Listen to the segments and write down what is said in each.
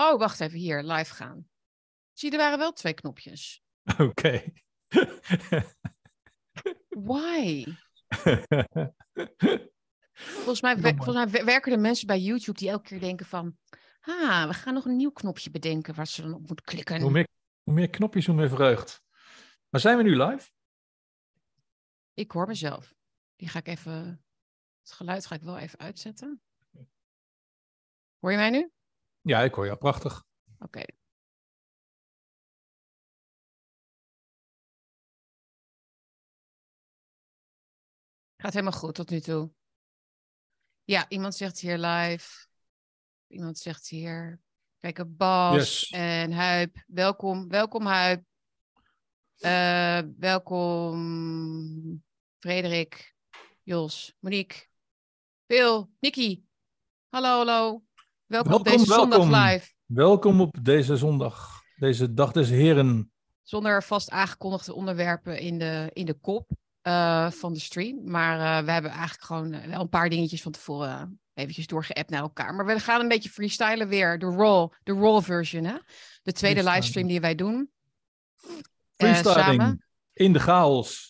Oh, wacht even, hier, live gaan. Zie er waren wel twee knopjes. Oké. Why? Volgens mij, volgens mij we- werken er mensen bij YouTube die elke keer denken van... Ah, we gaan nog een nieuw knopje bedenken waar ze dan op moeten klikken. hoe, meer, hoe meer knopjes, hoe meer vreugd. Maar zijn we nu live? Ik hoor mezelf. Die ga ik even... Het geluid ga ik wel even uitzetten. Hoor je mij nu? Ja, ik hoor jou prachtig. Oké. Gaat helemaal goed tot nu toe. Ja, iemand zegt hier live. Iemand zegt hier. Kijk, Bas Yes. en Huip. Welkom, welkom Huip. Eh, welkom Frederik, Jos, Monique, Phil, Nicky. Hallo, hallo. Welkom, op Welkom, deze zondag live. Welkom op deze zondag, deze dag des heren. Zonder vast aangekondigde onderwerpen in de, in de kop eh, van de stream. Maar eh, we hebben eigenlijk gewoon eh, wel een paar dingetjes van tevoren eventjes doorgeappt naar elkaar. Maar we gaan een beetje freestylen weer. De raw, de raw version, hè? De tweede livestream die wij doen. Freestyling samen. in de chaos.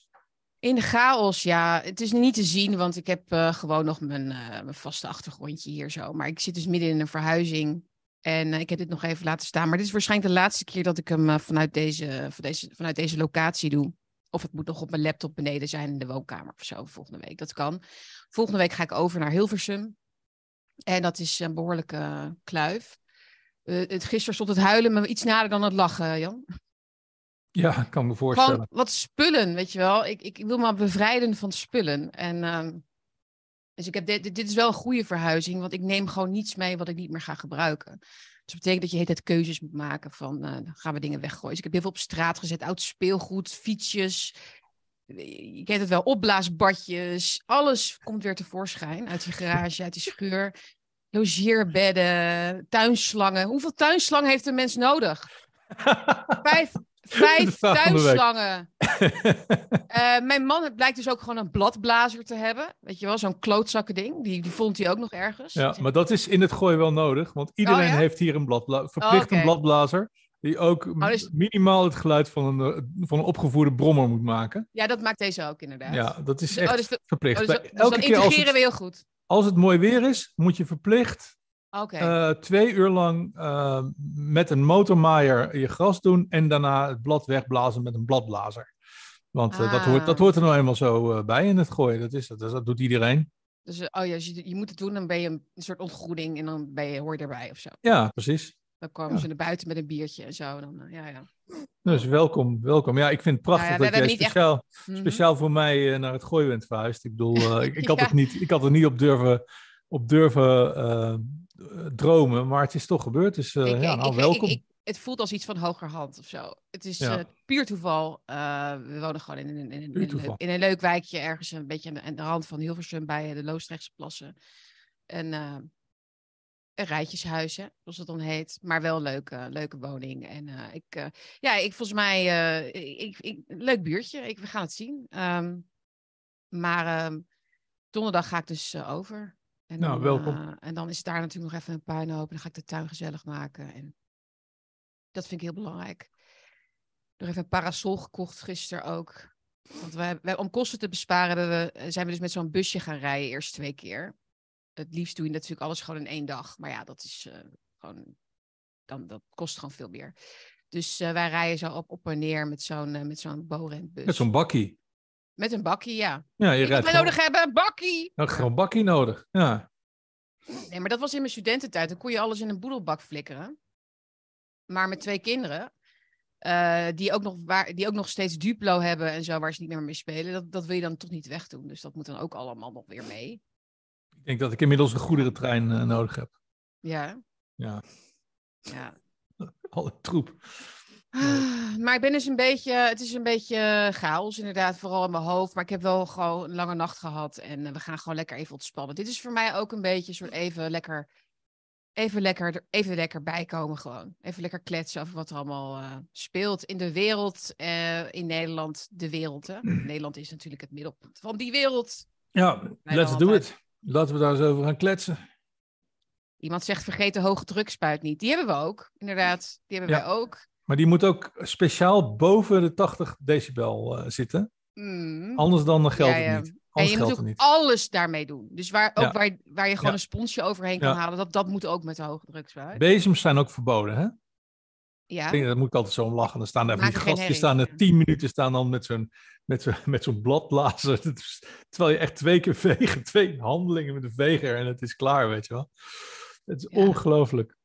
In de chaos, ja. Het is niet te zien, want ik heb eh, gewoon nog mijn, eh, mijn vaste achtergrondje hier zo. Maar ik zit dus midden in een verhuizing. En eh, ik heb dit nog even laten staan. Maar dit is waarschijnlijk de laatste keer dat ik hem vanuit, deze, van deze, vanuit deze locatie doe. Of het moet nog op mijn laptop beneden zijn in de woonkamer of zo volgende week. Dat kan. Volgende week ga ik over naar Hilversum. En dat is een behoorlijke kluif. Het, gisteren stond het huilen me iets nader dan het lachen, Jan. Ja, ik kan me voorstellen. Gewoon wat spullen, weet je wel. Ik, ik, ik wil me bevrijden van spullen. En, ehm, dus ik heb dit, dit, is wel een goede verhuizing, want ik neem gewoon niets mee wat ik niet meer ga gebruiken. Dus dat betekent dat je de hele tijd keuzes moet maken van, eh, gaan we dingen weggooien. Dus ik heb heel veel op straat gezet, oud speelgoed, fietsjes. Je kent het wel, opblaasbadjes. Alles komt weer tevoorschijn uit die garage, uit die schuur. Logeerbedden, tuinslangen. Hoeveel tuinslangen heeft een mens nodig? Vijf, vijf tuinslangen. Eh, mijn man blijkt dus ook gewoon een bladblazer te hebben. Weet je wel, zo'n klootzakken ding. Die, die vond hij ook nog ergens. ja, maar dat is in het gooi wel nodig, want iedereen Oh, ja? heeft hier een bladbla verplicht oké. een bladblazer. Die ook m- dus- minimaal het geluid van een, eh, van een opgevoerde brommer moet maken. Ja, dat maakt deze ook inderdaad. Ja, dat is Dus- echt oh, dus, dat- verplicht. oh, dus, dat- elke keer als integreren het, we heel goed. als het mooi weer is, moet je verplicht Eh, twee uur lang eh, met een motormaaier je gras doen en daarna het blad wegblazen met een bladblazer. Want eh, dat, hoort, dat Ah. hoort er nou eenmaal zo bij in het gooien. Dat, is, dat, dat doet iedereen. dus oh ja, dus je, je moet het doen, dan ben je een, soort ontgoeding en dan ben je, hoor je erbij of zo. Ja, precies. Dan komen Ja. ze naar buiten met een biertje en zo. Dan, ja, ja. Dus welkom, welkom. Ja, ik vind het prachtig Nou ja, dat jij echt- speciaal, Mhm. speciaal voor mij naar het gooien bent verhuisd. Ik bedoel, ik, ik, had het niet, ik had er niet op durven, op durven dromen, maar het is toch gebeurd. Dus eh, Ik- ja, nou, ik- welkom. ik- het voelt als iets van hogerhand of zo. Het is Ja. eh, puur toeval. Eh, we wonen gewoon in, een- in, in, in een leuk wijkje ergens een beetje aan de, aan de rand van Hilversum bij eh, de Loosdrechtse plassen. En eh, een rijtjeshuis, hè, zoals het dan heet. Maar wel een leuke, leuke woning. En eh, ik, eh, ja, ik volgens mij, eh, ik, ik, leuk buurtje. Ik, we gaan het zien. Ehm, maar ehm, donderdag ga ik dus eh, over. En Nou, dan, welkom. eh, en dan is daar natuurlijk nog even een puinhoop. En dan ga ik de tuin gezellig maken. En dat vind ik heel belangrijk. Nog even een parasol gekocht gisteren ook. Want wij, wij, om kosten te besparen we, eh, zijn we dus met zo'n busje gaan rijden eerst twee keer. Het liefst doe je natuurlijk alles gewoon in één dag. Maar ja, dat is eh, gewoon, dan, dat kost gewoon veel meer. Dus wij rijden zo op, op en neer met zo'n eh, met zo'n Borentbus. Met zo'n bakkie. Met een bakkie, ja. Ja, je Ik rijdt gewoon, nodig hebben, een bakkie! ja, gewoon bakkie nodig. Ja. Nee, maar dat was in mijn studententijd. Dan kon je alles in een boedelbak flikkeren. Maar met twee kinderen, eh, die, ook nog waar, die ook nog steeds Duplo hebben en zo, waar ze niet meer mee spelen, dat, dat wil je dan toch niet wegdoen. Dus dat moet dan ook allemaal nog weer mee. Ik denk dat ik inmiddels een goederentrein eh, nodig heb. Ja. Ja. ja. Alle troep. Ah, Maar ik ben dus een beetje, het is een beetje chaos inderdaad, vooral in mijn hoofd. Maar ik heb wel gewoon een lange nacht gehad en eh, we gaan gewoon lekker even ontspannen. Dit is voor mij ook een beetje soort even lekker, even lekker, even lekker bijkomen gewoon. Even lekker kletsen over wat er allemaal eh, speelt in de wereld, eh, in Nederland, de wereld. Hè? Nederland is natuurlijk het middelpunt van die wereld. Ja, let's do it. Laten we daar eens over gaan kletsen. Iemand zegt vergeet de hoge drukspuit niet. Die hebben we ook, inderdaad. Die hebben Ja. wij ook. Maar die moet ook speciaal boven de 80 decibel eh, zitten. Mm. Anders dan geldt Ja, ja. het niet. En je moet geldt ook alles daarmee doen. Dus waar, ook Ja. waar, waar je gewoon een sponsje overheen kan halen, dat, dat moet ook met de hoge drukspuit. Bezems zijn ook verboden, hè? Ja. Ik denk, daar moet ik altijd zo om lachen. Dan staan daar van die die staan er tien minuten staan dan met zo'n, met met zo'n bladblazer. Dat Terwijl je echt twee keer vegen, twee handelingen met een veger en het is klaar, weet je wel. Het is ongelooflijk.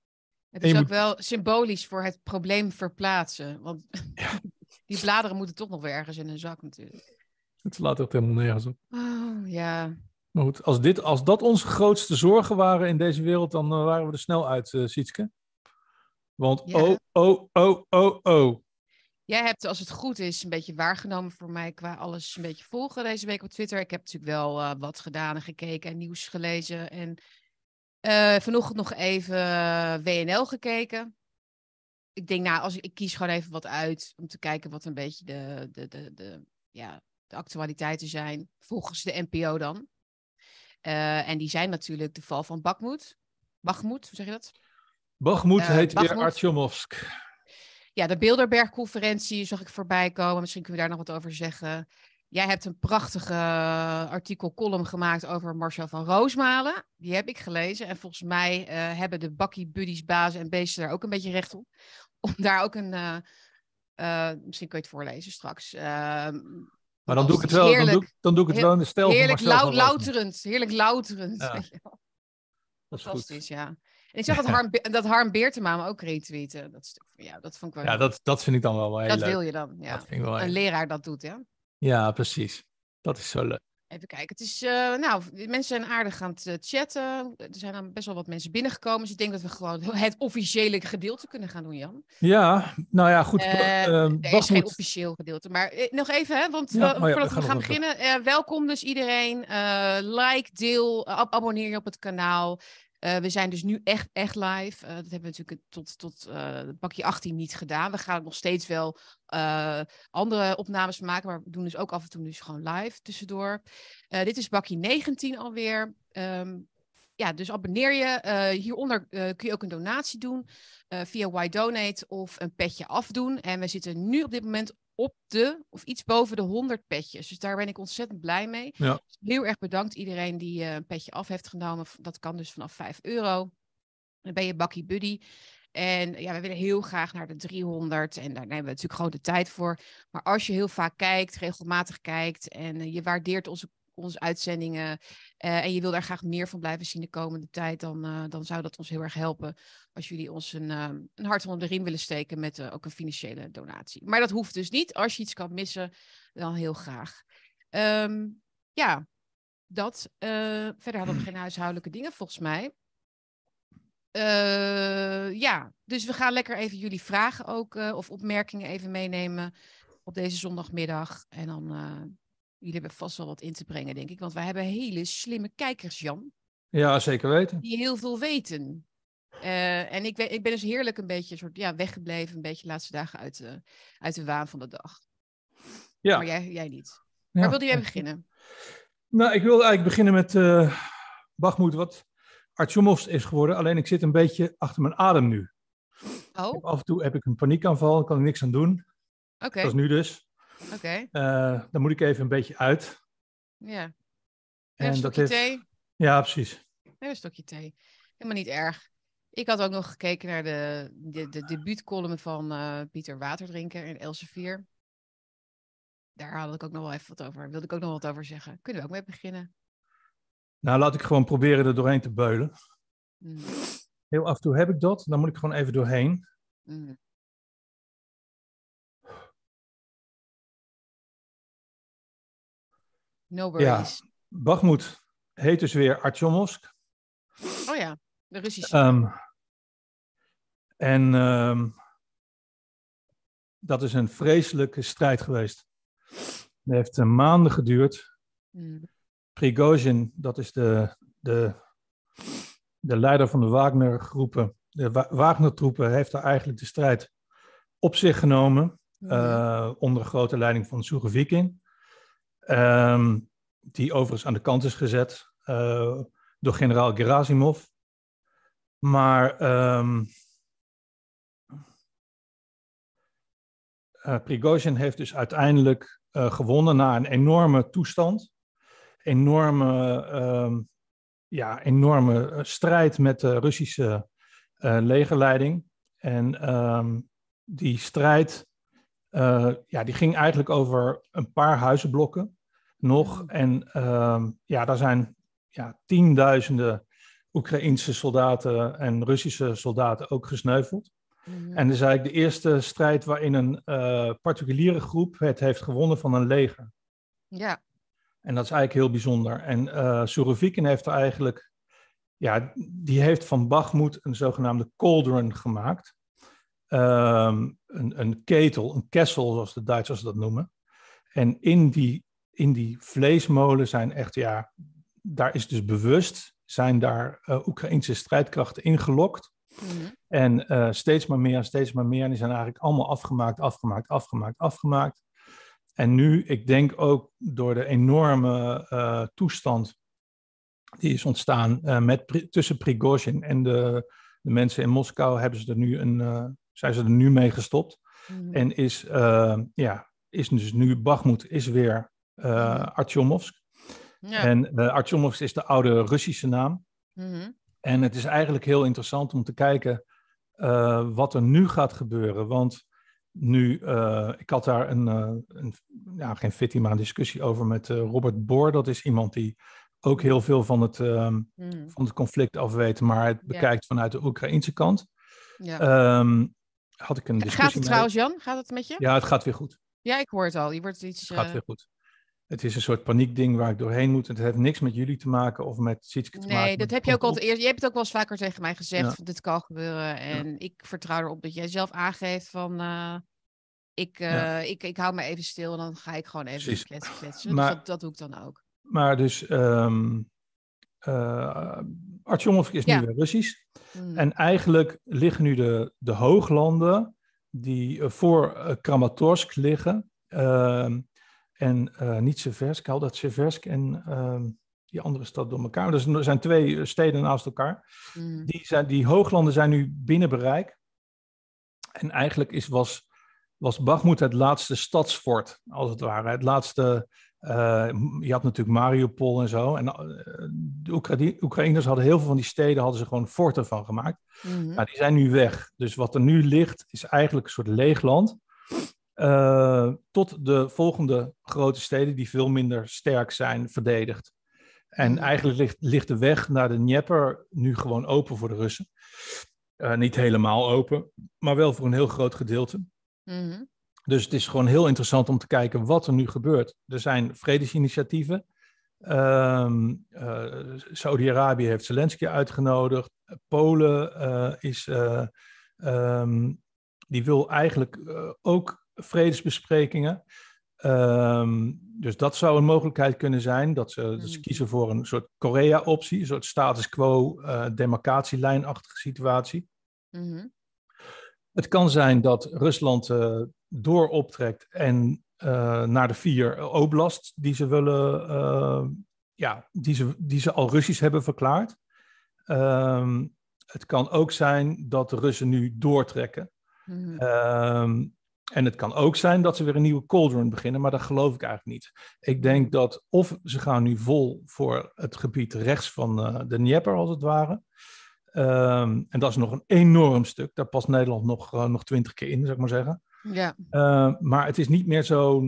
Het is ook moet- wel symbolisch voor het probleem verplaatsen. Want die bladeren moeten toch nog weer ergens in een zak natuurlijk. Het slaat echt helemaal nergens op. Oh, ja. Maar goed, als, dit, als dat onze grootste zorgen waren in deze wereld, dan eh, waren we er snel uit, eh Sietske. Want Ja. oh, oh, oh, oh, oh. Jij hebt, als het goed is, een beetje waargenomen voor mij qua alles een beetje volgen deze week op Twitter. Ik heb natuurlijk wel eh, wat gedaan en gekeken en nieuws gelezen. En eh, vanochtend nog even eh, WNL gekeken. Ik denk, nou, als ik, ik kies gewoon even wat uit om te kijken wat een beetje de, de, de, de, ja, de actualiteiten zijn, volgens de NPO dan. Eh, en die zijn natuurlijk de val van Bakmoed. Bachmoed, hoe zeg je dat? Bachmoed Eh, heet weer Bachmoed. Artjomovsk. Ja, de Bilderberg-conferentie zag ik voorbij komen. Misschien kunnen we daar nog wat over zeggen. Jij hebt een prachtige artikel, column gemaakt over Marcel van Roosmalen. Die heb ik gelezen. En volgens mij eh, hebben de bakkie buddies, bazen en beesten daar ook een beetje recht op. Om daar ook een... eh, eh, misschien kun je het voorlezen straks. Ehm, Maar dan doe ik het wel, dan doe, ik- dan doe ik het wel in de stijl heerlijk lau- louterend. Heerlijk louterend. Ja. Dat is goed. Fantastisch, ja. En ik zag dat Harm, Be- dat Harm Beertema me ook retweeten. Dat stuk jou. Dat vond ik wel Ja, dat, dat vind ik dan wel, wel heel dat leuk. wil je dan. Ja. Dat vind ik wel Een leraar dat doet, ja. Ja, precies. Dat is zo leuk. Even kijken. Het is, eh, nou, mensen zijn aardig aan het eh, chatten. Er zijn dan best wel wat mensen binnengekomen. Dus ik denk dat we gewoon het officiële gedeelte kunnen gaan doen, Jan. Ja, nou ja, goed. Ehm, er is geen officieel gedeelte. Maar nog even, hè, want Ja, we- oh ja, we voordat we, gaan beginnen. welkom dus iedereen. Like, deel, ab- abonneer je op het kanaal. Eh, we zijn dus nu echt, echt live. Eh, dat hebben we natuurlijk tot, tot eh bakje 18 niet gedaan. We gaan nog steeds wel eh, andere opnames maken. Maar we doen dus ook af en toe dus gewoon live tussendoor. Eh, dit is bakje 19 alweer. Ehm, ja, dus abonneer je. Eh, hieronder eh, kun je ook een donatie doen eh, via Why Donate of een petje afdoen. En we zitten nu op dit moment op de, of iets boven de 100 petjes. Dus daar ben ik ontzettend blij mee. Ja. Dus heel erg bedankt iedereen die eh, een petje af heeft genomen. Dat kan dus vanaf 5 euro. Dan ben je bakkie buddy. En ja, we willen heel graag naar de 300. En daar nemen we natuurlijk gewoon de tijd voor. Maar als je heel vaak kijkt, regelmatig kijkt. En eh, je waardeert onze, onze uitzendingen. eh, en je wil daar graag meer van blijven zien de komende tijd. Dan, eh, dan zou dat ons heel erg helpen. Als jullie ons een, eh, een hart onder de riem willen steken. Met ook een financiële donatie. Maar dat hoeft dus niet. Als je iets kan missen, dan heel graag. Ehm, ja, dat. verder hadden we geen huishoudelijke dingen volgens mij. Ja, dus we gaan lekker even jullie vragen ook of opmerkingen even meenemen op deze zondagmiddag. En dan, jullie hebben vast wel wat in te brengen, denk ik. Want wij hebben hele slimme kijkers, Jan, Ja, zeker weten. die heel veel weten. Eh, en ik, ik ben dus heerlijk een beetje soort, ja, weggebleven, een beetje de laatste dagen uit de, uit de waan van de dag. Ja. Maar jij, jij niet. Ja. Waar wilde jij beginnen? Nou, ik wilde eigenlijk beginnen met eh Bachmoed, wat Artjomovs is geworden. Alleen ik zit een beetje achter mijn adem nu. Oh, oké. Af en toe heb ik een paniekaanval, kan ik niks aan doen. Dat is nu dus. Oké, Eh, dan moet ik even een beetje uit. ja. En En een dat stokje thee? Ja, precies. Ja, een stokje thee. Helemaal niet erg. Ik had ook nog gekeken naar de, de, de debuutcolumn van eh, Pieter Waterdrinker in Elsevier. Daar had ik ook nog wel even wat over. Wilde ik ook nog wat over zeggen. Kunnen we ook mee beginnen? Nou, laat ik gewoon proberen er doorheen te beulen. Mm, Heel af en toe heb ik dat, dan moet ik gewoon even doorheen. mm. No worries. Bachmoed heet dus weer Artjomovsk. Oh ja, de Russische. Ehm, en ehm, dat is een vreselijke strijd geweest. Het heeft eh, maanden geduurd. Mm, Prigozhin, dat is de, de, de leider van de Wagner-groepen, de Wa- Wagner-troepen, heeft daar eigenlijk de strijd op zich genomen. mm, eh, onder grote leiding van Surovikin. Ehm, die overigens aan de kant is gezet eh, door generaal Gerasimov. Maar um, Prigozhin heeft dus uiteindelijk uh, gewonnen na een enorme toestand. Enorme, uh, ja, enorme strijd met de Russische legerleiding. En um, die strijd ja, die ging eigenlijk over een paar huizenblokken nog. En ja, daar zijn ja, tienduizenden Oekraïense soldaten en Russische soldaten ook gesneuveld. Mm En dat is eigenlijk de eerste strijd waarin een uh, particuliere groep het heeft gewonnen van een leger. Ja. En dat is eigenlijk heel bijzonder. En uh, Surovikin heeft er eigenlijk, ja, die heeft van Bakhmut een zogenaamde cauldron gemaakt. Um, een, een ketel, een kessel zoals de Duitsers dat noemen. En in die, in die vleesmolen zijn echt, ja, daar is dus bewust zijn daar uh, Oekraïnse strijdkrachten ingelokt. Mm En uh, steeds maar meer, steeds maar meer. En die zijn eigenlijk allemaal afgemaakt, afgemaakt, afgemaakt, afgemaakt. En nu, ik denk ook door de enorme uh, toestand die is ontstaan met, tussen Prigozhin en de, de, mensen in Moskou, hebben ze er nu een, zijn ze er nu mee gestopt. Mm En is, ja, is dus nu Bakhmut is weer uh, Artyomovsk. Ja. En uh, Artyomovsk is de oude Russische naam. Mhm. En het is eigenlijk heel interessant om te kijken uh, wat er nu gaat gebeuren. Want nu, uh, ik had daar een, een ja, geen fitty, maar een discussie over met Robert Boor. Dat is iemand die ook heel veel van het, mm. van het conflict af weet, maar het bekijkt vanuit de Oekraïnse kant. Ja. Um, had ik een discussie Gaat het trouwens, Jan? Gaat het met je? Ja, het gaat weer goed. Ja, ik hoor het al. Je wordt iets... Het gaat weer goed. Het is een soort paniekding waar ik doorheen moet. Het heeft niks met jullie te maken of met Sietske te nee, maken. Nee, dat heb je ook al eerst. Je hebt het ook wel eens vaker tegen mij gezegd. Ja. Dit kan gebeuren. En ik vertrouw erop dat jij zelf aangeeft van. Uh, ik, uh, ja. ik, ik hou me even stil en dan ga ik gewoon even kletsen. kletsen. Maar, dus dat, dat, doe ik dan ook. Maar dus. Um, uh, is nu weer Russisch. Mm. En eigenlijk liggen nu de, de hooglanden die voor Kramatorsk liggen. Uh, en uh, niet Seversk, haal dat Seversk en uh, die andere stad door elkaar. Dus er zijn twee steden naast elkaar. Mm. Die, zijn, die hooglanden zijn nu binnen bereik. En eigenlijk is, was, was Bakhmut het laatste stadsfort, als het ware. Het laatste, uh, je had natuurlijk Mariupol en zo. En de Oekra Oekraïners hadden heel veel van die steden, hadden ze gewoon forten van gemaakt. Mm -hmm. die zijn nu weg. Dus wat er nu ligt, is eigenlijk een soort leeg land. Uh, tot de volgende grote steden die veel minder sterk zijn verdedigd. En mm. eigenlijk ligt, ligt de weg naar de Dnieper nu gewoon open voor de Russen. Uh, niet helemaal open, maar wel voor een heel groot gedeelte. Mm. Dus het is gewoon heel interessant om te kijken wat er nu gebeurt. Er zijn vredesinitiatieven. Uh, uh, Saudi-Arabië heeft Zelensky uitgenodigd. Polen is, um, die wil eigenlijk ook vredesbesprekingen. Um, dus dat zou een mogelijkheid kunnen zijn, dat ze, dat ze mm. kiezen voor een soort Korea-optie, een soort status quo uh, demarcatielijnachtige situatie. Mm -hmm. Het kan zijn dat Rusland uh, dooroptrekt en uh, naar de vier oblast die ze willen, ja, die ze, die ze al Russisch hebben verklaard. Um, het kan ook zijn dat de Russen nu doortrekken. Mm -hmm. En het kan ook zijn dat ze weer een nieuwe cauldron beginnen, maar dat geloof ik eigenlijk niet. Ik denk dat of ze gaan nu vol voor het gebied rechts van uh, de Dnieper, als het ware. Um, en dat is nog een enorm stuk. Daar past Nederland nog, uh, nog twintig keer in, zou ik maar zeggen. Ja. Uh, maar het is niet meer zo.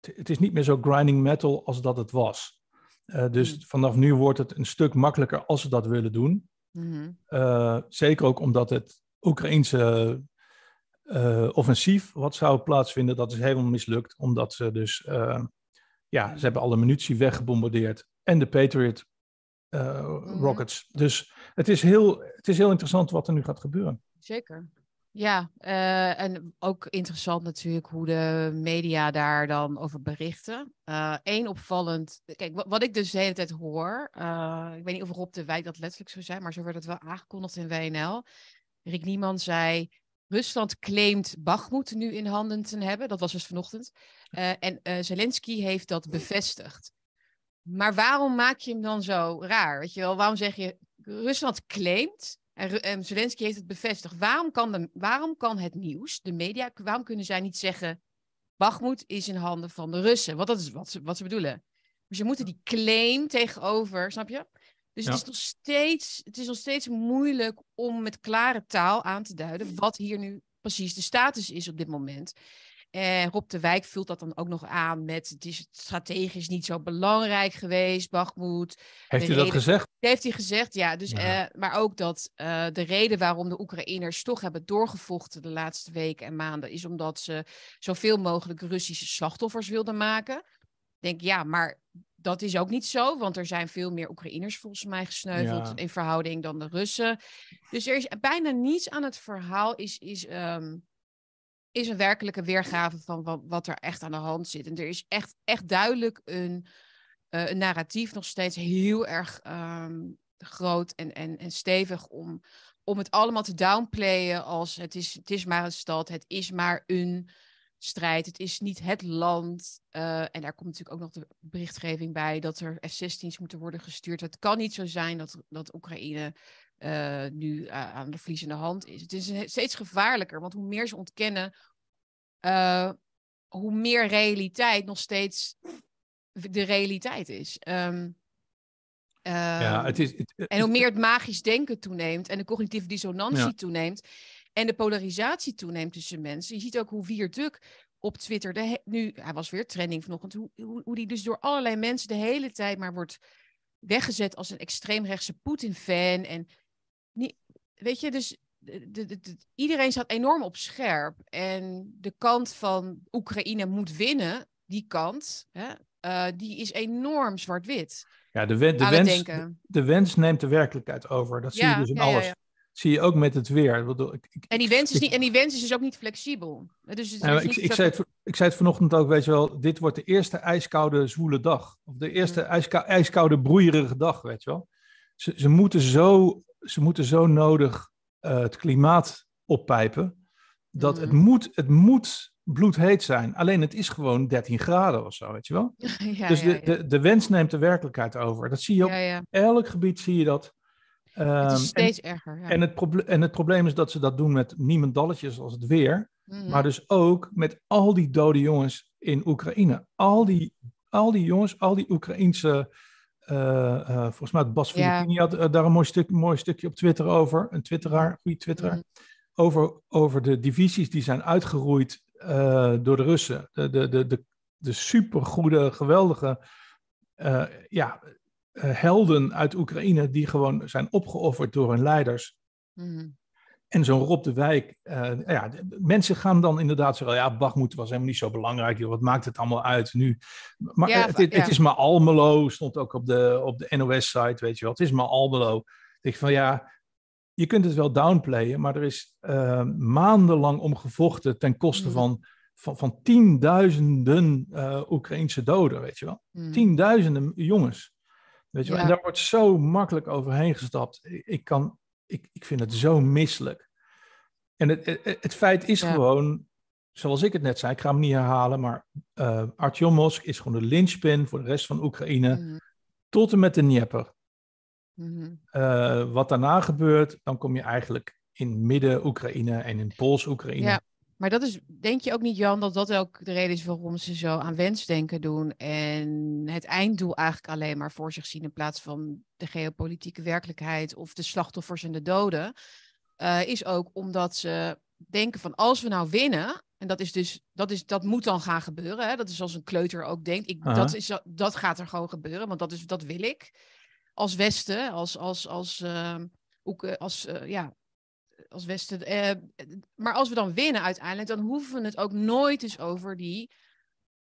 Het is niet meer zo grinding metal als dat het was. Eh, dus mm. vanaf nu wordt het een stuk makkelijker als ze dat willen doen. Mm -hmm. zeker ook omdat het Oekraïense uh, offensief wat zou plaatsvinden, dat is helemaal mislukt. Omdat ze dus, uh, ja, ze hebben alle munitie weggebombardeerd. En de Patriot uh, rockets. Dus het is, heel, het is heel interessant wat er nu gaat gebeuren. Zeker. Ja, en ook interessant natuurlijk hoe de media daar dan over berichten. Eén opvallend, kijk, wat, ik dus de hele tijd hoor, ik weet niet of Rob de Wijk dat letterlijk zou zijn, maar zo werd het wel aangekondigd in WNL. Rick Nieman zei, Rusland claimt Bakhmut nu in handen te hebben. Dat was dus vanochtend. Uh, en uh, Zelensky heeft dat bevestigd. Maar waarom maak je hem dan zo raar? Weet je wel, waarom zeg je Rusland claimt? En, en Zelensky heeft het bevestigd. Waarom kan, de, waarom kan het nieuws, de media, waarom kunnen zij niet zeggen... Bakhmut is in handen van de Russen? Want dat is wat ze, wat ze bedoelen. Maar ze moeten die claim tegenover, snap je? Dus het, is nog steeds, het is nog steeds moeilijk om met klare taal aan te duiden wat hier nu precies de status is op dit moment. En Rob de Wijk vult dat dan ook nog aan met het is strategisch niet zo belangrijk geweest, Bachmoed. Heeft hij dat gezegd? Heeft hij gezegd, ja. Dus, eh, maar ook dat uh, de reden waarom de Oekraïners toch hebben doorgevochten de laatste weken en maanden, is omdat ze zoveel mogelijk Russische slachtoffers wilden maken. Ik denk, ja, maar dat is ook niet zo, want er zijn veel meer Oekraïners volgens mij gesneuveld in verhouding dan de Russen. Dus er is bijna niets aan het verhaal is, is, ehm, is een werkelijke weergave van wat, wat, er echt aan de hand zit. En er is echt, echt duidelijk een, uh, een narratief nog steeds heel erg ehm, groot en, en, en stevig om, om het allemaal te downplayen als het is, het is maar een stad, het is maar een strijd. Het is niet het land. Uh, en daar komt natuurlijk ook nog de berichtgeving bij dat er F-16's moeten worden gestuurd. Het kan niet zo zijn dat, dat Oekraïne uh, nu uh, aan de verliezende hand is. Het is steeds gevaarlijker, want hoe meer ze ontkennen, hoe meer realiteit nog steeds de realiteit is. Um, ja, het is het, en hoe meer het magisch denken toeneemt en de cognitieve dissonantie ja. toeneemt, en de polarisatie toeneemt tussen mensen. Je ziet ook hoe Wierduk op Twitter, de nu, hij was weer trending vanochtend, hoe, hoe, hoe die dus door allerlei mensen de hele tijd maar wordt weggezet als een extreemrechtse Poetin-fan. En niet, weet je, dus de, de, de, iedereen staat enorm op scherp. En de kant van Oekraïne moet winnen, die kant, hè, uh, die is enorm zwart-wit. Ja, de, de, wens, de, wens neemt de werkelijkheid over. Dat zie je dus in ja, alles. Zie je ook met het weer. Ik, en, die wens is niet, en die wens is dus ook niet flexibel. Dus het ik, ik, zei het, ik zei het vanochtend ook, weet je wel, dit wordt de eerste ijskoude zwoele dag. Of de eerste mm. ijskoude broeierige dag, weet je wel. Ze, ze, moeten, zo, ze moeten zo nodig uh, het klimaat oppijpen, dat mm. het, moet, het moet bloedheet zijn. Alleen het is gewoon 13 graden of zo, weet je wel. ja, dus de, De, de wens neemt de werkelijkheid over. Dat zie je op elk gebied, zie je dat het is ehm, steeds erger. Ja. En, het en het probleem is dat ze dat doen met niemendalletjes als het weer. Mhm. Maar dus ook met al die dode jongens in Oekraïne. Al die, al die jongens, al die Oekraïense. Uh, uh, volgens mij had Bas Filippini ja. had uh, daar een mooi, stuk, mooi stukje op Twitter over. Een twitteraar, goede twitteraar. Mhm. over, over de divisies die zijn uitgeroeid door de Russen. De, de, de, de, de supergoede, geweldige ja, helden uit Oekraïne die gewoon zijn opgeofferd door hun leiders. Mm. En zo'n Rob de Wijk, uh, ja, mensen gaan dan inderdaad zeggen, ja, Bachmoed was helemaal niet zo belangrijk, joh, wat maakt het allemaal uit nu? Maar ja, het, het, ja. het, is maar Almelo, stond ook op de, op de NOS-site, weet je wel, het is maar Almelo. Ik denk van, ja, je kunt het wel downplayen, maar er is uh, maandenlang om gevochten ten koste mm. van, van, van tienduizenden uh, Oekraïnse doden, weet je wel. Mm. Tienduizenden jongens. Weet je wel? En daar wordt zo makkelijk overheen gestapt. Ik, kan, ik, ik vind het zo misselijk. En het, het, het feit is gewoon, zoals ik het net zei, ik ga hem niet herhalen, maar uh, Artyom is gewoon de linchpin voor de rest van Oekraïne, mm. tot en met de Dnieper. Mm. Uh, wat daarna gebeurt, dan kom je eigenlijk in midden-Oekraïne en in Pools-Oekraïne. Ja. Maar dat is, denk je ook niet, Jan, dat dat ook de reden is waarom ze zo aan wensdenken doen en het einddoel eigenlijk alleen maar voor zich zien in plaats van de geopolitieke werkelijkheid of de slachtoffers en de doden, uh, is ook omdat ze denken van als we nou winnen, en dat is dus, dat, is, dat moet dan gaan gebeuren, hè? dat is zoals een kleuter ook denkt, ik, dat, is, dat gaat er gewoon gebeuren, want dat, is, dat wil ik als Westen, als, als, als, uh, ook, als uh, ja, als Westen. Eh, maar als we dan winnen uiteindelijk, dan hoeven we het ook nooit eens over die,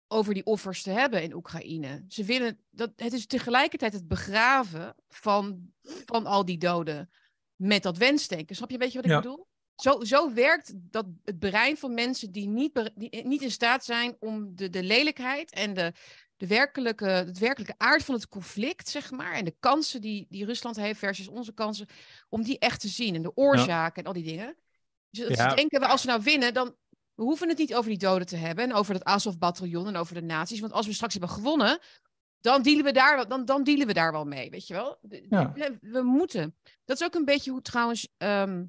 over die offers te hebben in Oekraïne. Ze willen dat het is tegelijkertijd het begraven van, van al die doden met dat wensdenken. Snap je een beetje wat ik bedoel? Zo, zo werkt dat het brein van mensen die niet, die niet in staat zijn om de, de lelijkheid en de, de werkelijke, het werkelijke aard van het conflict, zeg maar, en de kansen die, die Rusland heeft versus onze kansen, om die echt te zien en de oorzaken en al die dingen. Dus ja. denken we, als we nou winnen, dan we hoeven het niet over die doden te hebben en over het Azov-bataljon en over de nazi's, want als we straks hebben gewonnen, dan dealen we daar, dan, dan dealen we daar wel mee, weet je wel. Ja. We, moeten. Dat is ook een beetje hoe trouwens, ehm,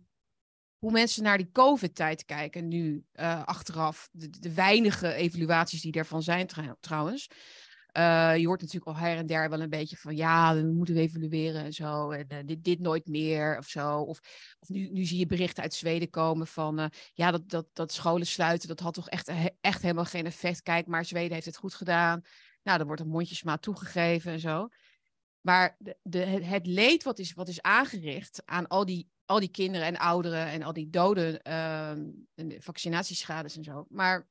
hoe mensen naar die COVID-tijd kijken nu uh, achteraf. De, de, weinige evaluaties die ervan zijn trouwens. Uh, je hoort natuurlijk al her en der wel een beetje van ja, we moeten evalueren en zo. En uh, dit, dit nooit meer of zo. Of, nu, nu zie je berichten uit Zweden komen van ja, dat, dat, dat scholen sluiten, dat had toch echt, echt helemaal geen effect. Kijk, maar Zweden heeft het goed gedaan. Nou, dan wordt een mondjesmaat toegegeven en zo. Maar de, de, het leed wat is, wat is aangericht aan al die, al die kinderen en ouderen en al die doden, uh, vaccinatieschades en zo. Maar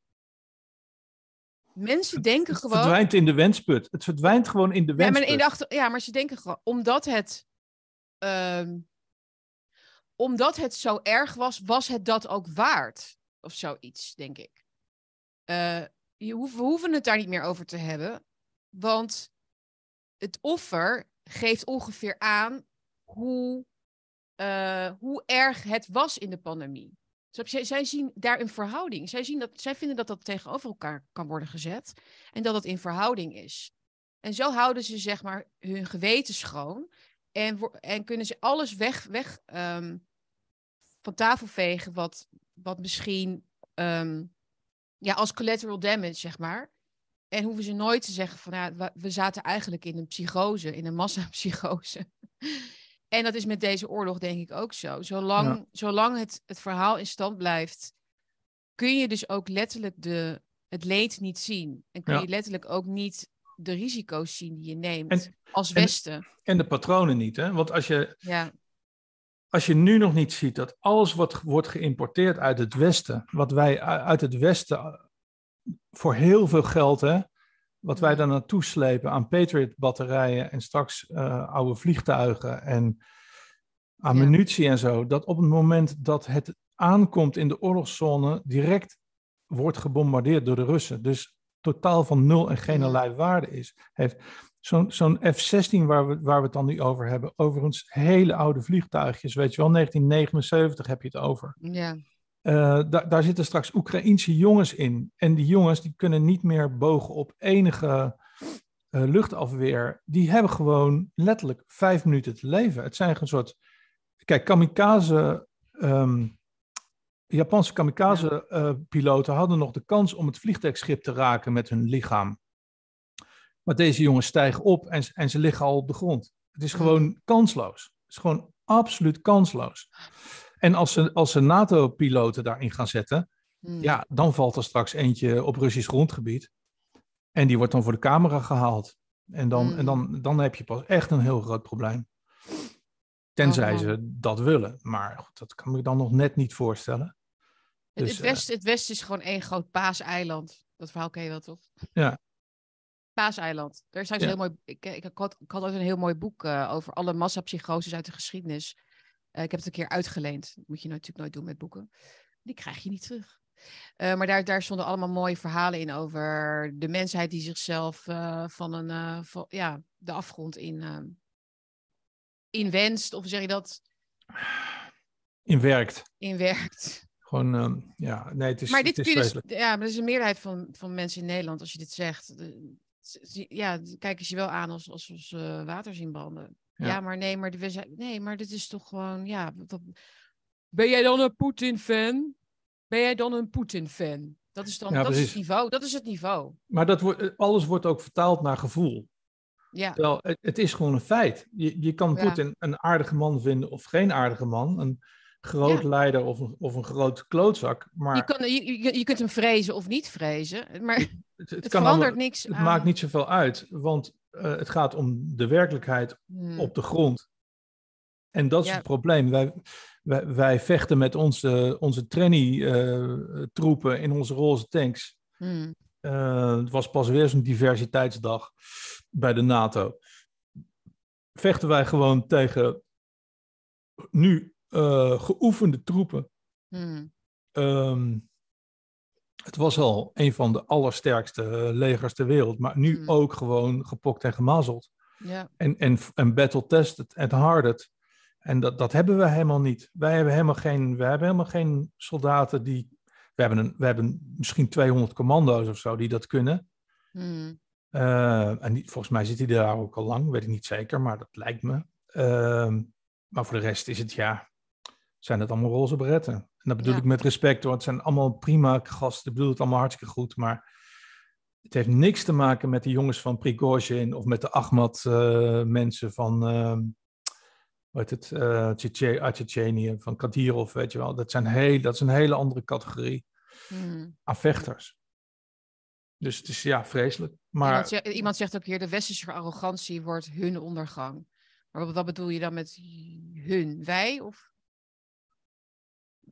mensen denken het, gewoon. Het verdwijnt in de wensput. Het verdwijnt gewoon in de wensput. Ja, maar, in de achter, ja, maar ze denken gewoon, omdat het. Um, omdat het zo erg was, was het dat ook waard. Of zoiets, denk ik. Uh, je hoef, we hoeven het daar niet meer over te hebben. Want het offer geeft ongeveer aan hoe, uh, hoe erg het was in de pandemie. Zij, zij zien daar een verhouding. Zij, zien dat, zij vinden dat dat tegenover elkaar kan worden gezet. En dat dat in verhouding is. En zo houden ze zeg maar hun geweten schoon. En, en kunnen ze alles weg, weg um, van tafel vegen wat, wat misschien um, ja, als collateral damage, zeg maar. En hoeven ze nooit te zeggen van ja, we zaten eigenlijk in een psychose, in een massapsychose. En dat is met deze oorlog denk ik ook zo. Zolang, zolang het, het verhaal in stand blijft, kun je dus ook letterlijk de, het leed niet zien. En kun je letterlijk ook niet de risico's zien die je neemt als Westen. En, en, de patronen niet, hè? Want als je, ja. als je nu nog niet ziet dat alles wat wordt geïmporteerd uit het Westen, wat wij uit het Westen voor heel veel geld, hè, wat wij daar naartoe slepen aan Patriot-batterijen en straks uh, oude vliegtuigen en aan munitie en zo, dat op het moment dat het aankomt in de oorlogszone, direct wordt gebombardeerd door de Russen. Dus totaal van nul en geen allerlei waarde is. Heeft zo'n zo'n F-16 waar we, waar we het dan nu over hebben, overigens hele oude vliegtuigjes, weet je wel, 1979 heb je het over. Ja. Uh, daar zitten straks Oekraïense jongens in. En die jongens die kunnen niet meer bogen op enige uh, luchtafweer. Die hebben gewoon letterlijk vijf minuten te leven. Het zijn een soort. Kijk, kamikaze. Um, Japanse kamikaze-piloten uh, hadden nog de kans om het vliegtuigschip te raken met hun lichaam. Maar deze jongens stijgen op en, en ze liggen al op de grond. Het is gewoon kansloos. Het is gewoon absoluut kansloos. En als ze, als ze NATO-piloten daarin gaan zetten, hmm. ja, dan valt er straks eentje op Russisch grondgebied. En die wordt dan voor de camera gehaald. En dan, en dan, hmm. dan heb je pas echt een heel groot probleem. Tenzij oh, ze dat willen. Maar goed, dat kan ik dan nog net niet voorstellen. Dus, het, Westen, het Westen is gewoon één groot paaseiland. Dat verhaal ken je wel, toch? Ja. Paaseiland. Daar is ja. heel mooi. Ik, ik, ik, had, ik had ook een heel mooi boek uh, over alle massapsychoses uit de geschiedenis. Uh, ik heb het een keer uitgeleend. Dat moet je natuurlijk nooit doen met boeken. Die krijg je niet terug. Uh, maar daar, daar stonden allemaal mooie verhalen in over de mensheid die zichzelf uh, van een, van, ja, de afgrond in, inwenst. Of zeg je dat? Inwerkt. Inwerkt. Gewoon, um, ja, nee, het is Maar dit het is dus, ja, maar er is een meerderheid van, van mensen in Nederland, als je dit zegt. Ja, kijken ze je wel aan als, als, als water zien branden. Ja. maar nee, maar, we zijn, nee, maar dit is toch gewoon, ja. Ben jij dan een Poetin-fan? Ben jij dan een Poetin-fan? Dat is dan dat is het niveau. Dat is het niveau. Maar dat wordt, alles wordt ook vertaald naar gevoel. Ja. Terwijl het, het is gewoon een feit. Je, je kan Poetin een aardige man vinden of geen aardige man. Een groot leider of een, of een groot klootzak. Maar... Je, kan, je, je, je kunt hem vrezen of niet vrezen. Maar het, het, verandert niks. Het maakt niet zoveel uit. Want het gaat om de werkelijkheid hmm. op de grond. En dat is het probleem. Wij, wij, wij, vechten met onze, onze trainee-troepen uh, in onze roze tanks. Hmm. Uh, het was pas weer zo'n diversiteitsdag bij de NATO. Vechten wij gewoon tegen nu geoefende troepen. Hmm. Um, het was al een van de allersterkste eh, legers ter wereld, maar nu hmm. ook gewoon gepokt en gemazeld. Ja. En, en, en battle-tested en hardened. En dat, dat hebben we helemaal niet. Wij hebben helemaal geen, wij hebben helemaal geen soldaten die. We hebben, een, we hebben misschien 200 commando's of zo die dat kunnen. Hmm. en niet, volgens mij zit hij daar ook al lang, weet ik niet zeker, maar dat lijkt me. Ehm, maar voor de rest is het ja, zijn het allemaal roze beretten. En dat bedoel ik met respect hoor. Het zijn allemaal prima gasten. Ik bedoel het allemaal hartstikke goed. Maar het heeft niks te maken met de jongens van Prigozhin of met de Ahmad-mensen van, uh, wat het, uh, Tsjetsjenië, van Kadyrov, weet je wel. Dat, zijn heel, dat is een hele andere categorie hmm. aan vechters. Dus het is ja, vreselijk. Maar... Iemand, zegt, iemand zegt ook hier, de westerse arrogantie wordt hun ondergang. Maar wat, bedoel je dan met hun? Wij of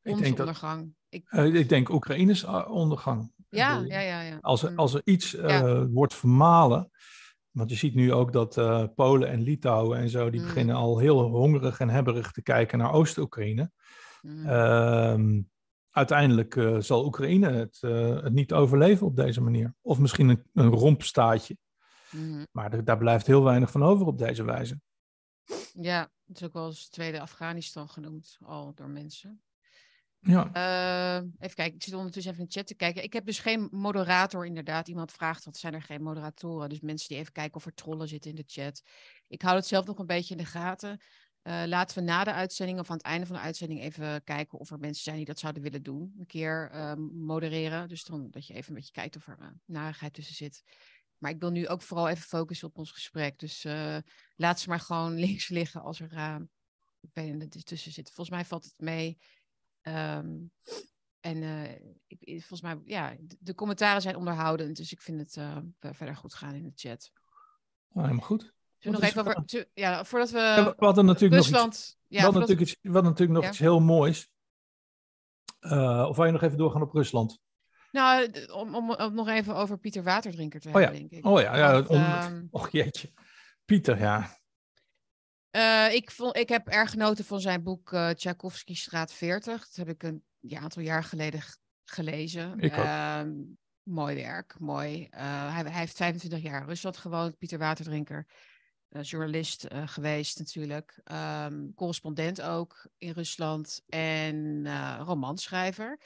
ondergang? ik... Uh, ik denk Oekraïnes eh, ondergang. Ja, ja, ja, ja. Als er, mm. als er iets uh, wordt vermalen, want je ziet nu ook dat uh, Polen en Litouwen en zo, die mm. beginnen al heel hongerig en hebberig te kijken naar Oost-Oekraïne. Mm. Ehm, uiteindelijk uh, zal Oekraïne het, het, niet overleven op deze manier. Of misschien een, een rompstaatje. Mm. Maar daar blijft heel weinig van over op deze wijze. Ja, het is ook wel eens Tweede Afghanistan genoemd, al door mensen. Ja. Uh, even kijken, ik zit ondertussen even in de chat te kijken. Ik heb dus geen moderator, inderdaad. Iemand vraagt, wat zijn er geen moderatoren? Dus mensen die even kijken of er trollen zitten in de chat. Ik hou het zelf nog een beetje in de gaten. Uh, laten we na de uitzending of aan het einde van de uitzending even kijken of er mensen zijn die dat zouden willen doen. Een keer uh, modereren. Dus dan dat je even een beetje kijkt of er uh, narigheid tussen zit. Maar ik wil nu ook vooral even focussen op ons gesprek. Dus uh, laat ze maar gewoon links liggen als er uh, tussen zit. Volgens mij valt het mee. Um, en uh, ik, volgens mij, ja, de, commentaren zijn onderhoudend. Dus ik vind het verder goed gaan in de chat. Oh, helemaal goed. nog even over, ja, voordat we. Ja, natuurlijk Rusland, nog iets, ja, natuurlijk, iets, natuurlijk nog iets heel moois. of wil je nog even doorgaan op Rusland? Nou, om, om, om nog even over Pieter Waterdrinker te oh hebben, denk ik. Oh ja, ja. om, um, och jeetje. Pieter, ja. Uh, ik, vond, ik heb erg genoten van zijn boek uh, Tchaikovsky Straat 40. Dat heb ik een ja, aantal jaar geleden gelezen. Ik. Uh, mooi werk, mooi. Uh, hij, hij, heeft 25 jaar in Rusland gewoond, Pieter Waterdrinker. journalist geweest natuurlijk. Um, correspondent ook in Rusland. En romanschrijver.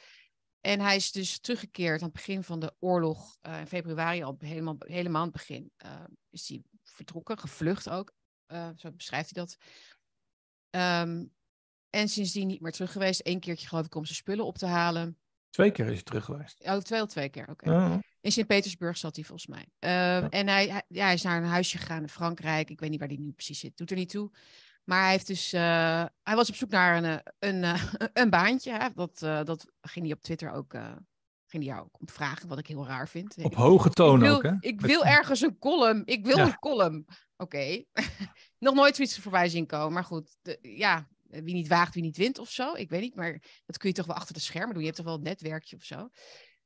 En hij is dus teruggekeerd aan het begin van de oorlog, in februari al helemaal, helemaal aan het begin, is hij vertrokken, gevlucht ook, uh, zo beschrijft hij dat. Um, en sindsdien niet meer terug geweest. Eén keertje geloof ik om zijn spullen op te halen. Twee keer is hij terug geweest. Oh, twee, twee keer, oké. Okay. In Sint-Petersburg zat hij volgens mij. Ja. En hij, hij, ja, hij is naar een huisje gegaan in Frankrijk. Ik weet niet waar hij nu precies zit. Doet er niet toe. Maar hij, heeft dus, uh, hij was op zoek naar een, eh, een, een, een baantje. Hè? Dat, uh, dat ging hij op Twitter ook, ging ook om vragen, wat ik heel raar vind. Op hoge toon wil, ook, hè? Ik wil ergens een column. Ik wil ja. een column. Oké. Okay. Nog nooit zoiets voorbij zien komen. Maar goed, de, ja, wie niet waagt, wie niet wint of zo. Ik weet niet, maar dat kun je toch wel achter de schermen doen. Je hebt toch wel een netwerkje of zo.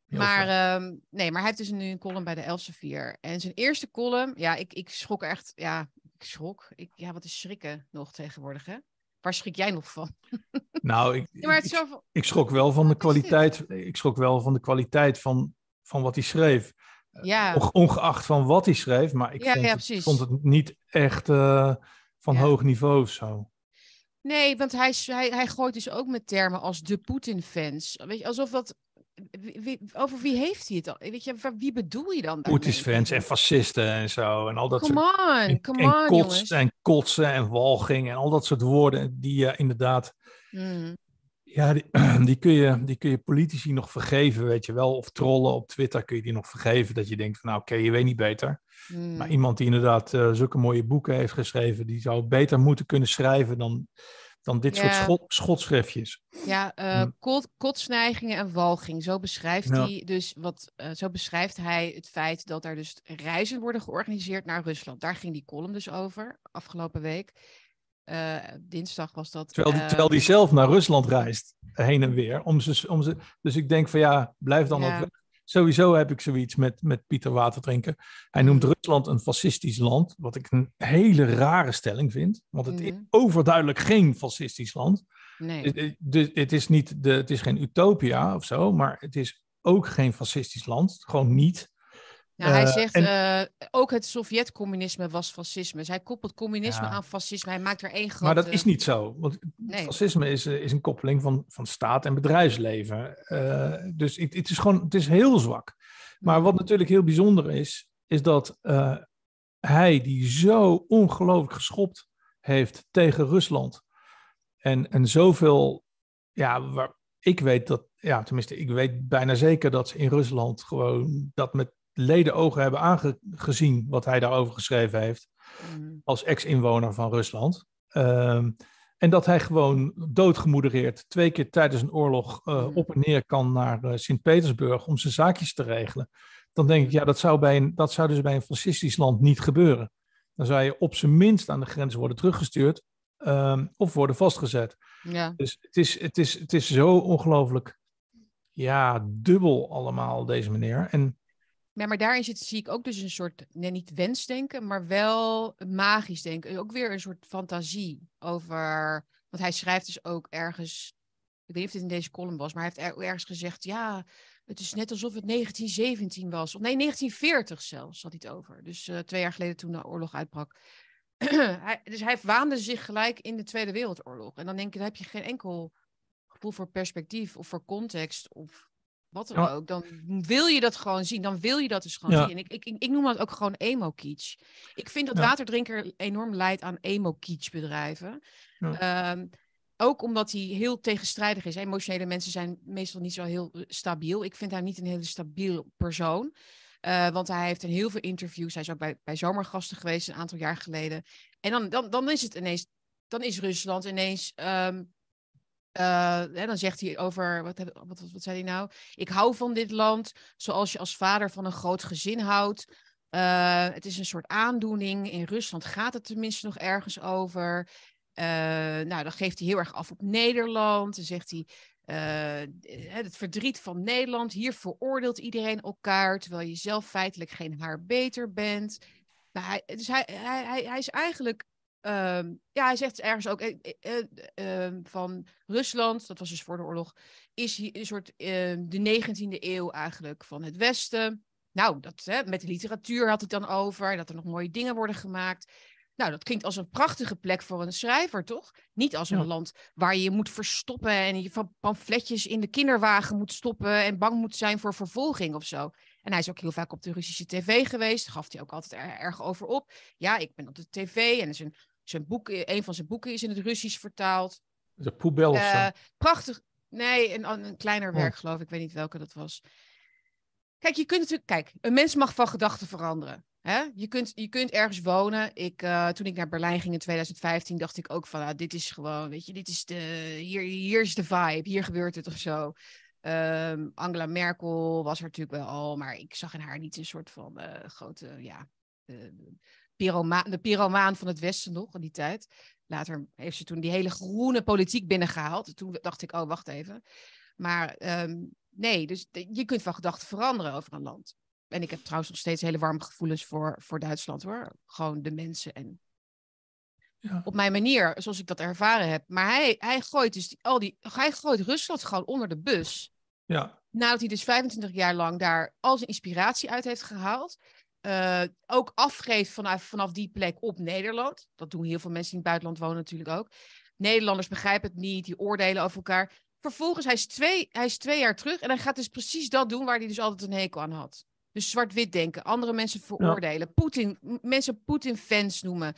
Heel maar um, nee, maar hij heeft dus nu een column bij de Elsevier. En zijn eerste column, ja, ik, ik schrok echt, ja, ik schrok. Ik, ja, wat is schrikken nog tegenwoordig, hè? Waar schrik jij nog van? Nou, ik, ja, ik, schrok wel van de kwaliteit. Ik schrok wel van de kwaliteit van, van wat hij schreef. Ja. Ongeacht van wat hij schreef, maar ik ja, vond, ja, het, vond, het, niet echt uh, van hoog niveau zo. Nee, want hij, hij, hij gooit dus ook met termen als de Poetin-fans. Weet je, alsof dat wie, over wie heeft hij het dan? Weet je, wie bedoel je dan? Poetisfans en fascisten en zo. En al dat come soort, on, en, come en on, kots, jongens. En kotsen en walging en al dat soort woorden die je uh, inderdaad... Mm. Ja, die, die, kun je, die kun je politici nog vergeven, weet je wel. Of trollen op Twitter kun je die nog vergeven. Dat je denkt van, nou oké, okay, je weet niet beter. Mm. Maar iemand die inderdaad uh, zulke mooie boeken heeft geschreven... die zou beter moeten kunnen schrijven dan dan dit Ja. soort schot, schotschriftjes. Ja, Hm. kot, kotsneigingen en walging. Zo beschrijft Ja. hij dus wat. eh, zo beschrijft hij het feit dat er dus reizen worden georganiseerd naar Rusland. Daar ging die column dus over afgelopen week. Eh, dinsdag was dat. Terwijl die, eh, terwijl die zelf naar Rusland reist, heen en weer. Om ze, om ze, dus ik denk van ja, blijf dan Ja. ook. Sowieso heb ik zoiets met, met Pieter Waterdrinker. Hij noemt Mhm. Rusland een fascistisch land, wat ik een hele rare stelling vind. Want het is Mhm. overduidelijk geen fascistisch land. Nee. Het- dus het, is niet de, het is geen utopia of zo, maar het is ook geen fascistisch land. Gewoon niet. Hij Eh, zegt en- eh, ook het Sovjet-communisme was fascisme. Dus hij koppelt communisme Ja. aan fascisme. Hij maakt er één grote. Maar dat is niet zo. Want Nee. fascisme is, eh, is een koppeling van, van staat en bedrijfsleven. Dus het, het is gewoon het is heel zwak. Maar wat natuurlijk heel bijzonder is, is dat uh, hij die zo ongelooflijk geschopt heeft tegen Rusland. En, en zoveel, ja, waar, ik weet dat, ja, tenminste, ik weet bijna zeker dat ze in Rusland gewoon dat met leden ogen hebben aangezien wat hij daarover geschreven heeft. Mm. Als ex-inwoner van Rusland. Uh, en dat hij gewoon doodgemoedereerd twee keer tijdens een oorlog uh, op en neer kan naar uh, Sint-Petersburg om zijn zaakjes te regelen. Dan denk ik, ja, dat zou, bij een, dat zou dus bij een fascistisch land niet gebeuren. Dan zou je op zijn minst aan de grens worden teruggestuurd um, of worden vastgezet. Ja. Dus het is, het, is, het is zo ongelooflijk ja, dubbel allemaal, deze meneer. En ja, maar daarin zit, zie ik ook dus een soort, nee, niet wensdenken, maar wel magisch denken. Ook weer een soort fantasie over. Want hij schrijft dus ook ergens. Ik weet niet of dit in deze column was, maar hij heeft ergens gezegd: ja, het is net alsof het 1917 was. Of nee, 1940 zelfs had hij het over. Dus uh, twee jaar geleden toen de oorlog uitbrak. hij, dus hij waande zich gelijk in de Tweede Wereldoorlog. En dan denk je, dan heb je geen enkel gevoel voor perspectief of voor context. Of wat dan ook, dan wil je dat gewoon zien. Dan wil je dat dus gewoon zien. En ik, ik, ik noem dat ook gewoon emo-kitsch. Ik vind dat Waterdrinker enorm leidt aan emo-kitsch bedrijven. Ehm, ook omdat hij heel tegenstrijdig is. Emotionele mensen zijn meestal niet zo heel eh, stabiel. Ik vind hij niet een hele stabiel persoon. Uh, want hij heeft in heel veel interviews. Hij is ook bij, bij zomergasten geweest een aantal jaar geleden. En dan, dan, dan is het ineens. Dan is Rusland ineens um, uh, hè, dan zegt hij over, wat, wat, wat, zei hij nou? Ik hou van dit land zoals je als vader van een groot gezin houdt. Uh, het is een soort aandoening. In Rusland gaat het tenminste nog ergens over. Uh, nou, dan geeft hij heel erg af op Nederland. Dan zegt hij, het verdriet van Nederland. Hier veroordeelt iedereen elkaar, terwijl je zelf feitelijk geen haar beter bent. Hij, dus hij, hij is eigenlijk Um, ja, hij zegt ergens ook eh, eh, eh, ehm, van Rusland, dat was dus voor de oorlog, is hier een soort ehm, de 19e eeuw eigenlijk van het Westen. Nou, dat, hè, met de literatuur had het dan over, dat er nog mooie dingen worden gemaakt. Nou, dat klinkt als een prachtige plek voor een schrijver, toch? Niet als een land waar je je moet verstoppen en je van pamfletjes in de kinderwagen moet stoppen en bang moet zijn voor vervolging of zo. En hij is ook heel vaak op de Russische tv geweest, gaf hij ook altijd erg over op. Ja, ik ben op de tv en er is een zijn boek, eh, een van zijn boeken is in het Russisch vertaald. De Poebel uh, Prachtig. Nee, een, een kleiner oh. werk geloof ik. Ik weet niet welke dat was. Kijk, je kunt natuurlijk... Kijk, een mens mag van gedachten veranderen. Hè? Je, kunt, je kunt ergens wonen. Ik, uh, toen ik naar Berlijn ging in 2015, dacht ik ook van, ah, dit is gewoon, weet je, dit is de, hier, hier is de vibe, hier gebeurt het of zo. Um, Angela Merkel was er natuurlijk wel al, maar ik zag in haar niet een soort van uh, grote, ja, uh, de pyromaan van het Westen nog in die tijd. Later heeft ze toen die hele groene politiek binnengehaald. Toen dacht ik, oh, wacht even. Maar um, nee, dus je kunt van gedachten veranderen over een land. En ik heb trouwens nog steeds hele warme gevoelens voor, voor Duitsland hoor. Gewoon de mensen en ja. op mijn manier, zoals ik dat ervaren heb. Maar hij, hij gooit dus die, al die, hij gooit Rusland gewoon onder de bus. Ja. Nadat hij dus 25 jaar lang daar al zijn inspiratie uit heeft gehaald uh, ook afgeeft vanaf, vanaf die plek op Nederland. Dat doen heel veel mensen die in het buitenland wonen natuurlijk ook. Nederlanders begrijpen het niet, die oordelen over elkaar. Vervolgens, hij is, twee, hij is twee jaar terug en hij gaat dus precies dat doen waar hij dus altijd een hekel aan had. Dus zwart-wit denken, andere mensen veroordelen, Poetin, mensen Poetin-fans noemen.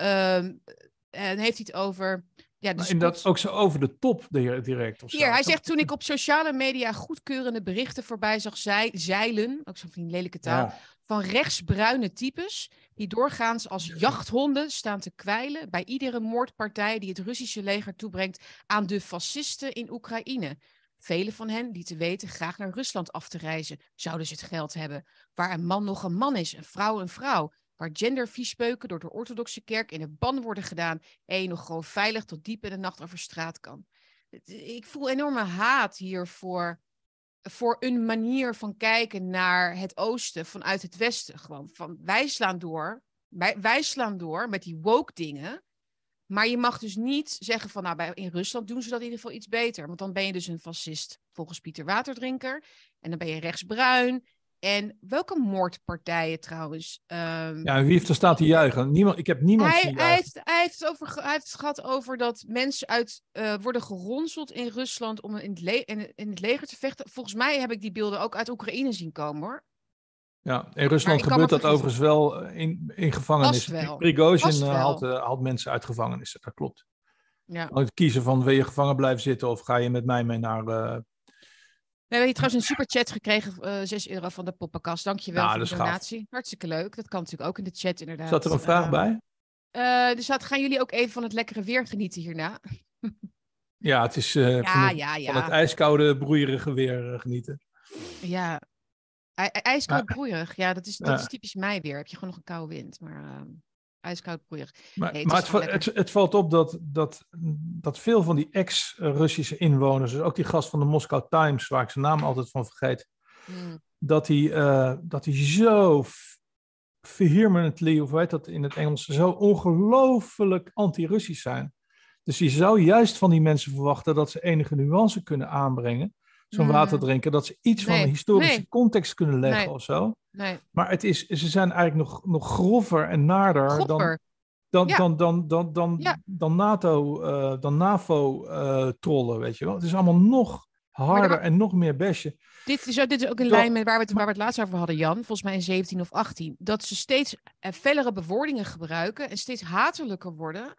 Uh, en heeft hij het over ja, dus en dat ook zo over de top direct. Of Hier, hij zegt toen ik op sociale media goedkeurende berichten voorbij zag zeilen, ook zo'n lelijke taal, van rechtsbruine types die doorgaans als jachthonden staan te kwijlen bij iedere moordpartij die het Russische leger toebrengt aan de fascisten in Oekraïne. Velen van hen lieten weten graag naar Rusland af te reizen, zouden ze het geld hebben. Waar een man nog een man is, een vrouw een vrouw. Waar genderviespeuken door de orthodoxe kerk in de ban worden gedaan en je nog gewoon veilig tot diep in de nacht over straat kan. Ik voel enorme haat hier voor een manier van kijken naar het oosten vanuit het westen. Gewoon van wij slaan door, wij, wij slaan door met die woke dingen. Maar je mag dus niet zeggen van, nou, bij, in Rusland doen ze dat in ieder geval iets beter. Want dan ben je dus een fascist, volgens Pieter Waterdrinker. En dan ben je rechtsbruin. En welke moordpartijen trouwens? Um... Ja, wie heeft er staat te juichen? Niemand, ik heb niemand hij, hij heeft, hij, heeft het over, hij heeft het gehad over dat mensen uit, uh, worden geronseld in Rusland om in het, in, in het leger te vechten. Volgens mij heb ik die beelden ook uit Oekraïne zien komen hoor. Ja, in Rusland gebeurt dat overigens wel in, in gevangenissen. Prigozhin haalt, haalt mensen uit gevangenissen, dat klopt. Ja. Het kiezen van wil je gevangen blijven zitten of ga je met mij mee naar we hebben hier trouwens een superchat gekregen, uh, eh, 6 euro van de Poppenkast. Dankjewel nou, voor de donatie. Hartstikke leuk. Dat kan natuurlijk ook in de chat inderdaad. Zat er een vraag uh, bij? Uh, dus gaan jullie ook even van het lekkere weer genieten hierna? ja, het is ja, van, ja, ja. van, het ijskoude, broeierige weer genieten. Ja, ijskoud broeierig. Ja, dat is, dat is typisch mei weer. Heb je gewoon nog een koude wind. Maar ehm, ijskoud. Maar, het, maar het, het, valt op dat, dat, dat veel van die ex-Russische inwoners, dus ook die gast van de Moscow Times, waar ik zijn naam altijd van vergeet, hmm. dat die, uh, dat die zo vehemently, of weet dat in het Engels, zo ongelooflijk anti-Russisch zijn. Dus je zou juist van die mensen verwachten dat ze enige nuance kunnen aanbrengen. Zo'n hmm. water drinken, dat ze iets van de historische context kunnen leggen of zo. Nee. Maar het is, ze zijn eigenlijk nog, nog grover en naarder dan, dan, dan, dan, dan, dan, dan, NATO, uh, dan NAVO-trollen, eh, weet je wel. Het is allemaal nog harder en nog meer besje. Dit is, dit is ook in lijn met waar we, het, waar we het laatst over hadden, Jan. Volgens mij in 17 of 18. Dat ze steeds uh, fellere bewoordingen gebruiken en steeds hatelijker worden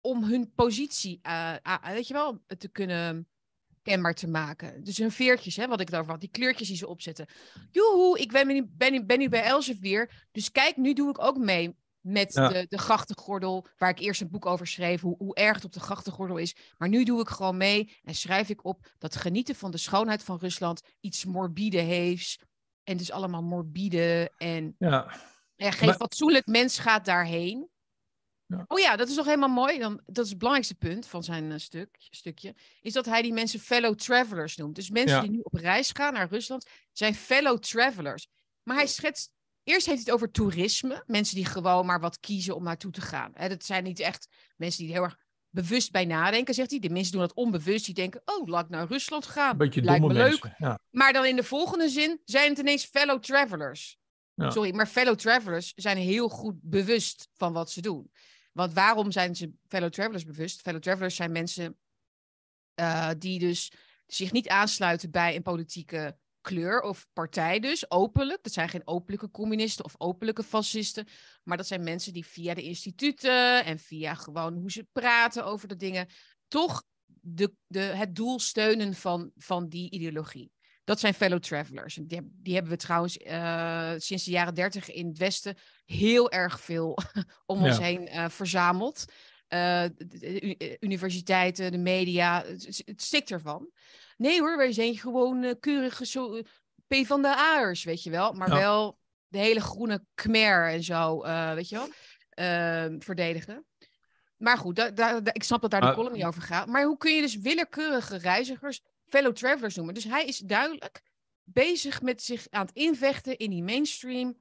om hun positie, weet je wel, te kunnen kenbaar te maken. Dus hun veertjes, hè, wat ik daarvan had, die kleurtjes die ze opzetten. Joehoe, ik ben nu, ben, ben nu bij Elsevier, dus kijk, nu doe ik ook mee met de, de grachtengordel, waar ik eerst een boek over schreef, hoe, hoe erg het op de grachtengordel is. Maar nu doe ik gewoon mee en schrijf ik op dat genieten van de schoonheid van Rusland iets morbide heeft. En dus allemaal morbide en... Ja. En geen fatsoenlijk mens gaat daarheen. Ja. Oh ja, dat is nog helemaal mooi. Dan, dat is het belangrijkste punt van zijn uh, stuk, stukje. Is dat hij die mensen fellow travelers noemt. Dus mensen die nu op reis gaan naar Rusland zijn fellow travelers. Maar hij schetst. Eerst heeft hij het over toerisme. Mensen die gewoon maar wat kiezen om naartoe te gaan. He, dat zijn niet echt mensen die heel erg bewust bij nadenken, zegt hij. De mensen doen dat onbewust. Die denken, oh, laat ik naar Rusland gaan. Beetje Lijkt me leuk. Ja. Maar dan in de volgende zin zijn het ineens fellow travelers. Sorry, maar fellow travelers zijn heel goed bewust van wat ze doen. Want waarom zijn ze fellow travelers bewust? Fellow travelers zijn mensen uh, die dus zich niet aansluiten bij een politieke kleur of partij dus, openlijk. Dat zijn geen openlijke communisten of openlijke fascisten, maar dat zijn mensen die via de instituten en via gewoon hoe ze praten over de dingen, toch de, de, het doel steunen van, van die ideologie. Dat zijn fellow travelers. Die, die hebben we trouwens uh, sinds de jaren dertig in het Westen heel erg veel om ons heen uh, verzameld. Uh, de universiteiten, de media, het, het stikt ervan. Nee hoor, wij zijn gewoon keurige zo, P van de A'ers, weet je wel. Maar wel de hele groene Khmer en zo, weet je wel, ehm, verdedigen. Maar goed, ik snap dat daar de column niet over gaat. Maar hoe kun je dus willekeurige reizigers fellow travelers noemen. Dus hij is duidelijk bezig met zich aan het invechten in die mainstream.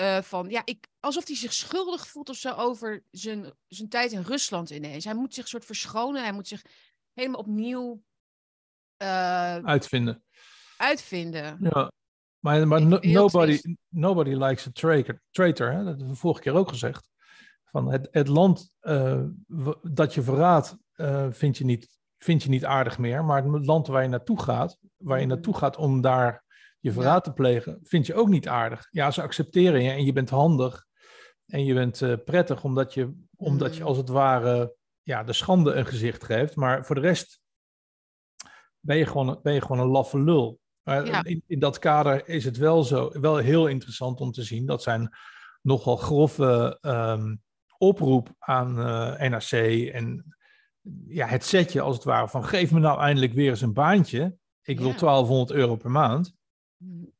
Uh, van ja, ik, alsof hij zich schuldig voelt of zo over zijn, zijn tijd in Rusland ineens. Hij moet zich soort verschonen, hij moet zich helemaal opnieuw uh, uitvinden. Uitvinden. Ja, maar, maar nobody, nobody likes a traitor. traitor hè? Dat hebben we vorige keer ook gezegd. Van het, het land uh, dat je verraadt, vind je niet vind je niet aardig meer. Maar het land waar je naartoe gaat, waar je mhm. naartoe gaat om daar je verraad te plegen, vind je ook niet aardig. Ja, ze accepteren je en je bent handig en je bent uh, prettig, omdat je, omdat je mhm. als het ware ja, de schande een gezicht geeft. Maar voor de rest ben je gewoon, ben je gewoon een laffe lul. Maar in, in, dat kader is het wel zo, wel heel interessant om te zien. Dat zijn nogal grove um, oproep aan uh, eh, NRC en ja, het setje als het ware van geef me nou eindelijk weer eens een baantje. Ik wil 1200 euro per maand. Mm.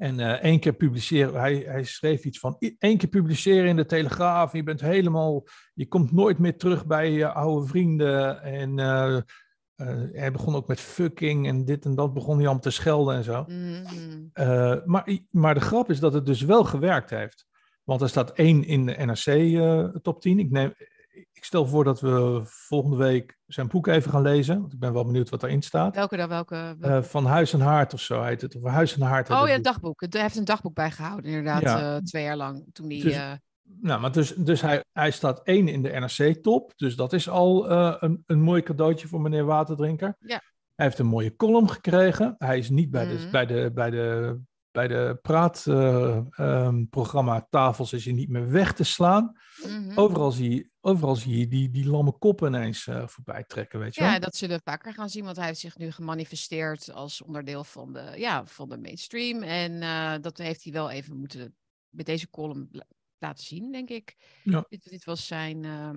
En uh, één keer publiceren, hij, hij schreef iets van één keer publiceren in de Telegraaf. Je bent helemaal, je komt nooit meer terug bij je oude vrienden. En uh, uh, hij begon ook met fucking en dit en dat begon hij allemaal te schelden en zo. Mm-hmm. maar, maar de grap is dat het dus wel gewerkt heeft. Want er staat één in de NRC top 10. Ik neem, ik stel voor dat we volgende week zijn boek even gaan lezen. Want ik ben wel benieuwd wat erin staat. Welke dan? Welke? Uh, van Huis en Haard of zo heet het. Of Huis en Haard. Oh ja, het dagboek. Hij heeft een dagboek bijgehouden, inderdaad, ja. uh, twee jaar lang. Toen die, dus, uh... nou, maar dus, dus hij, hij staat één in de NRC-top. Dus dat is al een, een mooi cadeautje voor meneer Waterdrinker. Ja. Hij heeft een mooie column gekregen. Hij is niet bij, de, mm. bij, de, bij de bij de praatprogramma um, tafels is je niet meer weg te slaan. Mm-hmm. Overal zie je, overal zie je die, die lamme koppen ineens uh, voorbij trekken, weet je Ja, dat zullen we vaker gaan zien, want hij heeft zich nu gemanifesteerd als onderdeel van de, ja, van de mainstream. En uh, dat heeft hij wel even moeten met deze column laten zien, denk ik. Ja. Dit, dit was zijn uh,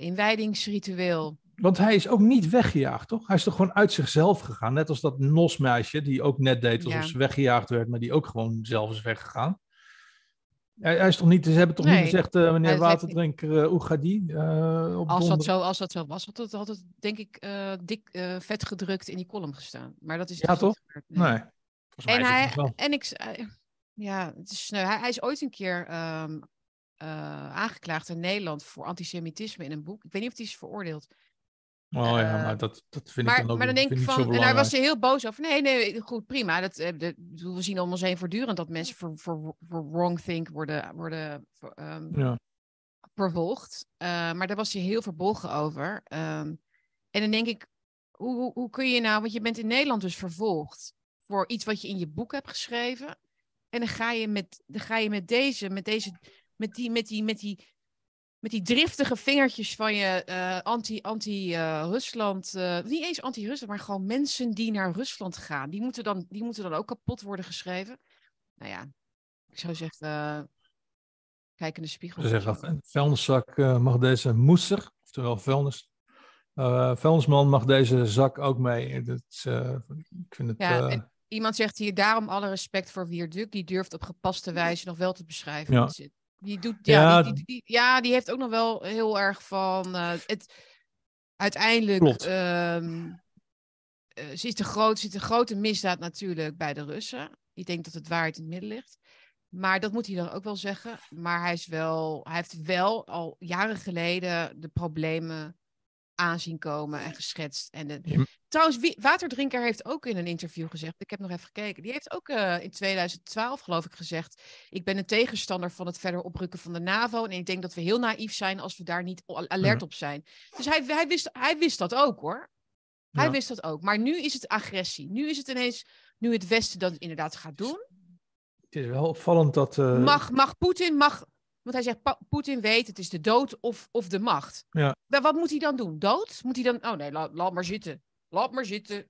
inwijdingsritueel. Want hij is ook niet weggejaagd, toch? Hij is toch gewoon uit zichzelf gegaan. Net als dat Nosmeisje, die ook net deed alsof ja. ze weggejaagd werd, maar die ook gewoon zelf is weggegaan. Hij, hij is toch niet, ze hebben toch nee. niet gezegd, uh, meneer Waterdrinker, uh, hoe gaat die? Uh, op als, dat zo, als dat zo was, had het, had het denk ik dik vet gedrukt in die column gestaan. Maar dat is ja, dus toch? Gebeurd, nee. nee. En, hij, en ik, ja, het is sneu. Hij, hij is ooit een keer um, aangeklaagd in Nederland voor antisemitisme in een boek. Ik weet niet of hij is veroordeeld. Oh ja, maar dat, dat vind maar, ik dan ook maar dan denk ik van, En daar was hij heel boos over. Nee, nee, goed, prima. Dat, de, we zien om ons heen voortdurend dat mensen voor, voor, voor wrong think worden, worden um, ja. vervolgd. Uh, maar daar was hij heel verbolgen over. Um, en dan denk ik, hoe, hoe, hoe kun je nou, want je bent in Nederland dus vervolgd voor iets wat je in je boek hebt geschreven. En dan ga je met, dan ga je met deze, met deze, met die, met die, met die met die driftige vingertjes van je uh, anti-Rusland. Anti, uh, uh, niet eens anti-Rusland, maar gewoon mensen die naar Rusland gaan. Die moeten dan, die moeten dan ook kapot worden geschreven. Nou ja, ik zou zeggen, uh, kijk in de spiegel. Ze zeggen, een vuilniszak mag deze moeser, oftewel vuilnis. vuilnisman mag deze zak ook mee. Dat, ik vind het... Ja, iemand zegt hier, daarom alle respect voor Wierduk. Die durft op gepaste wijze nog wel te beschrijven. Ja. Die doet, ja, ja. Die, die, die, ja, die heeft ook nog wel heel erg van. Uh, het, uiteindelijk. Um, uh, ze is de groot, zit een grote misdaad natuurlijk bij de Russen. Ik denk dat het waarheid in het midden ligt. Maar dat moet hij dan ook wel zeggen. Maar hij, is wel, hij heeft wel al jaren geleden de problemen aanzien komen en geschetst. En de... ja. Trouwens, wie, Waterdrinker heeft ook in een interview gezegd, ik heb nog even gekeken, die heeft ook uh, in 2012 geloof ik gezegd, ik ben een tegenstander van het verder oprukken van de NAVO en ik denk dat we heel naïef zijn als we daar niet alert ja. op zijn. Dus hij, hij, wist, hij wist dat ook hoor. Hij ja. wist dat ook. Maar nu is het agressie. Nu is het ineens, nu het Westen dat inderdaad gaat doen. Het is wel opvallend dat... Uh... Mag, mag Poetin, mag want hij zegt, Poetin weet, het is de dood of, of de macht. Ja. Maar wat moet hij dan doen? Dood? Moet hij dan... Oh nee, laat, laat maar zitten. Laat maar zitten.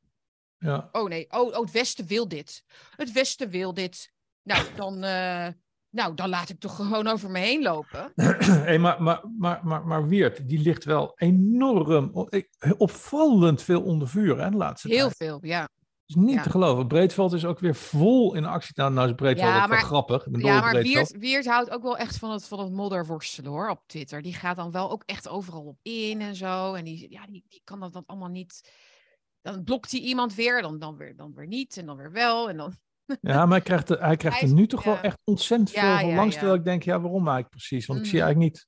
Ja. Oh nee, oh, oh, het Westen wil dit. Het Westen wil dit. Nou, dan, uh, nou, dan laat ik toch gewoon over me heen lopen. hey, maar, maar, maar, maar, maar Weert, die ligt wel enorm, opvallend veel onder vuur, hè, de laatste Heel tijd. veel, ja is niet ja. te geloven. Breedveld is ook weer vol in actie. Nou, nou is Breedveld ja, ook maar, wel grappig. ja, maar Wiert, Wiert, houdt ook wel echt van het, van het modderworstelen hoor, op Twitter. Die gaat dan wel ook echt overal op in en zo. En die, ja, die, die kan dat dan allemaal niet... Dan blokt hij iemand weer, dan, dan, weer, dan weer niet en dan weer wel. En dan... Ja, maar hij krijgt, er, hij krijgt hij er nu toch ja. wel echt ontzettend veel van langs. Terwijl ik denk, ja, waarom eigenlijk precies? Want mm. ik zie eigenlijk niet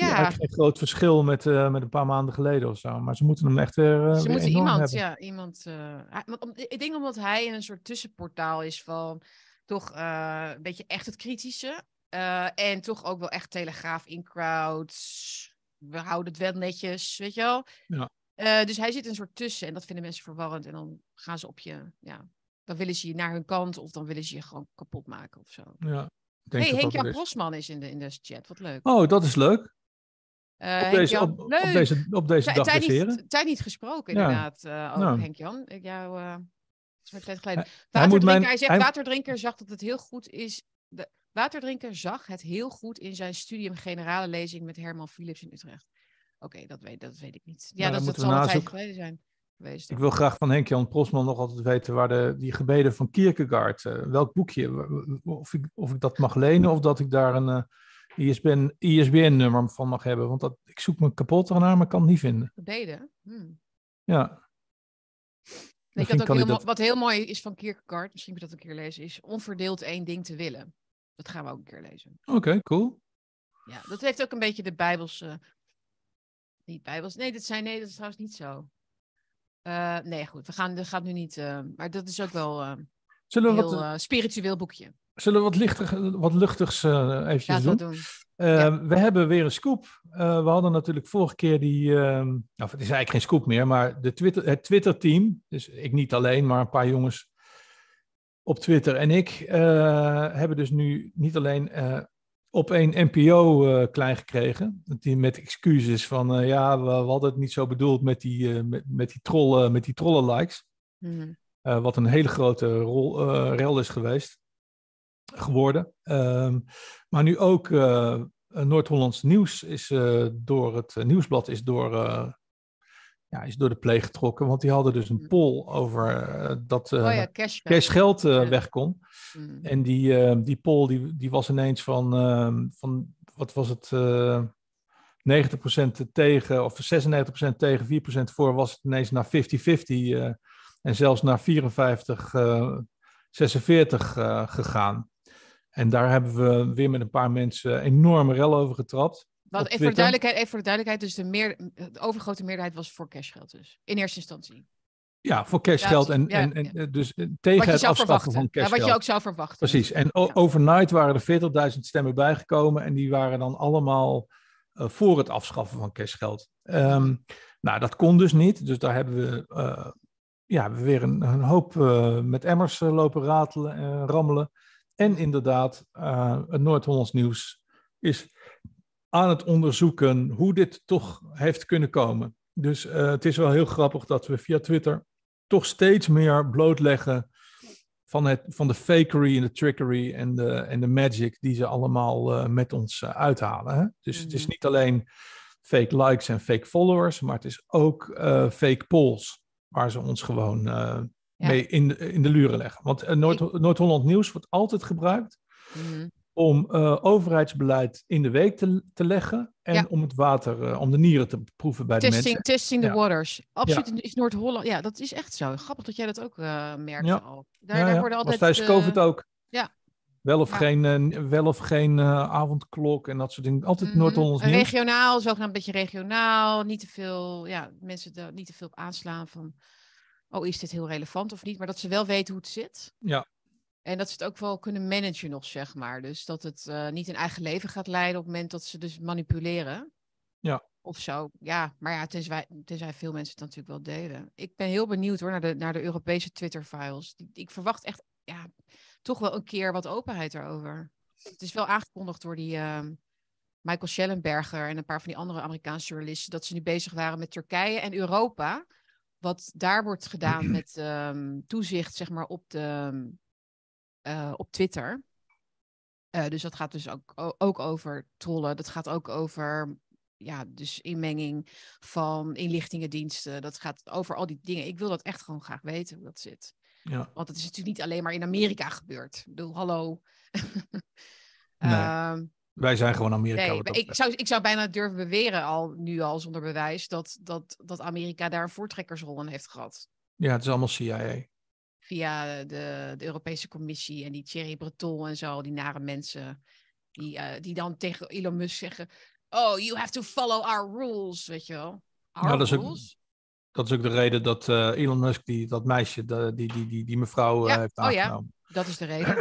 ja. geen groot verschil met, uh, met een paar maanden geleden of zo. Maar ze moeten hem echt weer. Uh, ze weer moeten iemand, hebben. ja, iemand. Uh, ik denk omdat hij in een soort tussenportaal is van toch een beetje echt het kritische. en toch ook wel echt telegraaf in crowds. We houden het wel netjes, weet je wel. Ja. dus hij zit een soort tussen en dat vinden mensen verwarrend. En dan gaan ze op je, ja, dan willen ze je naar hun kant of dan willen ze je gewoon kapot maken of zo. Ja. Hey, Henk-Jan Prosman is in de, in de chat, wat leuk. Oh, dat is leuk. Uh, op, deze, op, op, deze, op deze dag tijd. Niet, tijd niet gesproken, inderdaad, ja. uh, over nou. Henk-Jan. Ik jou... Uh, geleden. Hij, waterdrinker, mijn, hij zegt, hij... waterdrinker zag dat het heel goed is... De, waterdrinker zag het heel goed in zijn studium generale lezing met Herman Philips in Utrecht. Oké, okay, dat, weet, dat weet ik niet. Ja, nou, dat, dat zal een tijd geleden zijn. Geweest, ik wil graag van Henk-Jan Prosman nog altijd weten waar de, die gebeden van Kierkegaard, uh, welk boekje, of ik, of ik dat mag lenen of dat ik daar een, ISBN, ISBN-nummer van mag hebben. Want dat, ik zoek me kapot ernaar, maar kan het niet vinden. Gebeden? Hmm. Ja. Je, dat ook heel dat... Wat heel mooi is van Kierkegaard, misschien moet je dat een keer lezen, is onverdeeld één ding te willen. Dat gaan we ook een keer lezen. Oké, okay, cool. Ja, dat heeft ook een beetje de Bijbelse... Niet Bijbels... Nee, dat, zijn, nee, dat is trouwens niet zo. Uh, nee, goed, we gaan, dat gaat nu niet... Uh, maar dat is ook wel uh, Zullen we heel spiritueel boekje. Zullen we wat, lichter, wat luchtigs uh, eventjes doen? doen. Uh, ja. We hebben weer een scoop. We hadden natuurlijk vorige keer die, nou het is eigenlijk geen scoop meer, maar de Twitter, het Twitter-team, dus ik niet alleen, maar een paar jongens, op Twitter en ik hebben dus nu niet alleen op een NPO klein gekregen. Die met excuses van ja, we, hadden het niet zo bedoeld met die, met, met die trollen, met die trollen likes. Mhm. wat een hele grote rol, rel is geweest geworden. Ehm, maar nu ook uh, Noord-Hollands Nieuws is door het nieuwsblad is door, ja, is door de pleeg getrokken. Want die hadden dus een mm. poll over dat oh ja, cash weg kon. Mm. En die, die poll die, die was ineens van, ehm, van wat was het, 90% tegen of 96% tegen 4% voor was het ineens naar 50-50 en zelfs naar 54, 46 gegaan. En daar hebben we weer met een paar mensen enorme rel over getrapt. Wat, even, voor de duidelijkheid, even voor de duidelijkheid, dus de, meer, de overgrote meerderheid was voor cashgeld dus, in eerste instantie. Ja, voor cashgeld en, en, en dus eh, tegen het afschaffen van cashgeld. Ja, wat je ook zou verwachten. Precies, en overnight waren er 40.000 stemmen bijgekomen en die waren dan allemaal uh, voor het afschaffen van cashgeld. Um, nou, dat kon dus niet, dus daar hebben we, uh, ja, we weer een, een hoop met emmers lopen ratelen en rammelen. En inderdaad, het Noord-Hollands Nieuws is aan het onderzoeken hoe dit toch heeft kunnen komen. Dus het is wel heel grappig dat we via Twitter toch steeds meer blootleggen van, het, van de fakery en de trickery en de, en de magic die ze allemaal uh, met ons uithalen. Hè? Dus het is mhm. niet alleen fake likes en fake followers, maar het is ook fake polls, waar ze ons gewoon mee in de, in de luren leggen. Want uh, Noord-Holland Nieuws wordt altijd gebruikt mhm. om uh, overheidsbeleid in de week te, te leggen en om het water, om de nieren te proeven bij testing, de mensen. Testing the waters. Absoluut is Noord-Holland, ja, dat is echt zo. Grappig dat jij dat ook merkt al. Daar, daar worden altijd... Was tijdens COVID ook. Ja, wel of geen, wel of geen uh, avondklok en dat soort dingen. Altijd mm -hmm. Noord-Hollands nieuws. Regionaal, zogenaamd een beetje regionaal. Niet te veel, ja, mensen er niet te veel op aanslaan van oh, is dit heel relevant of niet? Maar dat ze wel weten hoe het zit. Ja. En dat ze het ook wel kunnen managen nog, zeg maar. Dus dat het uh, niet een eigen leven gaat leiden op het moment dat ze dus manipuleren. Ja. Of zo. Ja, maar ja, tenzij, tenzij veel mensen het natuurlijk wel delen. Ik ben heel benieuwd hoor naar de, naar de Europese Twitter-files. Ik verwacht echt, ja, toch wel een keer wat openheid erover. Het is wel aangekondigd door die uh, Michael Schellenberger en een paar van die andere Amerikaanse journalisten dat ze nu bezig waren met Turkije en Europa wat daar wordt gedaan met ehm, toezicht, zeg maar, op, de, uh, op Twitter. Uh, dus dat gaat dus ook, ook over trollen. Dat gaat ook over ja, dus inmenging van inlichtingendiensten. Dat gaat over al die dingen. Ik wil dat echt gewoon graag weten hoe dat zit. Ja. Want het is natuurlijk niet alleen maar in Amerika gebeurd. Ik bedoel, hallo. nee. uh, wij zijn gewoon Amerika. Nee, ik, zou, ik zou bijna durven beweren, al, nu al zonder bewijs, dat, dat, dat Amerika daar een voortrekkersrol in heeft gehad. Ja, het is allemaal CIA. Via de, de Europese Commissie en die Thierry Breton en zo, die nare mensen. Die, uh, die dan tegen Elon Musk zeggen: Oh, you have to follow our rules, weet je wel. Our ja, dat is rules? Ook, dat is ook de reden dat uh, Elon Musk die, dat meisje, de, die, die, die, die mevrouw uh, heeft aangenomen. Oh, ja. Dat is de reden.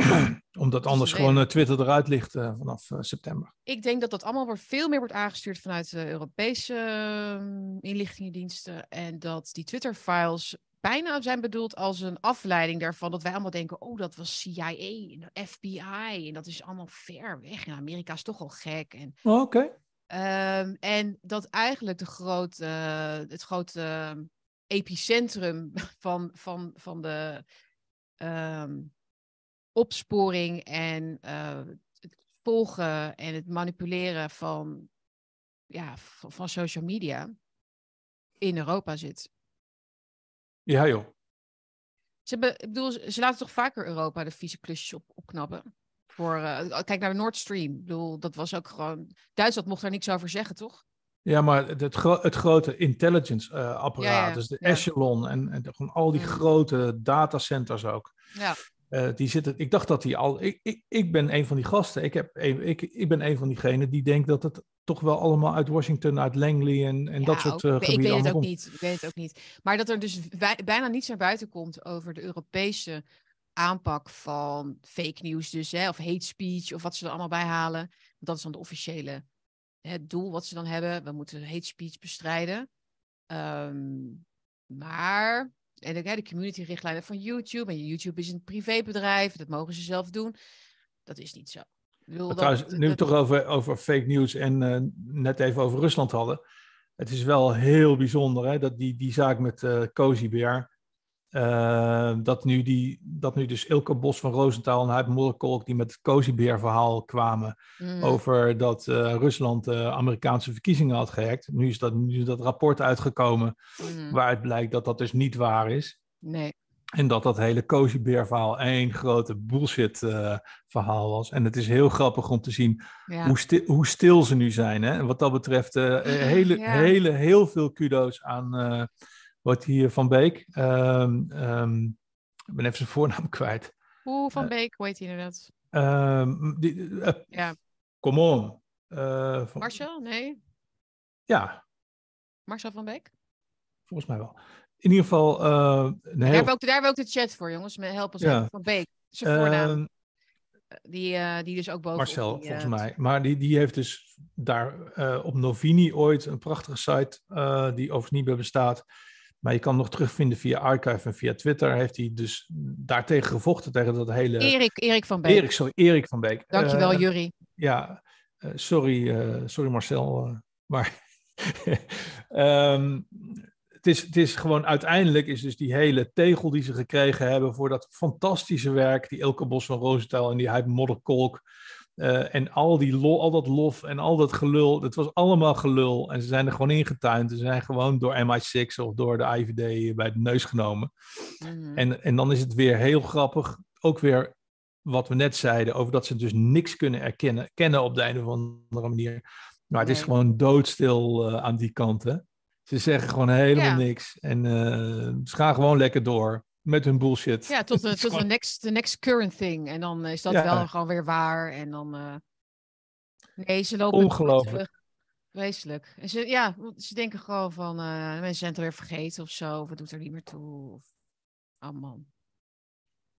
Omdat anders gewoon reden. Twitter eruit ligt uh, vanaf september. Ik denk dat dat allemaal wordt, veel meer wordt aangestuurd vanuit de Europese uh, inlichtingendiensten. En dat die Twitter-files bijna zijn bedoeld als een afleiding daarvan. Dat wij allemaal denken, oh, dat was CIA en FBI. En dat is allemaal ver weg. En Amerika is toch al gek. En, oh, Oké. Okay. Um, en dat eigenlijk de grote, het grote epicentrum van, van, van de... Um, opsporing en uh, het volgen en het manipuleren van, ja, van, van, social media in Europa zit. Ja, joh. Ze, hebben, ik bedoel, ze laten toch vaker Europa de vieze klusjes op, opknappen? Voor, uh, kijk naar de Nord Stream. Ik bedoel, dat was ook gewoon. Duitsland mocht daar niks over zeggen, toch? Ja, maar het, gro het grote intelligence-apparaat, uh, ja, ja, dus de ja. Echelon en, en gewoon al die mm. grote datacenters ook. Ja. Uh, die zitten, ik dacht dat hij al. Ik, ik, ik ben een van die gasten. Ik, heb, ik, ik ben een van diegenen die denkt dat het toch wel allemaal uit Washington, uit Langley en, en ja, dat soort uh, gebieden. Ik weet het ook niet. Ik weet het ook niet. Maar dat er dus bijna niets naar buiten komt over de Europese aanpak van fake news, dus hè, of hate speech, of wat ze er allemaal bij halen. Dat is dan de officiële het doel wat ze dan hebben. We moeten hate speech bestrijden. Um, maar en de, de community-richtlijnen van YouTube. En YouTube is een privébedrijf, dat mogen ze zelf doen. Dat is niet zo. Bedoel, Trouwens, nu we het toch over, over fake news en uh, net even over Rusland hadden. Het is wel heel bijzonder hè, dat die, die zaak met uh, Cozy Bear. Uh, dat, nu die, dat nu dus Ilke Bos van Roosentaal en Huip die met het Cozy Bear verhaal kwamen mm. over dat uh, Rusland uh, Amerikaanse verkiezingen had gehackt. Nu is dat, nu is dat rapport uitgekomen mm. waaruit blijkt dat dat dus niet waar is. Nee. En dat dat hele Cozy Bear verhaal één grote bullshit verhaal was. En het is heel grappig om te zien ja. hoe, sti hoe, stil ze nu zijn. Hè? En wat dat betreft hele, ja. hele, heel veel kudo's aan wordt hier Van Beek. Um, um, ik ben even zijn voornaam kwijt. Hoe Van eh, Beek, hoe heet hij inderdaad? Um, die, uh, ja. Come on. Uh, van... Marcel? Nee. Ja. Marcel van Beek? Volgens mij wel. In ieder geval. Uh, heel... daar, hebben we ook, daar hebben we ook de chat voor, jongens. Met helpen ja. van Beek. Zijn voornaam. Die, die dus ook boven. Marcel, die, volgens mij. Maar die, die heeft dus daar op Novini ooit een prachtige site, die overigens niet meer bestaat. Maar je kan nog terugvinden via Archive en via Twitter. Heeft hij dus daartegen gevochten, tegen dat hele... Erik, Erik van Beek. Erik, sorry, Erik van Beek. Dankjewel, uh, Jury. Ja, uh, sorry, uh, sorry Marcel. maar um, het, is, het is gewoon uiteindelijk is dus die hele tegel die ze gekregen hebben voor dat fantastische werk, die Elke Bos van Rosenthal en die Hype Modderkolk. Uh, en al, die lo al dat lof en al dat gelul, dat was allemaal gelul. En ze zijn er gewoon ingetuind. Ze zijn gewoon door MI6 of door de IVD bij de neus genomen. Mm. En, en dan is het weer heel grappig, ook weer wat we net zeiden, over dat ze dus niks kunnen erkennen kennen op de een of andere manier. Maar het is gewoon doodstil uh, aan die kant. Hè? Ze zeggen gewoon helemaal ja. niks. En uh, ze gaan gewoon lekker door met hun bullshit. Ja, tot, de, tot de, next, next current thing. En dan is dat ja. wel gewoon weer waar. En dan. Uh... Nee, ze lopen. Ongelooflijk. Vreselijk. En ze, ja, ze denken gewoon van. Uh, mensen zijn het alweer vergeten of zo. Of het doet er niet meer toe. Of... Oh man.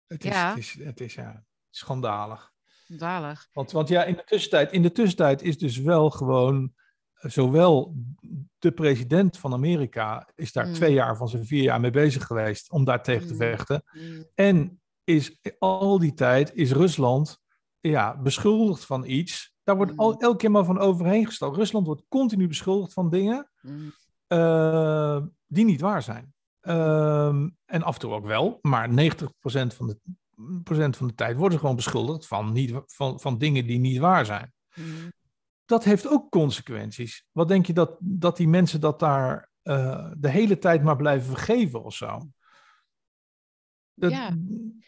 Het is, ja. het is, het is ja, schandalig. Schandalig. Want, want ja, in de tussentijd, in de tussentijd is dus wel gewoon zowel de president van Amerika is daar mm. twee jaar van zijn vier jaar mee bezig geweest om daar tegen te mm. vechten. Mm. En is al die tijd is Rusland ja, beschuldigd van iets. Daar wordt al, elke keer maar van overheen gestapt. Rusland wordt continu beschuldigd van dingen uh, die niet waar zijn. Uh, en af en toe ook wel, maar 90% van de, procent van de tijd worden ze gewoon beschuldigd van, niet, van, van dingen die niet waar zijn dat heeft ook consequenties. Wat denk je dat, dat die mensen dat daar uh, de hele tijd maar blijven vergeven of zo? Dat, ja.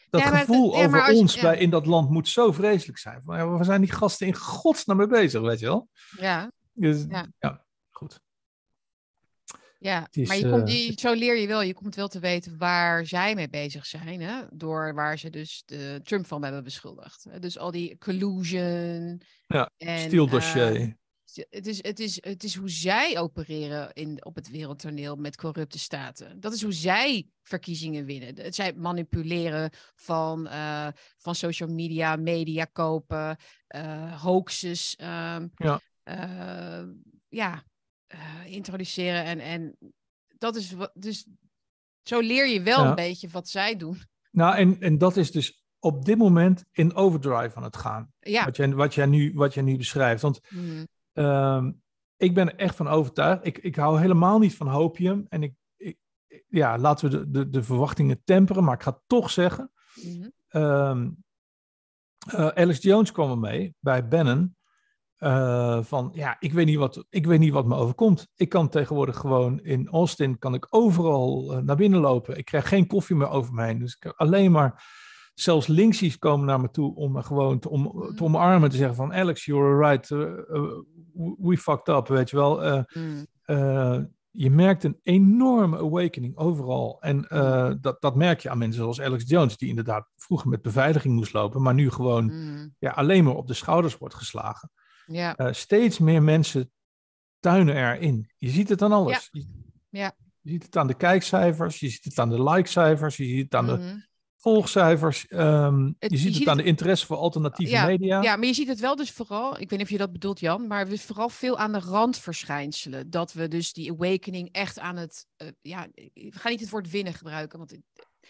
dat ja, gevoel ja, over ons bij, in dat land moet zo vreselijk zijn. We zijn die gasten in godsnaam mee bezig, weet je wel? Ja. Dus, ja. goed. Ja, is, maar je komt, uh, zo leer je wel, je komt wel te weten waar zij mee bezig zijn, hè? door waar ze dus de Trump van hebben beschuldigd. Dus al die collusion. Ja, stildossier. Uh, het, is, het, is, het is hoe zij opereren in, op het wereldtoneel met corrupte staten. Dat is hoe zij verkiezingen winnen. Zij manipuleren van, uh, van social media, media kopen, hoaxes. Um, ja. ja, uh, introduceren. En, en dat is wat. Dus zo leer je wel een beetje wat zij doen. Nou, en, en dat is dus op dit moment in overdrive aan het gaan. Ja. Wat, jij, wat, jij nu, wat jij nu beschrijft. Want mm. uh, ik ben er echt van overtuigd. Ik, ik hou helemaal niet van hopium. En ik, ik ja, laten we de, de, de, verwachtingen temperen. Maar ik ga toch zeggen. Mm -hmm. uh, Alex Jones kwam er mee bij Bannon. Uh, van ja, ik weet, niet wat, ik weet niet wat me overkomt. Ik kan tegenwoordig gewoon in Austin, kan ik overal uh, naar binnen lopen. Ik krijg geen koffie meer over mij heen. Dus ik alleen maar, zelfs linksies komen naar me toe om me gewoon te, om, te mm. omarmen. Te zeggen van Alex, you're right, uh, we fucked up, weet je wel. Mm. je merkt een enorme awakening overal. En mm. dat, dat merk je aan mensen zoals Alex Jones, die inderdaad vroeger met beveiliging moest lopen, maar nu gewoon mm. ja, alleen maar op de schouders wordt geslagen. Ja. Uh, steeds meer mensen tuinen erin. Je ziet het aan alles. Ja. ja. Je ziet het aan de kijkcijfers, je ziet het aan de likecijfers, je ziet het aan de, Mhm. volgcijfers. Ehm, je ziet het aan de interesse voor alternatieve media. Ja, maar je ziet het wel dus vooral, ik weet niet of je dat bedoelt Jan, maar dus vooral veel aan de randverschijnselen. Dat we dus die awakening echt aan het, uh, ja, we gaan niet het woord winnen gebruiken, want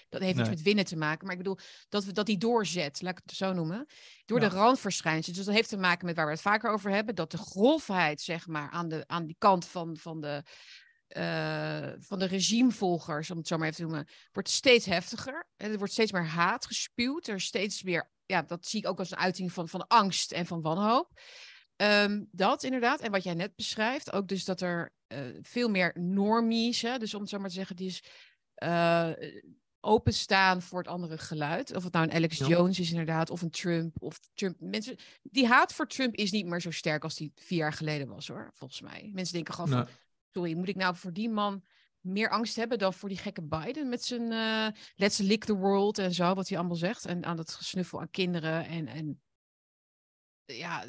dat heeft iets met winnen te maken. Maar ik bedoel, dat, we, dat die doorzet, laat ik het zo noemen, door de randverschijnselen. Dus dat heeft te maken met waar we het vaker over hebben, dat de grofheid, zeg maar, aan, de, aan die kant van, van de uh, van de regimevolgers, om het zo maar even te noemen, wordt steeds heftiger. Er wordt steeds meer haat gespuwd. Er is steeds meer, ja, dat zie ik ook als een uiting van, van angst en van wanhoop. Um, dat inderdaad. En wat jij net beschrijft, ook dus dat er uh, veel meer normies, hè, dus om het zo maar te zeggen, die is uh, openstaan voor het andere geluid. Of het nou een Alex Jones is inderdaad, of een Trump. Of Trump. Mensen, die haat voor Trump is niet meer zo sterk als die vier jaar geleden was hoor, volgens mij. Mensen denken gewoon van, sorry, moet ik nou voor die man meer angst hebben dan voor die gekke Biden met zijn uh, let's lick the world en zo, wat hij allemaal zegt. En aan dat gesnuffel aan kinderen en, en ja,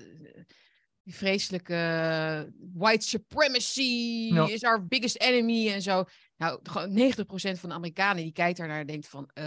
die vreselijke white supremacy is our biggest enemy en zo. Nou, gewoon 90% van de Amerikanen die kijkt daar naar en denkt van, uh,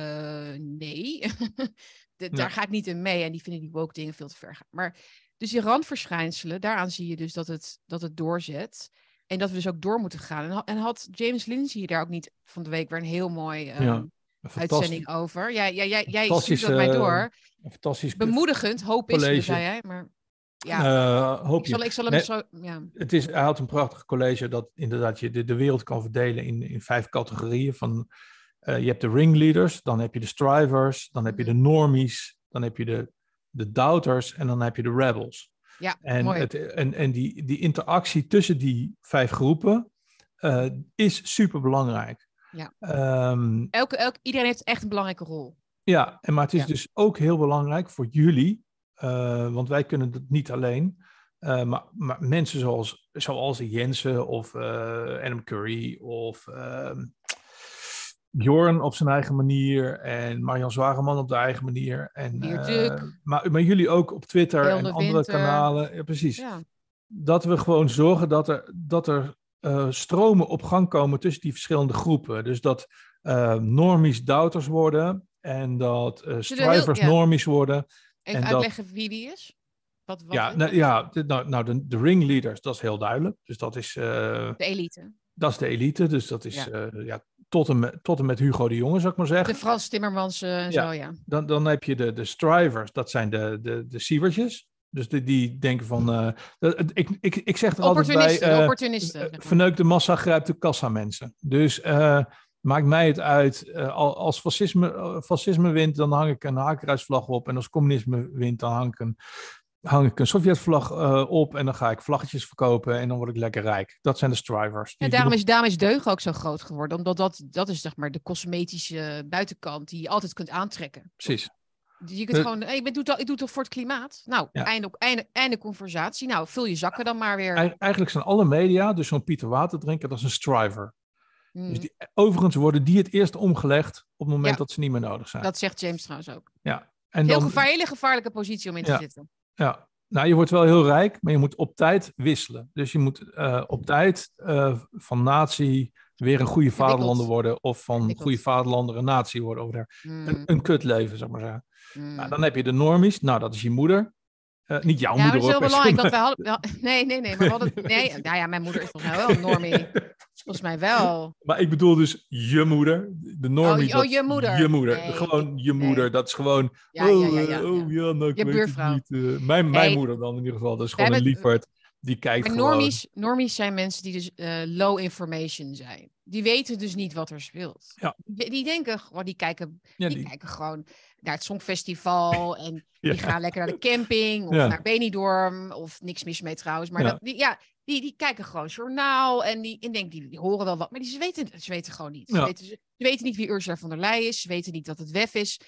nee, de, daar ga ik niet in mee. En die vinden die woke dingen veel te ver gaan. Maar dus die randverschijnselen, daaraan zie je dus dat het, dat het doorzet. En dat we dus ook door moeten gaan. En, en had James Lindsay daar ook niet van de week weer een heel mooi um, uitzending over? Ja, ja, jij, jij stuurt dat mij door. Fantastisch. Bemoedigend, hoop is er, zei hij. Maar ja, uh, hoop ik zal, ik zal hem zo... Ja. Het is, hij had een prachtig college dat inderdaad je de, de wereld kan verdelen in, in vijf categorieën. Van, uh, je hebt de ringleaders, dan heb je de strivers, dan heb je de normies, dan heb je de, de doubters en dan heb je de rebels. Ja, en, mooi. Het, en, en die, die interactie tussen die vijf groepen uh, is super belangrijk. Ja. Um, elke, elke, iedereen heeft echt een belangrijke rol. Ja, en, maar het is dus ook heel belangrijk voor jullie, uh, want wij kunnen het niet alleen. Uh, maar, maar, mensen zoals, zoals Jensen of Adam Curry of ehm, Bjorn op zijn eigen manier en Marjan Zwageman op de eigen manier. En, uh, maar, maar jullie ook op Twitter en andere kanalen. Ja, precies. Ja. Dat we gewoon zorgen dat er, dat er uh, stromen op gang komen tussen die verschillende groepen. Dus dat uh, normies doubters worden en dat strivers ja. normies worden. Even en uitleggen dat, wie die is? Wat, wat ja, nou, ja de, nou, nou de, de ringleaders, dat is heel duidelijk. Dus dat is... de elite. Dat is de elite, dus dat is ja. ja tot en, met, tot en met Hugo de Jonge, zou ik maar zeggen. De Frans Timmermans uh, en ja. zo, ja. Dan, dan heb je de, de strivers, dat zijn de, de, de sievertjes. Dus die, die denken van, ik, ik, ik zeg er altijd bij, opportunisten. Verneuk de massa, grijpt de kassa mensen. Dus maakt mij het uit, als fascisme, fascisme wint, dan hang ik een hakeruisvlag op. En als communisme wint, dan hang ik een hang ik een Sovjetvlag uh, op en dan ga ik vlaggetjes verkopen en dan word ik lekker rijk. Dat zijn de strivers. En daarom is, daarom is deug ook zo groot geworden, omdat dat, dat is zeg maar de cosmetische buitenkant die je altijd kunt aantrekken. Precies. Je kunt gewoon, hey, ik, doe het, ik doe toch voor het klimaat? Nou, ja. einde, einde, einde conversatie. Nou, vul je zakken dan maar weer. eigenlijk zijn alle media, dus zo'n Pieter Waterdrinker, dat is een striver. Hmm. Dus die, overigens worden die het eerst omgelegd op het moment ja. dat ze niet meer nodig zijn. Dat zegt James trouwens ook. Ja. En Heel dan, gevaar, hele gevaarlijke positie om in te ja. zitten. Ja, nou, je wordt wel heel rijk, maar je moet op tijd wisselen. Dus je moet uh, op tijd uh, van natie weer een goede vaderlander worden. Of van goede vaderlander een natie worden. Of daar. Mm. Een, een kut leven, zeg maar. Mm. Nou, dan heb je de normies. Nou, dat is je moeder. Uh, niet jouw ja, moeder. Ja, het is heel belangrijk dat we hadden... Nee, nee, nee. Maar we hadden... Nee, nou ja, mijn moeder is mij wel een normie. Volgens mij wel. Maar ik bedoel dus je moeder. De normie. Oh, oh je moeder. Je moeder. Nee, gewoon je moeder. Nee. Dat is gewoon... Ja, oh, ja, ja, ja, oh, ja nou, ik je weet buurvrouw. Het niet. Uh, mijn, mijn moeder dan in ieder geval. Dat is gewoon een liefhard. Die kijkt maar normies, normies zijn mensen die dus uh, low information zijn. Die weten dus niet wat er speelt. Ja. Die, die denken, oh, die, kijken, die, die, kijken gewoon naar het Songfestival. en ja. die gaan lekker naar de camping. Of naar Benidorm. Of niks mis mee trouwens. Maar dat, die, ja, die, die kijken gewoon journaal. En die, en denk, die, die horen wel wat. Maar die, ze, weten, ze weten gewoon niet. Ze, weten, ze, weten niet wie Ursula von der Leyen is. Ze weten niet dat het WEF is.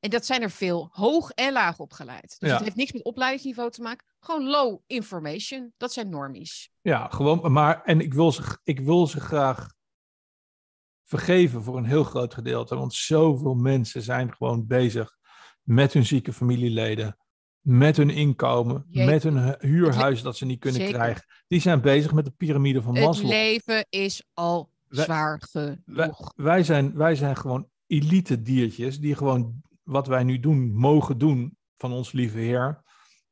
En dat zijn er veel hoog en laag opgeleid. Dus het heeft niks met opleidingsniveau te maken. Gewoon low information. Dat zijn normies. Ja, gewoon. Maar, en ik wil ze, ik wil ze graag vergeven voor een heel groot gedeelte. Want zoveel mensen zijn gewoon bezig met hun zieke familieleden, met hun inkomen, met hun huurhuis dat ze niet kunnen Zeker. krijgen. Die zijn bezig met de piramide van Maslow. Het leven is al zwaar genoeg. Wij, wij, zijn, wij zijn gewoon elite diertjes die gewoon wat wij nu doen, mogen doen van ons lieve Heer.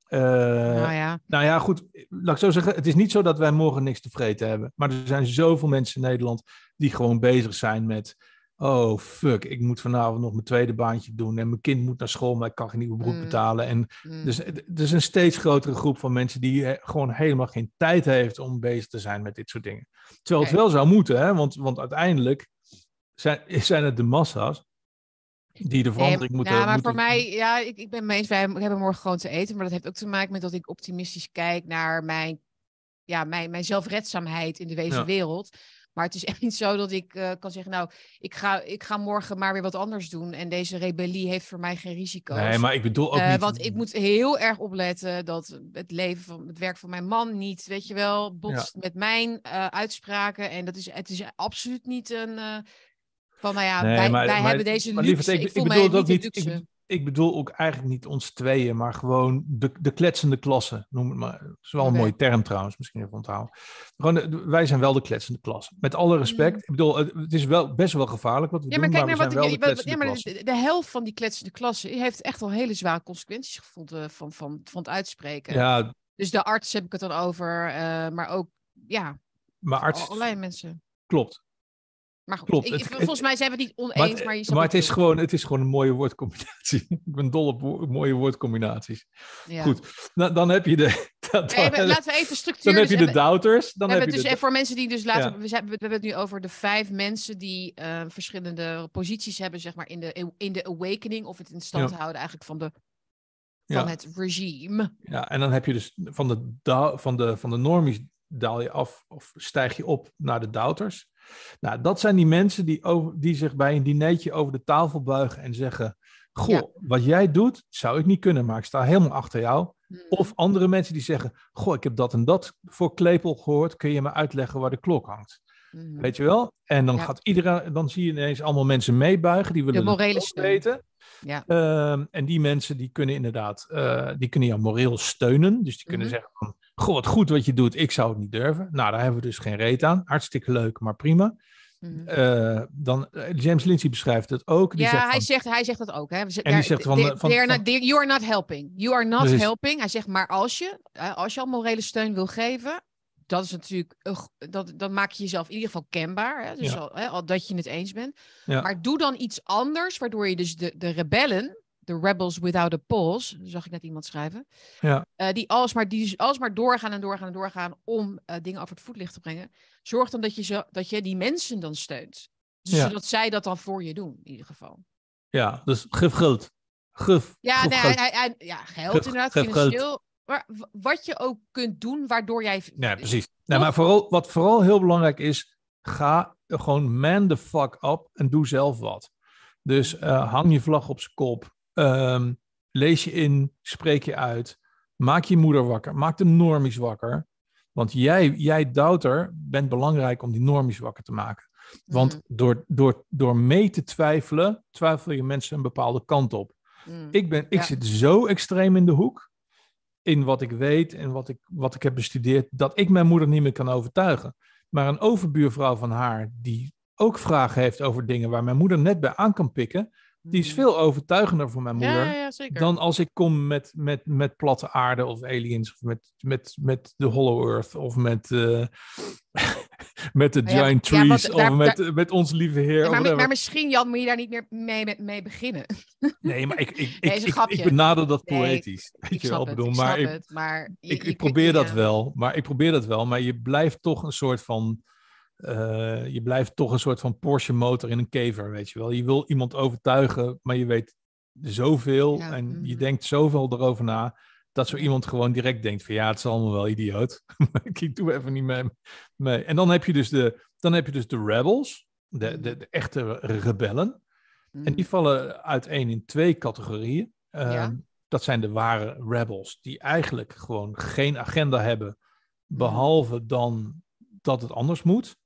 Uh, nou, ja. nou ja, goed, laat ik zo zeggen, het is niet zo dat wij morgen niks te vreten hebben. Maar er zijn zoveel mensen in Nederland die gewoon bezig zijn met oh fuck, ik moet vanavond nog mijn tweede baantje doen en mijn kind moet naar school, maar ik kan geen nieuwe broek mm. betalen. En mm. dus er is een steeds grotere groep van mensen die gewoon helemaal geen tijd heeft om bezig te zijn met dit soort dingen. Terwijl het wel zou moeten, hè? Want, want uiteindelijk zijn, zijn het de massa's die de verandering moeten... Ja, maar voor mij, ja, ik, ik ben eens, wij hebben morgen gewoon te eten, maar dat heeft ook te maken met dat ik optimistisch kijk naar mijn, ja, mijn, mijn zelfredzaamheid in de wezenwereld. wereld. Maar het is echt niet zo dat ik uh, kan zeggen, nou, ik ga, ik ga morgen maar weer wat anders doen. En deze rebellie heeft voor mij geen risico's. Nee, maar ik bedoel ook uh, niet... Want ik moet heel erg opletten dat het leven van het werk van mijn man niet, weet je wel, botst met mijn uh, uitspraken. En dat is, het is absoluut niet een... van, nou ja, nee, wij, maar, wij maar, hebben deze luxe. ik, ik, ik bedoel dat niet. Ik, ik bedoel ook eigenlijk niet ons tweeën, maar gewoon de, de kletsende klasse. Noem het maar. Dat is wel een mooie term trouwens, misschien even onthouden. Gewoon wij zijn wel de kletsende klasse. Met alle respect. Mm. Ik bedoel, het, is wel best wel gevaarlijk wat we ja, maar doen, kijk maar wat ik, ja, maar de, de, helft van die kletsende klasse heeft echt al hele zware consequenties gevonden van, van, van het uitspreken. Ja. Dus de arts heb ik het dan over, uh, maar ook, ja, maar arts, allerlei mensen. Klopt. Maar goed, Klopt, ik, volgens mij zijn we het niet oneens. Maar, maar, het, is gewoon, het is gewoon een mooie woordcombinatie. ik ben dol op mooie woordcombinaties. Ja. Goed, nou, dan heb je de... Laten we even structuur... Dan heb je de doubters. Dan heb je dus, de... Voor mensen die dus laten... We, we, hebben het nu over de vijf mensen die uh, verschillende posities hebben, zeg maar, in de, in de awakening. Of het in stand houden eigenlijk van de van het regime. Ja, en dan heb je dus van de, van de, van de normies daal je af of stijg je op naar de doubters. Nou, dat zijn die mensen die, over, die zich bij een dinertje over de tafel buigen en zeggen: Goh, wat jij doet, zou ik niet kunnen, maar ik sta helemaal achter jou. Hmm. Of andere mensen die zeggen: Goh, ik heb dat en dat voor klepel gehoord, kun je me uitleggen waar de klok hangt? Hmm. Weet je wel? En dan gaat iedereen, dan zie je ineens allemaal mensen meebuigen, die willen de morele weten. Ja. Ehm, en die mensen die kunnen inderdaad, uh, die kunnen jou moreel steunen. Dus die kunnen mhm. zeggen van, goh, wat goed wat je doet, ik zou het niet durven. Nou, daar hebben we dus geen reet aan. Hartstikke leuk, maar prima. Mhm. Eh, dan, eh, James Lindsay beschrijft het ook. Die ja, zegt hij, zegt, hij zegt dat ook. Hè. En die zegt van, van, You are not helping. You are not helping. Hij zegt, maar als je, als je al morele steun wil geven, dat is natuurlijk, dat, dan maak je jezelf in ieder geval kenbaar. Hè? Dus al, hè, al, dat je het eens bent. Maar doe dan iets anders, waardoor je dus de, de rebellen, de rebels without a pulse, zag ik net iemand schrijven, ja. Uh, die alsmaar, die alsmaar doorgaan en doorgaan en doorgaan om uh, dingen over het voetlicht te brengen. Zorg dan dat je, zo, dat je die mensen dan steunt. Dus zodat zij dat dan voor je doen, in ieder geval. Ja, dus geef geld. Geef, ja, nee, Hij, hij, ja, geld inderdaad, financieel. Maar wat je ook kunt doen waardoor jij. Ja, precies. Nee, maar vooral, wat vooral heel belangrijk is, ga gewoon man the fuck up en doe zelf wat. Dus uh, hang je vlag op zijn kop. Um, lees je in, spreek je uit. Maak je moeder wakker. Maak de normies wakker. Want jij, jij douter, bent belangrijk om die normies wakker te maken. Want mm. door, door, door mee te twijfelen, twijfel je mensen een bepaalde kant op. Mm. Ik, ben, ik zit zo extreem in de hoek in wat ik weet en wat ik, wat ik heb bestudeerd, dat ik mijn moeder niet meer kan overtuigen. Maar een overbuurvrouw van haar, die ook vragen heeft over dingen waar mijn moeder net bij aan kan pikken, die is hmm. veel overtuigender voor mijn moeder ja, ja, dan als ik kom met, met, met platte aarde of aliens of met, met, met de Hollow Earth of met, uh, met de Giant Trees of met, met ons lieve Heer. maar, maar, misschien, Jan, moet je daar niet meer mee, mee beginnen. nee, maar ik, ik, ik, ik, ik, benader dat poëtisch. weet je wel, bedoel, maar, ik, maar ik, ik probeer dat wel, maar ik probeer dat wel, maar je blijft toch een soort van uh, je blijft toch een soort van Porsche motor in een kever, weet je wel. Je wil iemand overtuigen, maar je weet zoveel en je mhm. denkt zoveel erover na, dat zo iemand gewoon direct denkt van ja, het is allemaal wel idioot. ik doe even niet mee, mee. En dan heb je dus de, dan heb je dus de rebels, de, de, de echte rebellen. En die mhm. vallen uiteen in twee categorieën. Uh, Dat zijn de ware rebels, die eigenlijk gewoon geen agenda hebben, mhm. behalve dan dat het anders moet.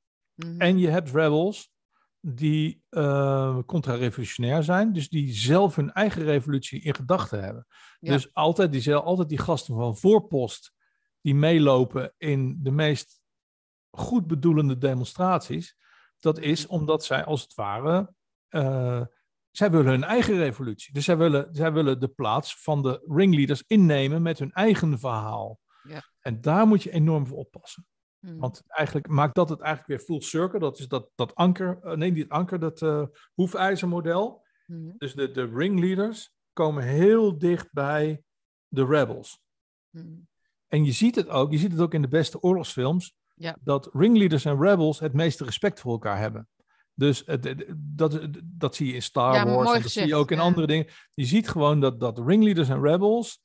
Mhm. En je hebt rebels die uh, contra-revolutionair zijn, dus die zelf hun eigen revolutie in gedachten hebben. Dus altijd die, altijd die gasten van voorpost die meelopen in de meest goed bedoelende demonstraties. Dat is omdat zij als het ware uh, zij willen hun eigen revolutie. Dus zij willen, zij willen de plaats van de ringleaders innemen met hun eigen verhaal. Ja. En daar moet je enorm voor oppassen. Hmm. Want eigenlijk maakt dat het eigenlijk weer full circle. Dat is dat, dat anker, uh, nee, niet anker, dat uh, hoefijzermodel. Mhm. Dus de, de ringleaders komen heel dicht bij de rebels. Mhm. En je ziet het ook, je ziet het ook in de beste oorlogsfilms, Ja. dat ringleaders en rebels het meeste respect voor elkaar hebben. Dus het, dat, dat zie je in Star Ja, Wars, en dat zie je ook in ja. andere dingen. Je ziet gewoon dat, dat ringleaders en rebels,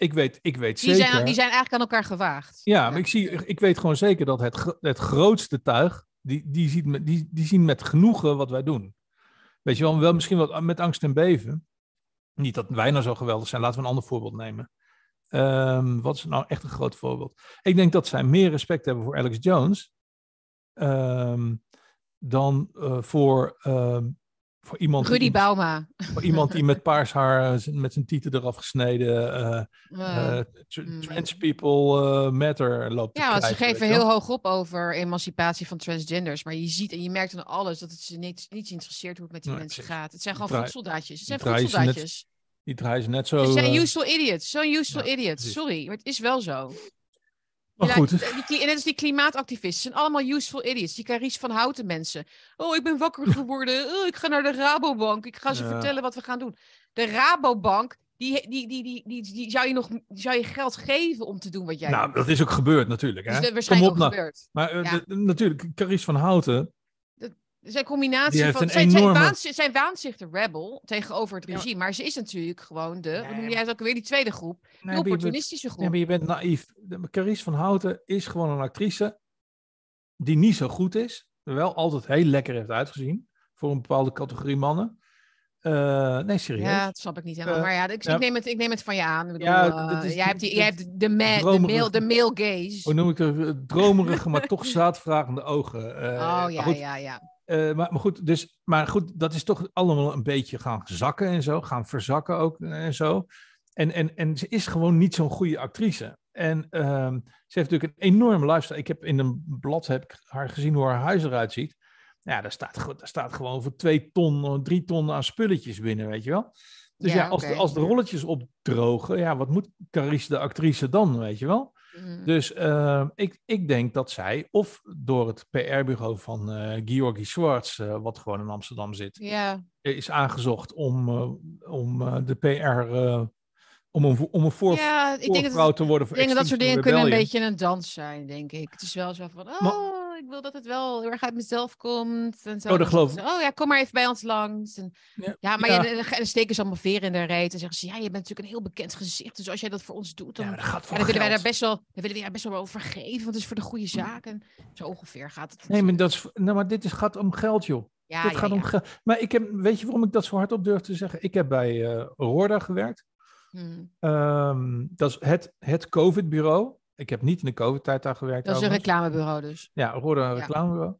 ik weet, ik weet Die zeker... zijn, die zijn eigenlijk aan elkaar gewaagd. Ja, maar ik, zie, ik weet gewoon zeker dat het, het grootste tuig, die, die, ziet die, die zien met genoegen wat wij doen. Weet je wel, wel misschien wat met angst en beven. Niet dat wij nou zo geweldig zijn, laten we een ander voorbeeld nemen. Ehm, wat is nou echt een groot voorbeeld? Ik denk dat zij meer respect hebben voor Alex Jones ehm, dan eh, voor, ehm, voor iemand Rudy die, Bauma. voor iemand die met paars haar eh, met zijn tieten eraf gesneden eh, Eh, eh, tr- mm. trans people matter loopt te ja, want ze geven heel hoog op over emancipatie van transgenders. Maar je ziet en je merkt aan alles dat het ze niet, niet interesseert hoe het met die Nee, mensen gaat. Het zijn gewoon voedsoldaatjes. Het zijn voedsoldaatjes. Die draaien ze net zo. Ze zijn useful idiots. Zo'n useful ja, precies. Sorry, maar het is wel zo. Maar Ja, goed, die- net als die klimaatactivisten. zijn allemaal useful idiots. Die Caries van Houten mensen. Oh, ik ben wakker geworden. Oh, ik ga naar de Rabobank. Ik ga ze Ja. vertellen wat we gaan doen. De Rabobank, die, die, die, die, die, die zou je nog zou je geld geven om te doen wat jij nou, doet. dat is ook gebeurd natuurlijk. Hè? Dus dat Kom waarschijnlijk op ook gebeurd. Maar eh, Ja. de- natuurlijk, Caries van Houten, Zijn combinatie van. Zijn, zijn, enorme- zijn de rebel tegenover het Ja. regime. Maar ze is natuurlijk gewoon de. Hoe Nee, noem jij het ook weer? Die tweede groep. De nee, bent, opportunistische groep. nee, maar je bent naïef. De- Caries van Houten is gewoon een actrice die niet zo goed is. Wel altijd heel lekker heeft uitgezien voor een bepaalde categorie mannen. Eh, nee, serieus. Ja, dat snap ik niet helemaal. Eh, maar ja, ik, ja. ik, neem het, ik neem het van je aan. Ik bedoel, Ja, eh, dat is jij hebt, die, jij hebt de, ma- de, male, de male gaze. Hoe noem ik het? Dromerige, maar toch zaadvragende ogen. Eh, oh ja, goed, ja, ja. Eh, maar, maar, goed, dus, maar goed, dat is toch allemaal een beetje gaan zakken en zo. Gaan verzakken ook en zo. En, en, en ze is gewoon niet zo'n goede actrice. En ehm, ze heeft natuurlijk een enorme lifestyle. Ik heb in een blad heb ik haar gezien hoe haar huis eruit ziet. Ja, daar staat, daar staat gewoon voor twee ton, eh, drie ton aan spulletjes binnen, weet je wel. Dus ja, Ja, als, de, als de rolletjes opdrogen, ja, wat moet Carice de actrice dan, weet je wel? Mhm. Dus eh, ik, ik denk dat zij, of door het PR-bureau van eh Georgi Schwartz, eh, wat gewoon in Amsterdam zit, ja, is aangezocht om, eh, om de PR, om een, om een voor, ja, ik denk dat, voorvrouw het- te worden ik voor denk dat dat soort dingen kunnen een beetje een dans zijn, denk ik. Het is wel zo van, oh, Maar- ik wil dat het wel heel erg uit mezelf komt. En zo. Oh, dat geloof ik. Oh ja, kom maar even bij ons langs. En, Ja, ja, maar ja. Je, dan, steken ze allemaal veren in de reet en zeggen ze, ja, je bent natuurlijk een heel bekend gezicht. Dus als jij dat voor ons doet, dan, Ja, dat gaat dan willen wij daar best wel, dan willen we daar best wel over geven, want het is voor de goede zaak. En zo ongeveer gaat het. Nee, maar, dat is, nou, maar dit is, gaat om geld, joh. ja, dit ja, gaat ja. om geld. Maar ik heb, weet je waarom ik dat zo hardop durf te zeggen? Ik heb bij eh Roorda gewerkt. Hmm. Ehm, dat is het, het COVID-bureau. Ik heb niet in de COVID-tijd daar gewerkt. Dat is een reclamebureau dus. Ja, Roda een Ja. reclamebureau.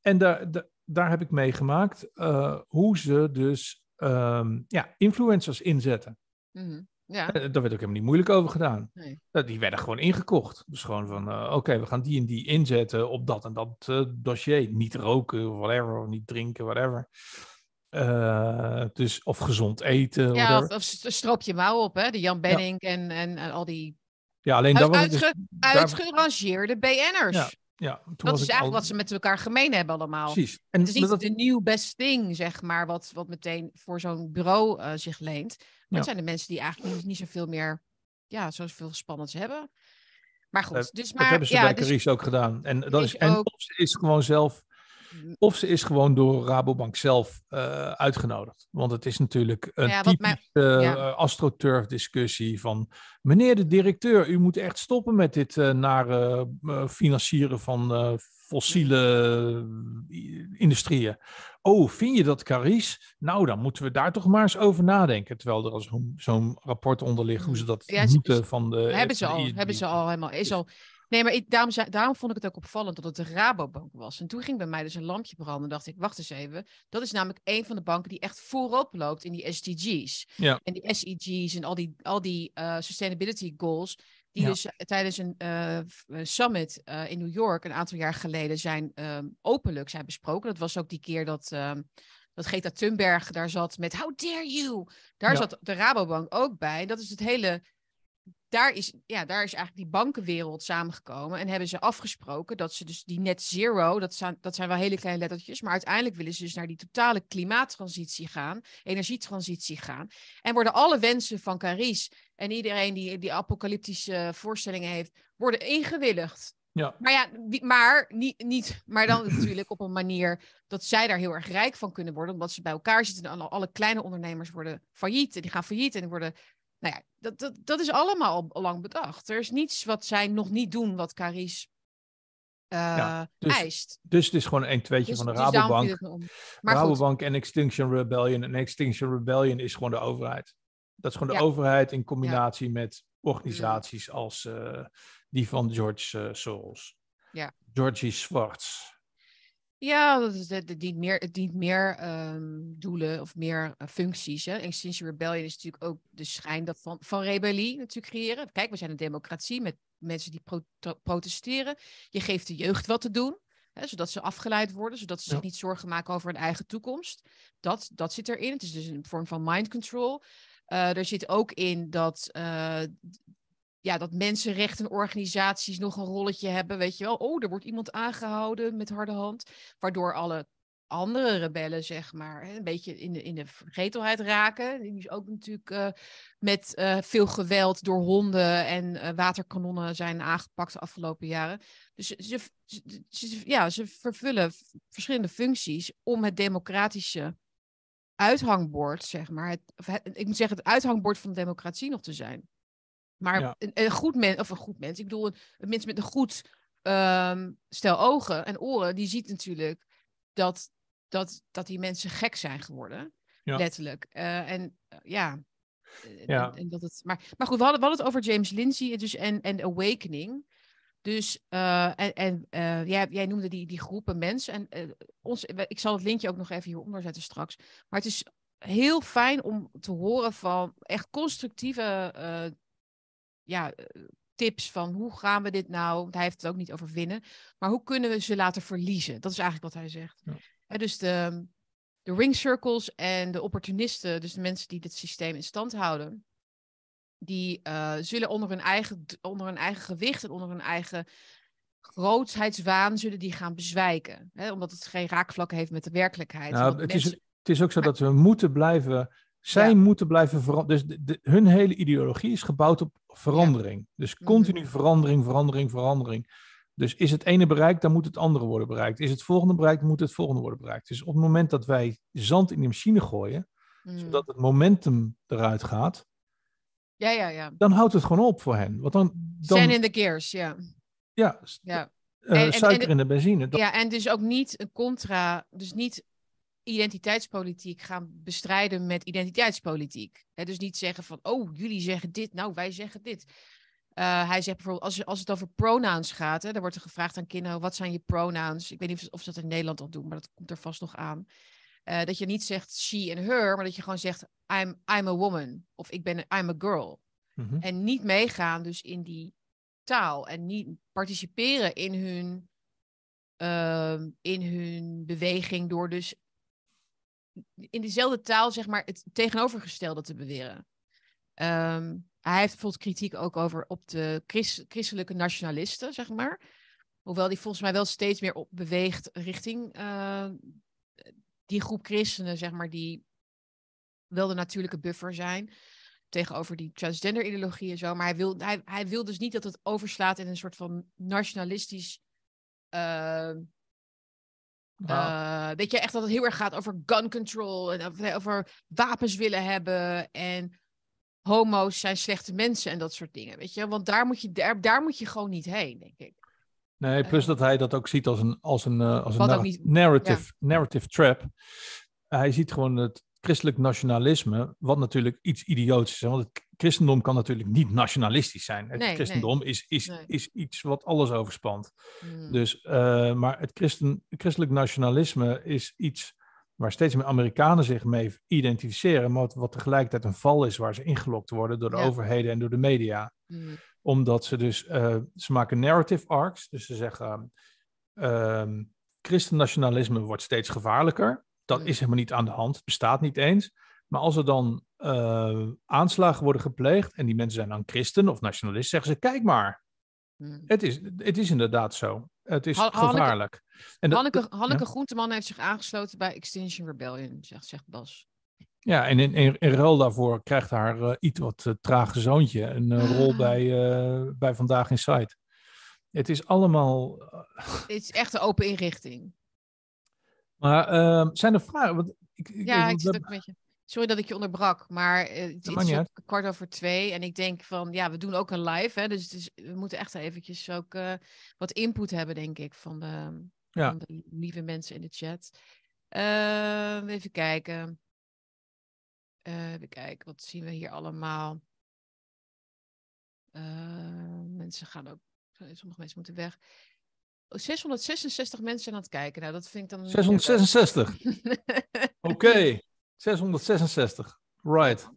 En daar, da- daar heb ik meegemaakt eh, hoe ze dus ehm, ja, influencers inzetten. Mhm. Ja, Eh, Daar werd ook helemaal niet moeilijk over gedaan. nee. Die werden gewoon ingekocht. Dus gewoon van, eh, oké, we gaan die en die inzetten op dat en dat dossier. Niet roken of whatever, of niet drinken, whatever. Eh, dus, of gezond eten, ja whatever. of, of st- stroop je mouw op, hè? De Jan Benning en, en, en al die Ja, alleen was ik dus... daar- uitgerangeerde BN'ers. Ja, ja, toen dat was is eigenlijk al- wat ze met elkaar gemeen hebben allemaal. Precies. En Het is niet dat- de nieuw best thing, zeg maar, wat, wat meteen voor zo'n bureau eh, zich leent. Maar Ja. het zijn de mensen die eigenlijk niet, niet zoveel meer, ja, zoveel spannends hebben. Maar goed, Dat- dus maar, Dat hebben ze ja, bij dus, Carice ook gedaan. En, dat is, en ook. is gewoon zelf, of ze is gewoon door Rabobank zelf eh, uitgenodigd. Want het is natuurlijk een Ja, typische ja. eh, astroturf discussie van... Meneer de directeur, u moet echt stoppen met dit eh nare financieren van fossiele industrieën. Oh, vind je dat Carice? Nou, dan moeten we daar toch maar eens over nadenken. Terwijl er al zo'n rapport onder ligt hoe ze dat Ja, moeten van de... hebben ze al, hebben ze al helemaal, is al. Nee, maar ik, daarom, daarom vond ik het ook opvallend dat het de Rabobank was. En toen ging bij mij dus een lampje branden. dacht ik, wacht eens even. Dat is namelijk een van de banken die echt voorop loopt in die SDG's. Ja. En die SEG's en al die, al die eh, sustainability goals. Die Ja. dus eh, tijdens een eh, summit in New York een aantal jaar geleden zijn ehm, openlijk zijn besproken. Dat was ook die keer dat, ehm, dat Greta Thunberg daar zat met How dare you? Daar zat de Rabobank ook bij. Dat is het hele daar is, ja, daar is eigenlijk die bankenwereld samengekomen en hebben ze afgesproken dat ze dus die net zero, dat zijn, dat zijn wel hele kleine lettertjes, maar uiteindelijk willen ze dus naar die totale klimaattransitie gaan, energietransitie gaan. En worden alle wensen van Caris en iedereen die die apocalyptische voorstellingen heeft, worden ingewilligd. Ja. Maar ja, maar, niet, niet, maar dan natuurlijk op een manier dat zij daar heel erg rijk van kunnen worden, omdat ze bij elkaar zitten en alle, alle kleine ondernemers worden failliet en die gaan failliet en die worden nou ja, dat, dat, dat is allemaal al lang bedacht. Er is niets wat zij nog niet doen wat Caris uh, dus, eist. Dus het is gewoon een tweetje dus, van de dus Rabobank. Maar Rabobank en Extinction Rebellion. En Extinction Rebellion is gewoon de overheid. Dat is gewoon de overheid in combinatie met organisaties mm. als uh, die van George uh, Soros. Ja. Georgie Swartz. Ja, dat is, het, dient meer, het dient meer um, doelen of meer uh, functies. Hè. Extinction Rebellion is natuurlijk ook de schijn dat van, van rebellie natuurlijk creëren. Kijk, we zijn een democratie met mensen die pro protesteren. Je geeft de jeugd wat te doen, hè, zodat ze afgeleid worden, zodat ze zich niet zorgen maken over hun eigen toekomst. Dat, dat zit erin. Het is dus een vorm van mind control. Uh, er zit ook in dat uh, ja, dat mensenrechtenorganisaties nog een rolletje hebben. Weet je wel, oh, er wordt iemand aangehouden met harde hand. Waardoor alle andere rebellen, zeg maar, een beetje in de, in de vergetelheid raken. Die is ook natuurlijk uh, met uh, veel geweld door honden en uh, waterkanonnen zijn aangepakt de afgelopen jaren. Dus ze, ja, ze vervullen verschillende functies om het democratische uithangbord, zeg maar. Het, ik moet zeggen, het uithangbord van de democratie nog te zijn. Maar een, een, goed mens, of een goed mens, ik bedoel, een, mens met een goed um, stel ogen en oren, die ziet natuurlijk dat, dat, dat die mensen gek zijn geworden. Letterlijk. Uh, en uh, ja. ja. En, en, dat het, maar, maar goed, we hadden, we hadden het over James Lindsay dus, en, en Awakening. Dus, uh, en, en jij, jij noemde die, die groepen mensen. En ons, ik zal het linkje ook nog even hieronder zetten straks. Maar het is heel fijn om te horen van echt constructieve ja, eh, tips van hoe gaan we dit nou? hij heeft het ook niet over winnen. Maar hoe kunnen we ze laten verliezen? Dat is eigenlijk wat hij zegt. Ja. dus de, de ring circles en de opportunisten, dus de mensen die dit systeem in stand houden, die uh, zullen onder hun, eigen, onder hun eigen gewicht en onder hun eigen grootheidswaan zullen die gaan bezwijken. Hè? Omdat het geen raakvlak heeft met de werkelijkheid. Nou, het, is, het is ook zo dat we moeten blijven zij moeten blijven veranderen. Dus de, hun hele ideologie is gebouwd op verandering. Dus mhm. continu verandering, verandering, verandering. Dus is het ene bereikt, dan moet het andere worden bereikt. Is het volgende bereikt, dan moet het volgende worden bereikt. Dus op het moment dat wij zand in de machine gooien, mhm. zodat het momentum eruit gaat, ja, ja, ja. dan houdt het gewoon op voor hen. Want dan, dan... Zijn in de gears, ja. Ja, ja. Uh, suiker in de benzine. Ja, en dus ook niet een contra, dus niet identiteitspolitiek gaan bestrijden met identiteitspolitiek. dus niet zeggen van, oh, jullie zeggen dit, nou, wij zeggen dit. Uh, hij zegt bijvoorbeeld, als, als het over pronouns gaat, hè, dan wordt er gevraagd aan kinderen, wat zijn je pronouns? Ik weet niet of, ze dat in Nederland al doen, maar dat komt er vast nog aan. Uh, dat je niet zegt she en her, maar dat je gewoon zegt, I'm, I'm a woman. Of ik ben, I'm a girl. Mm -hmm. En niet meegaan dus in die taal. En niet participeren in hun, uh, in hun beweging door dus in dezelfde taal, zeg maar, het tegenovergestelde te beweren. Um, hij heeft bijvoorbeeld kritiek ook over op de christ christelijke nationalisten, zeg maar. Hoewel die volgens mij wel steeds meer beweegt richting uh, die groep christenen, zeg maar, die wel de natuurlijke buffer zijn tegenover die transgender ideologie en zo. Maar hij wil, hij, hij wil dus niet dat het overslaat in een soort van nationalistisch uh, uh, weet je, echt dat het heel erg gaat over gun control en over, wapens willen hebben en homo's zijn slechte mensen en dat soort dingen, weet je. Want daar moet je, daar, daar moet je gewoon niet heen, denk ik. Nee, plus uh, dat hij dat ook ziet als een, als een, uh, als een niet, narrative, ja. narrative trap. hij ziet gewoon het christelijk nationalisme, wat natuurlijk iets idioots is. Want het christendom kan natuurlijk niet nationalistisch zijn. Het christendom Is, is, is iets wat alles overspant. Hmm. Dus, uh, maar het christen, christelijk nationalisme is iets waar steeds meer Amerikanen zich mee identificeren, maar wat, tegelijkertijd een val is waar ze ingelokt worden door de overheden en door de media. Hmm. Omdat ze dus, uh, ze maken narrative arcs, dus ze zeggen, uh, christennationalisme wordt steeds gevaarlijker. Dat is helemaal niet aan de hand. Het bestaat niet eens. Maar als er dan eh, aanslagen worden gepleegd en die mensen zijn dan christen of nationalist, zeggen ze: kijk maar, Hmm. het is, het is inderdaad zo. Het is Hanneke- gevaarlijk. En dat- Hanneke, Hanneke Groenteman heeft zich aangesloten bij Extinction Rebellion, zegt, zegt Bas. Ja, en in, in, in ruil daarvoor krijgt haar eh, iets wat eh, trage zoontje een eh, rol Ah. bij, eh, bij Vandaag in Sight. Het is allemaal. Het is echt een open inrichting. Maar eh, zijn er vragen? Want ik, ik, Ja, ik- ik zit ook een beetje... Sorry dat ik je onderbrak, maar eh, het, is kwart over twee. En ik denk van, ja, we doen ook een live, hè. Dus we moeten echt eventjes ook eh, wat input hebben, denk ik, van de, Ja. van de lieve mensen in de chat. Eh, even kijken. Eh, even kijken, wat zien we hier allemaal? Eh, mensen gaan ook... Sommige mensen moeten weg. Oh, 666 mensen zijn aan het kijken. Nou, dat vind ik dan... minder leuk. 666. Oké, 666. Right.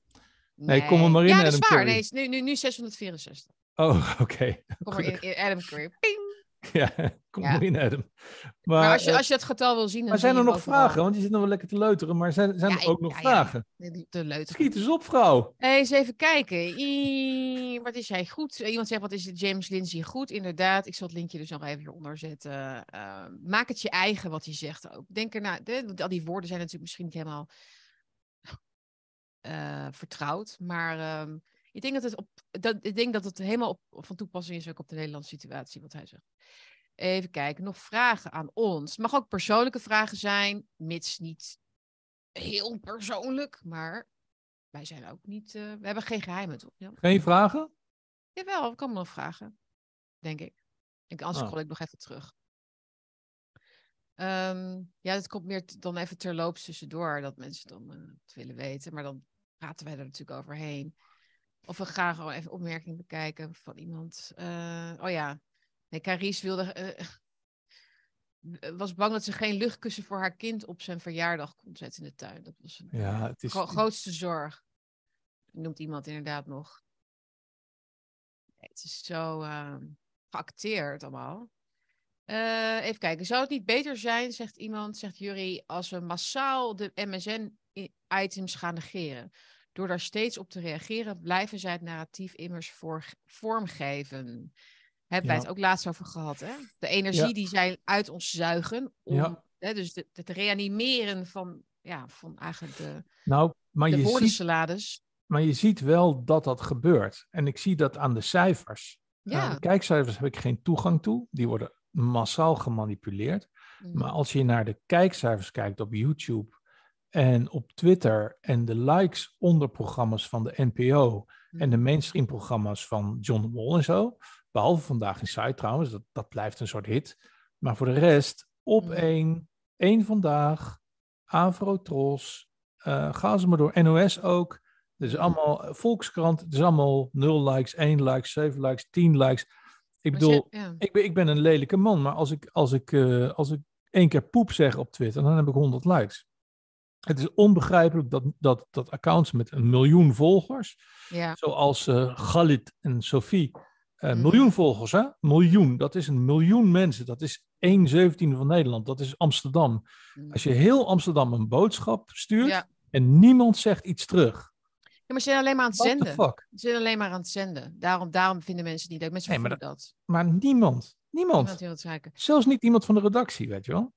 Nee, kom er maar in, Ja, dat is Adam waar. Curry. Nee, nu, nu, nu 664. Oh, oké. Kom maar in, in Adam Curry. Ping. Ja, kom Ja. in, Adam. Maar, Maar, als, je, eh, als je dat getal wil zien, dan maar zijn er nog vragen? Want je zit nog wel lekker te leuteren. Maar zijn, zijn Ja, er ook nog vragen? Nee, De leuteren. Schiet eens op, vrouw. Eens even kijken. I- wat is hij goed? Eh, Iemand zegt, wat is James Lindsay goed? Inderdaad, ik zal het linkje dus nog even hieronder zetten. Eh, maak het je eigen, wat hij zegt ook. Denk erna, de, al die woorden zijn natuurlijk misschien niet helemaal vertrouwd. Maar ehm, ik, denk dat het op, dat, ik denk dat het helemaal op, van toepassing is ook op de Nederlandse situatie, wat hij zegt. Even kijken, nog vragen aan ons. Het mag ook persoonlijke vragen zijn, mits niet heel persoonlijk, maar wij zijn ook niet, eh, we hebben geen geheimen, toch? Geen vragen? Jawel, ik kan me nog vragen, denk ik. ik anders Oh. scroll ik nog even terug. Ehm, ja, dat komt meer dan even terloops tussendoor, dat mensen dan eh, het willen weten. Maar dan praten wij er natuurlijk overheen. Of we gaan gewoon even opmerking bekijken van iemand. Eh, oh ja, nee, Carice wilde, eh, was bang dat ze geen luchtkussen voor haar kind op zijn verjaardag kon zetten in de tuin. Dat was een Ja, het is... gro- grootste zorg. Noemt iemand inderdaad nog. Het is zo ehm, geacteerd allemaal. Eh, even kijken. Zou het niet beter zijn, zegt iemand, zegt Jury, als we massaal de MSN-items gaan negeren? Door daar steeds op te reageren, blijven zij het narratief immers voor, vormgeven. Hebben wij het ook laatst over gehad, hè? De energie Ja. die zij uit ons zuigen. Om, Ja. hè, dus de- het reanimeren van, ja, van eigenlijk de, Nou, maar de je, ziet, maar je ziet wel dat dat gebeurt. En ik zie dat aan de cijfers. Ja. Aan de kijkcijfers heb ik geen toegang toe. Die worden massaal gemanipuleerd. Mhm. Maar als je naar de kijkcijfers kijkt op YouTube en op Twitter en de likes onder programma's van de NPO en de Mhm. mainstream programma's van John de Mol en zo, behalve vandaag in Site trouwens, dat, dat blijft een soort hit. Maar voor de rest, op Mhm. één, één vandaag, Avrotros, eh ga ze maar door, NOS ook. Het is Mhm. allemaal eh, Volkskrant, het is allemaal 0 likes, 1 like, 7 likes, 10 likes. Ik bedoel, ja. ik ben, ik ben een lelijke man, maar als ik, als, ik, eh, als ik één keer poep zeg op Twitter, dan heb ik 100 likes. Het is onbegrijpelijk dat, dat, dat accounts met een miljoen volgers, ja. zoals eh Galit en Sophie, eh Mhm. miljoen volgers, hè? Miljoen, dat is een miljoen mensen. Dat is 1 zeventiende van Nederland, dat is Amsterdam. Als je heel Amsterdam een boodschap stuurt Ja. en niemand zegt iets terug, Ja, maar ze zijn alleen maar aan het what zenden. Ze zijn alleen maar aan het zenden. Daarom, daarom vinden mensen het niet leuk. Mensen Nee, maar dat. Maar niemand, niemand. Niemand. Zelfs niet iemand van de redactie, weet je wel.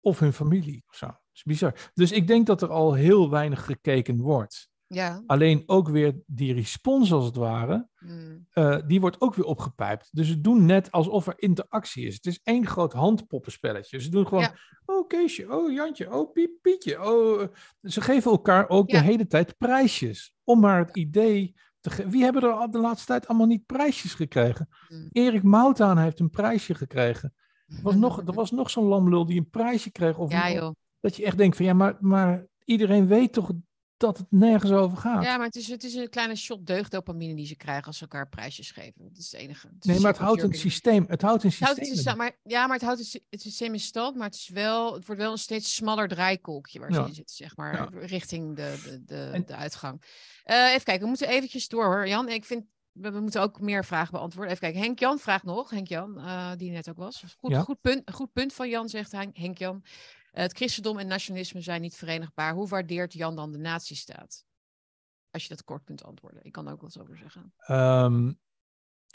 Of hun familie of zo. Is bizar. Dus ik denk dat er al heel weinig gekeken wordt. Ja. Alleen ook weer die respons als het ware, Mm. eh, die wordt ook weer opgepijpt. Dus ze doen net alsof er interactie is. Het is één groot handpoppenspelletje. Ze doen gewoon, Ja. oh Keesje, oh Jantje, oh Piep, Pietje. Oh. eh. Ze geven elkaar ook Ja. de hele tijd prijsjes. Om maar het idee te geven. Wie hebben er al de laatste tijd allemaal niet prijsjes gekregen? Mm. Erik Moutaan heeft een prijsje gekregen. Er was nog, er was nog zo'n lamlul die een prijsje kreeg. Of Ja, joh. Dat je echt denkt van ja, maar, maar iedereen weet toch dat het nergens over gaat. Ja, maar het is, het is een kleine shot deugddopamine die ze krijgen als ze elkaar prijsjes geven. Dat is het enige. Het is nee, maar het houdt een systeem. Het houdt een Het houdt systeem. het systeem- maar, ja, maar het houdt het, sy- het systeem in stand, maar het, is wel, het wordt wel een steeds smaller draaikolkje waar ze in zitten, zeg maar, Ja. richting de, de, de, En- de uitgang. Eh, even kijken, we moeten eventjes door hoor, Jan. Ik vind, we, we moeten ook meer vragen beantwoorden. Even kijken, Henk-Jan vraagt nog, Henk-Jan, eh, die net ook was. Goed, Ja. goed, punt, goed punt van Jan, zegt Henk- Henk-Jan. Het christendom en nationalisme zijn niet verenigbaar. Hoe waardeert Jan dan de nazistaat? Als je dat kort kunt antwoorden. Ik kan ook wat over zeggen. Um,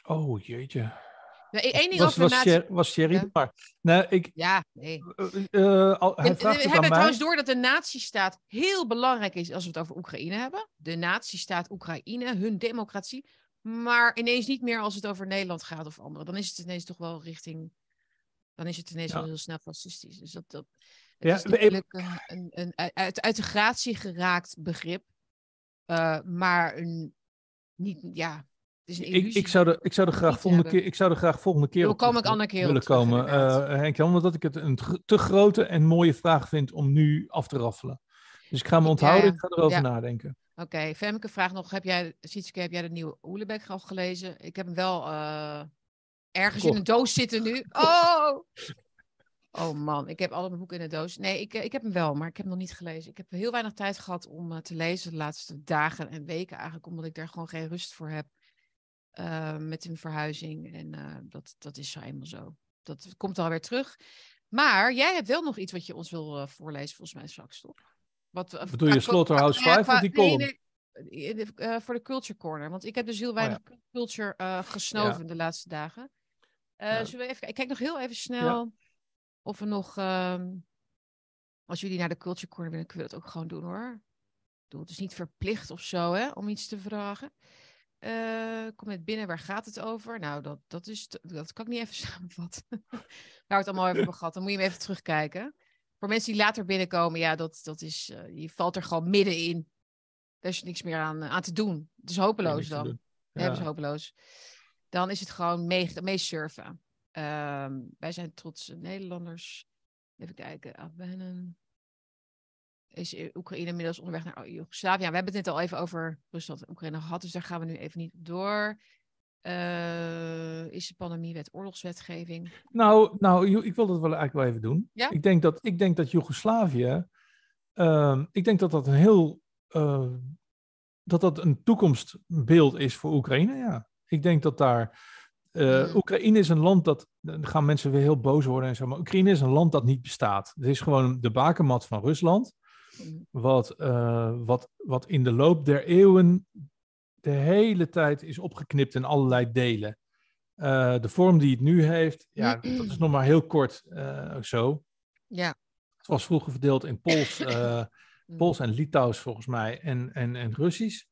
oh, jeetje. Nee, één ding was, over was, nazi... Ja. maar. Nee, ik, Ja, nee. uh, uh, al- hij We, hebben mij. trouwens door dat de nazistaat heel belangrijk is als we het over Oekraïne hebben. De nazistaat Oekraïne, hun democratie. Maar ineens niet meer als het over Nederland gaat of anderen. Dan is het ineens toch wel richting... Dan is het ineens Ja. wel heel snel fascistisch. Dus dat, dat het Ja, is we- natuurlijk een, een, een uit, uit de gratie geraakt begrip. Uh, maar een, niet, ja, het is een Ik, ik, zou er, ik, zou er graag volgende hebben. keer, ik zou er graag volgende keer op kom ik keer op willen terug, komen, eh Henk Jan, omdat ik het een te grote en mooie vraag vind om nu af te raffelen. Dus ik ga me onthouden, ja. ik ga erover Ja. nadenken. Oké, Femke vraagt nog, heb jij, Sietske, heb jij de nieuwe Oelebek al gelezen? Ik heb hem wel eh, ergens in een doos zitten nu. Oh! Oh man, ik heb alle mijn boeken in de doos. Nee, ik, eh, ik heb hem wel, maar ik heb hem nog niet gelezen. Ik heb heel weinig tijd gehad om eh, te lezen de laatste dagen en weken eigenlijk, omdat ik daar gewoon geen rust voor heb eh, met een verhuizing. En dat, dat is zo eenmaal zo. Dat komt alweer terug. Maar jij hebt wel nog iets wat je ons wil voorlezen, volgens mij straks, toch? Wat, Bedoel je Slaughterhouse qua- ja, 5 of die nee, column? nee, eh, voor de Culture Corner. Want ik heb dus heel ja. weinig culture gesnoven de laatste dagen. Ja. Zullen we even, ik kijk nog heel even snel of we nog... ehm, als jullie naar de Culture Corner willen, kunnen we dat ook gewoon doen hoor. Bedoel, het is niet verplicht of zo hè, om iets te vragen. Eh, kom net binnen, waar gaat het over? Nou, dat, dat, is, dat kan ik niet even samenvatten. Waar we het allemaal over hebben gehad. Dan moet je hem even terugkijken. Voor mensen die later binnenkomen, ja, dat, dat is, eh, je valt er gewoon middenin. Daar is niks meer aan, aan te doen. Het is hopeloos dan. Nee, dat is Ja. hopeloos. Dan is het gewoon mee, meesurfen. Ehm, wij zijn trotse Nederlanders. Even kijken. Afwennen. Is Oekraïne inmiddels onderweg naar Joegoslavië? Ja, we hebben het net al even over Rusland en Oekraïne gehad, dus daar gaan we nu even niet op door. Eh, is de pandemiewet oorlogswetgeving? Nou, nou, ik wil dat wel eigenlijk wel even doen. Ja? Ik denk dat, ik denk dat Joegoslavië, ehm, ik denk dat dat een heel, eh, dat dat een toekomstbeeld is voor Oekraïne, ja. Ik denk dat daar, eh. Oekraïne is een land dat, dan gaan mensen weer heel boos worden en zo, maar Oekraïne is een land dat niet bestaat. Het is gewoon de bakermat van Rusland, wat, eh, wat, wat in de loop der eeuwen de hele tijd is opgeknipt in allerlei delen. Eh, de vorm die het nu heeft, ja, dat is nog maar heel kort zo. Ja. Het was vroeger verdeeld in Pools, Mm. Pools en Litouws volgens mij en, en, en Russisch.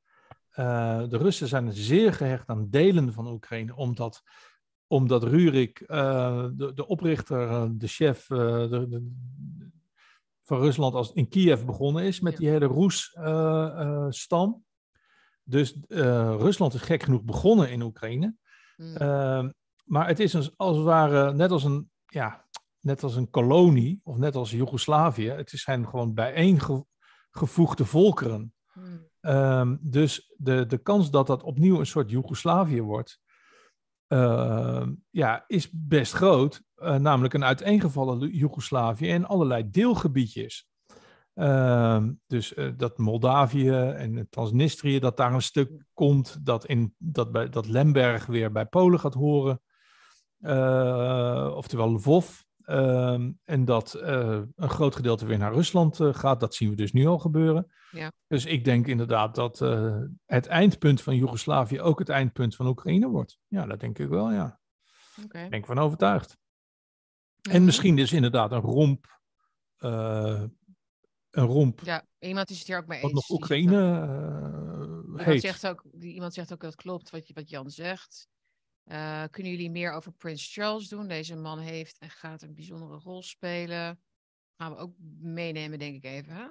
Eh, de Russen zijn zeer gehecht aan delen van Oekraïne, omdat, omdat Rurik, eh, de, de oprichter, eh, de chef de, de- van Rusland, als in Kiev begonnen is met die hele Roes-stam. dus Rusland is gek genoeg begonnen in Oekraïne. Mm. Ehm, maar het is een, als het ware net als een, ja, net als een kolonie, of net als Joegoslavië. Het zijn gewoon bijeengevoegde volkeren. Mm. Ehm, dus de, de kans dat dat opnieuw een soort Joegoslavië wordt, ehm, ja, is best groot. Eh, namelijk een uiteengevallen Joegoslavië en allerlei deelgebiedjes. Ehm, dus eh, dat Moldavië en Transnistrië, dat daar een stuk komt, dat, in, dat, bij, dat Lemberg weer bij Polen gaat horen. Oftewel Lvov. Ehm, en dat eh, een groot gedeelte weer naar Rusland eh, gaat. Dat zien we dus nu al gebeuren. Ja. Dus ik denk inderdaad dat eh, het eindpunt van Joegoslavië ook het eindpunt van Oekraïne wordt. Ja, dat denk ik wel, ja. Oké. Ik ben van overtuigd. En misschien dus inderdaad een romp. een romp Ja, iemand is het hier ook mee wat eens. nog Die zegt Oekraïne eh, Iemand heet. zegt, ook, iemand zegt ook dat klopt wat, je- wat Jan zegt. Eh, kunnen jullie meer over Prins Charles doen? Deze man heeft en gaat een bijzondere rol spelen. Gaan we ook meenemen, denk ik even. Hè?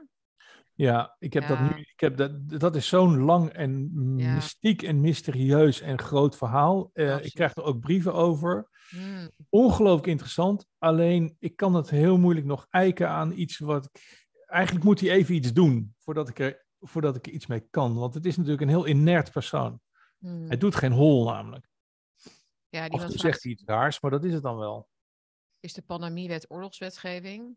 Ja, ik heb dat nu. Ik heb dat, dat is zo'n lang en Ja. mystiek en mysterieus en groot verhaal. Eh, ik krijg er ook brieven over. Hmm, Ongelooflijk interessant. Alleen ik kan het heel moeilijk nog eiken aan iets wat ik. Eigenlijk moet hij even iets doen voordat ik er, voordat ik er iets mee kan. Want het is natuurlijk een heel inert persoon. hmm. Hij doet geen hol namelijk. Ja, Af en iemand toe vraagt, zegt hij iets raars, maar dat is het dan wel. is de pandemiewet oorlogswetgeving?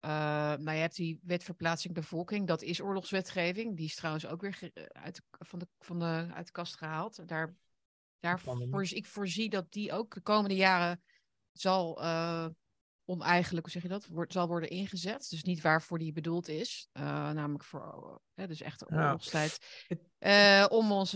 Eh, nou, je hebt die wet verplaatsing bevolking, dat is oorlogswetgeving. Die is trouwens ook weer eh, uit, de, van de, van de, uit de kast gehaald. Daar, daar voorzie- ik voorzie dat die ook de komende jaren zal, eh, oneigenlijk, hoe zeg je dat, wordt, zal worden ingezet. Dus niet waarvoor die bedoeld is. Uh, namelijk voor, uh, dus echt de oorlogstijd. Uh, om ons,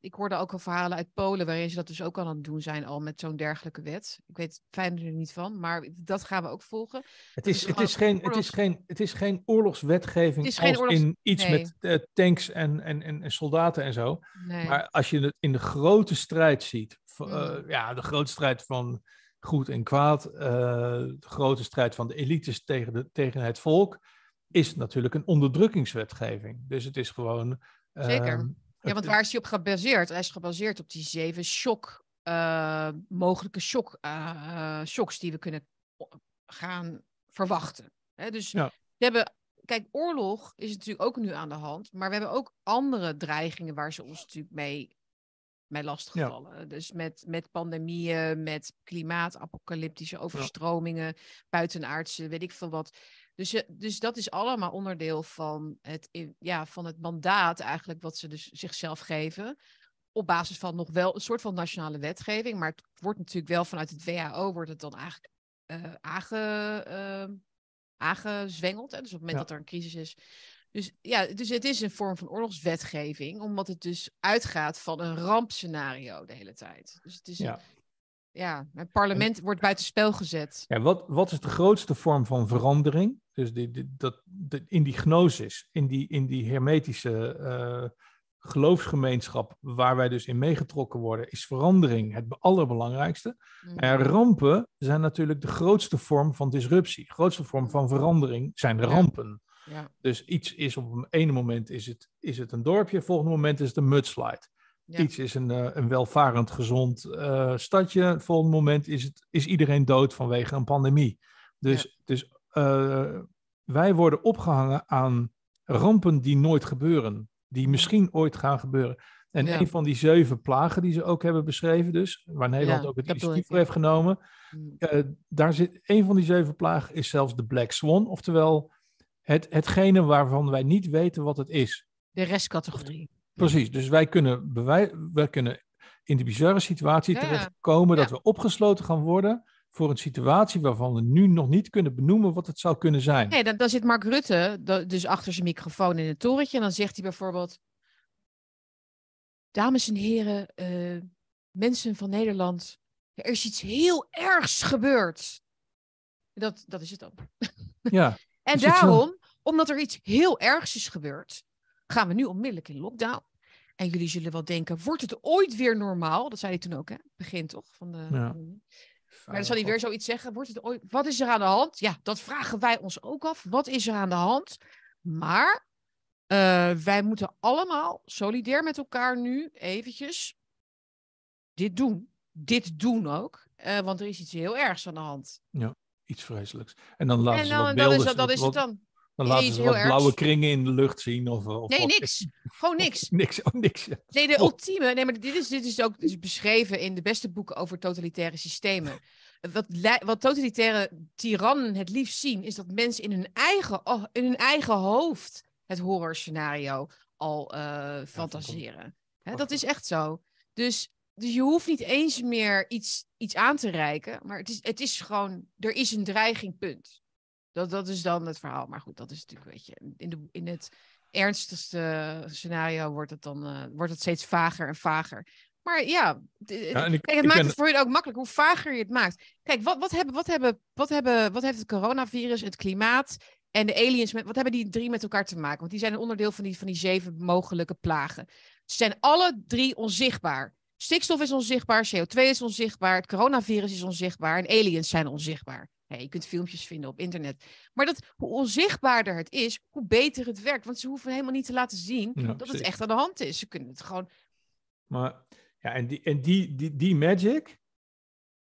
ik hoorde ook al verhalen uit Polen waarin ze dat dus ook al aan het doen zijn, al met zo'n dergelijke wet. Ik weet fijn er niet van, maar dat gaan we ook volgen. Het is, het is, geen, het is, geen, het is geen oorlogswetgeving het is geen oorlogs... in iets met tanks en, en, en, soldaten en zo. Nee. Maar als je het in de grote strijd ziet, mm. ja, de grote strijd van goed en kwaad, uh, de grote strijd van de elites tegen, de, tegen het volk, is natuurlijk een onderdrukkingswetgeving. Dus het is gewoon. Zeker. Ehm, ja, want waar is hij op gebaseerd? Hij is gebaseerd op die zeven shock, uh, mogelijke shock, uh, shocks die we kunnen gaan verwachten. Hè? Dus ja. we hebben kijk, oorlog is natuurlijk ook nu aan de hand, maar we hebben ook andere dreigingen waar ze ons natuurlijk mee mij lastiggevallen. Dus met, met pandemieën, met klimaatapocalyptische overstromingen, buitenaardse, weet ik veel wat. Dus, eh, dus dat is allemaal onderdeel van het, ja, van het mandaat eigenlijk wat ze dus zichzelf geven. Op basis van nog wel een soort van nationale wetgeving. Maar het wordt natuurlijk wel vanuit het WHO wordt het dan eigenlijk uh, aange, uh, aangezwengeld. Hè? Dus op het moment dat er een crisis is, dus ja, dus het is een vorm van oorlogswetgeving, omdat het dus uitgaat van een rampscenario de hele tijd. Dus het is ja. ja, het parlement wordt buitenspel gezet. Ja, wat, wat is de grootste vorm van verandering? Dus die, die, dat, in die gnosis, in die, in die hermetische uh, geloofsgemeenschap waar wij dus in meegetrokken worden, is verandering het allerbelangrijkste. Mm. En rampen zijn natuurlijk de grootste vorm van disruptie. De grootste vorm van verandering zijn de rampen. Ja. Dus iets is op een ene moment is het, is het een dorpje, volgende moment is het een mudslide. Iets is een, uh, een welvarend, gezond uh, stadje. Volgende moment is, het, is iedereen dood vanwege een pandemie. Dus, dus uh, wij worden opgehangen aan rampen die nooit gebeuren. Die misschien ooit gaan gebeuren. En een van die zeven plagen die ze ook hebben beschreven, dus, waar Nederland ook het initiatief voor heeft genomen, mm. daar zit een van die zeven plagen is zelfs de Black Swan, oftewel het, hetgene waarvan wij niet weten wat het is. De restcategorie. Precies, dus wij kunnen, bewij wij kunnen in de bizarre situatie ja, terechtkomen dat we opgesloten gaan worden voor een situatie waarvan we nu nog niet kunnen benoemen wat het zou kunnen zijn. Nee, dan, dan zit Mark Rutte dus achter zijn microfoon in het torentje en dan zegt hij bijvoorbeeld, dames en heren, uh, mensen van Nederland, er is iets heel ergs gebeurd. Dat, dat is het dan. Ja. En daarom, omdat er iets heel ergs is gebeurd, gaan we nu onmiddellijk in lockdown. En jullie zullen wel denken, wordt het ooit weer normaal? Dat zei hij toen ook, hè? Begin toch? Van de... Ja. Maar dan zal hij weer zoiets zeggen. Wordt het ooit... Wat is er aan de hand? Ja, dat vragen wij ons ook af. Wat is er aan de hand? Maar uh, wij moeten allemaal solidair met elkaar nu eventjes dit doen. Dit doen ook. Uh, want er is iets heel ergs aan de hand. Ja iets vreselijks. En dan laten en dan, ze wat beelden, is, dat, is het dan. Dan laten ze wat blauwe kringen in de lucht zien. Of, of nee, niks. Gewoon niks. niks, oh, niks. Nee, de ultieme. Nee, maar dit is, dit is ook dus beschreven in de beste boeken over totalitaire systemen. Wat, wat totalitaire tirannen het liefst zien, is dat mensen in hun eigen, oh, in hun eigen hoofd het horrorscenario al uh, fantaseren. Hè, dat is echt zo. Dus dus je hoeft niet eens meer iets, iets aan te reiken. Maar het is, het is gewoon, er is een dreiging, punt. Dat, dat is dan het verhaal. Maar goed, dat is natuurlijk, weet je, in, de, in het ernstigste scenario wordt het dan uh, wordt het steeds vager en vager. Maar ja, kijk, het maakt het voor je ook makkelijk. Hoe vager je het maakt. Kijk, wat, wat, hebben, wat, hebben, wat, hebben, wat heeft het coronavirus, het klimaat en de aliens, met, wat hebben die drie met elkaar te maken? Want die zijn een onderdeel van die, van die zeven mogelijke plagen. Ze zijn alle drie onzichtbaar. Stikstof is onzichtbaar, CO2 is onzichtbaar, het coronavirus is onzichtbaar en aliens zijn onzichtbaar. Je kunt filmpjes vinden op internet. Maar dat, hoe onzichtbaarder het is, hoe beter het werkt. Want ze hoeven helemaal niet te laten zien dat het echt aan de hand is. Ze kunnen het gewoon. Maar ja, en die, en die, die, die magic,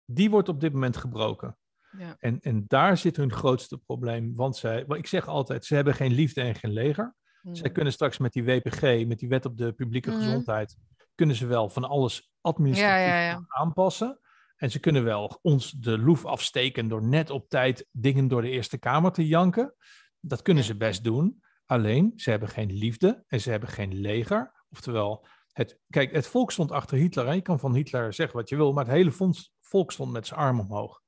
die wordt op dit moment gebroken. Ja. En, en daar zit hun grootste probleem. Want zij, ik zeg altijd, ze hebben geen liefde en geen leger. Hmm. Zij kunnen straks met die WPG, met die wet op de publieke hmm. gezondheid, kunnen ze wel van alles administratief aanpassen. En ze kunnen wel ons de loef afsteken door net op tijd dingen door de Eerste Kamer te janken. Dat kunnen ze best doen. Alleen, ze hebben geen liefde en ze hebben geen leger. Oftewel, het, kijk, het volk stond achter Hitler. Hè? Je kan van Hitler zeggen wat je wil, maar het hele volk stond met zijn arm omhoog.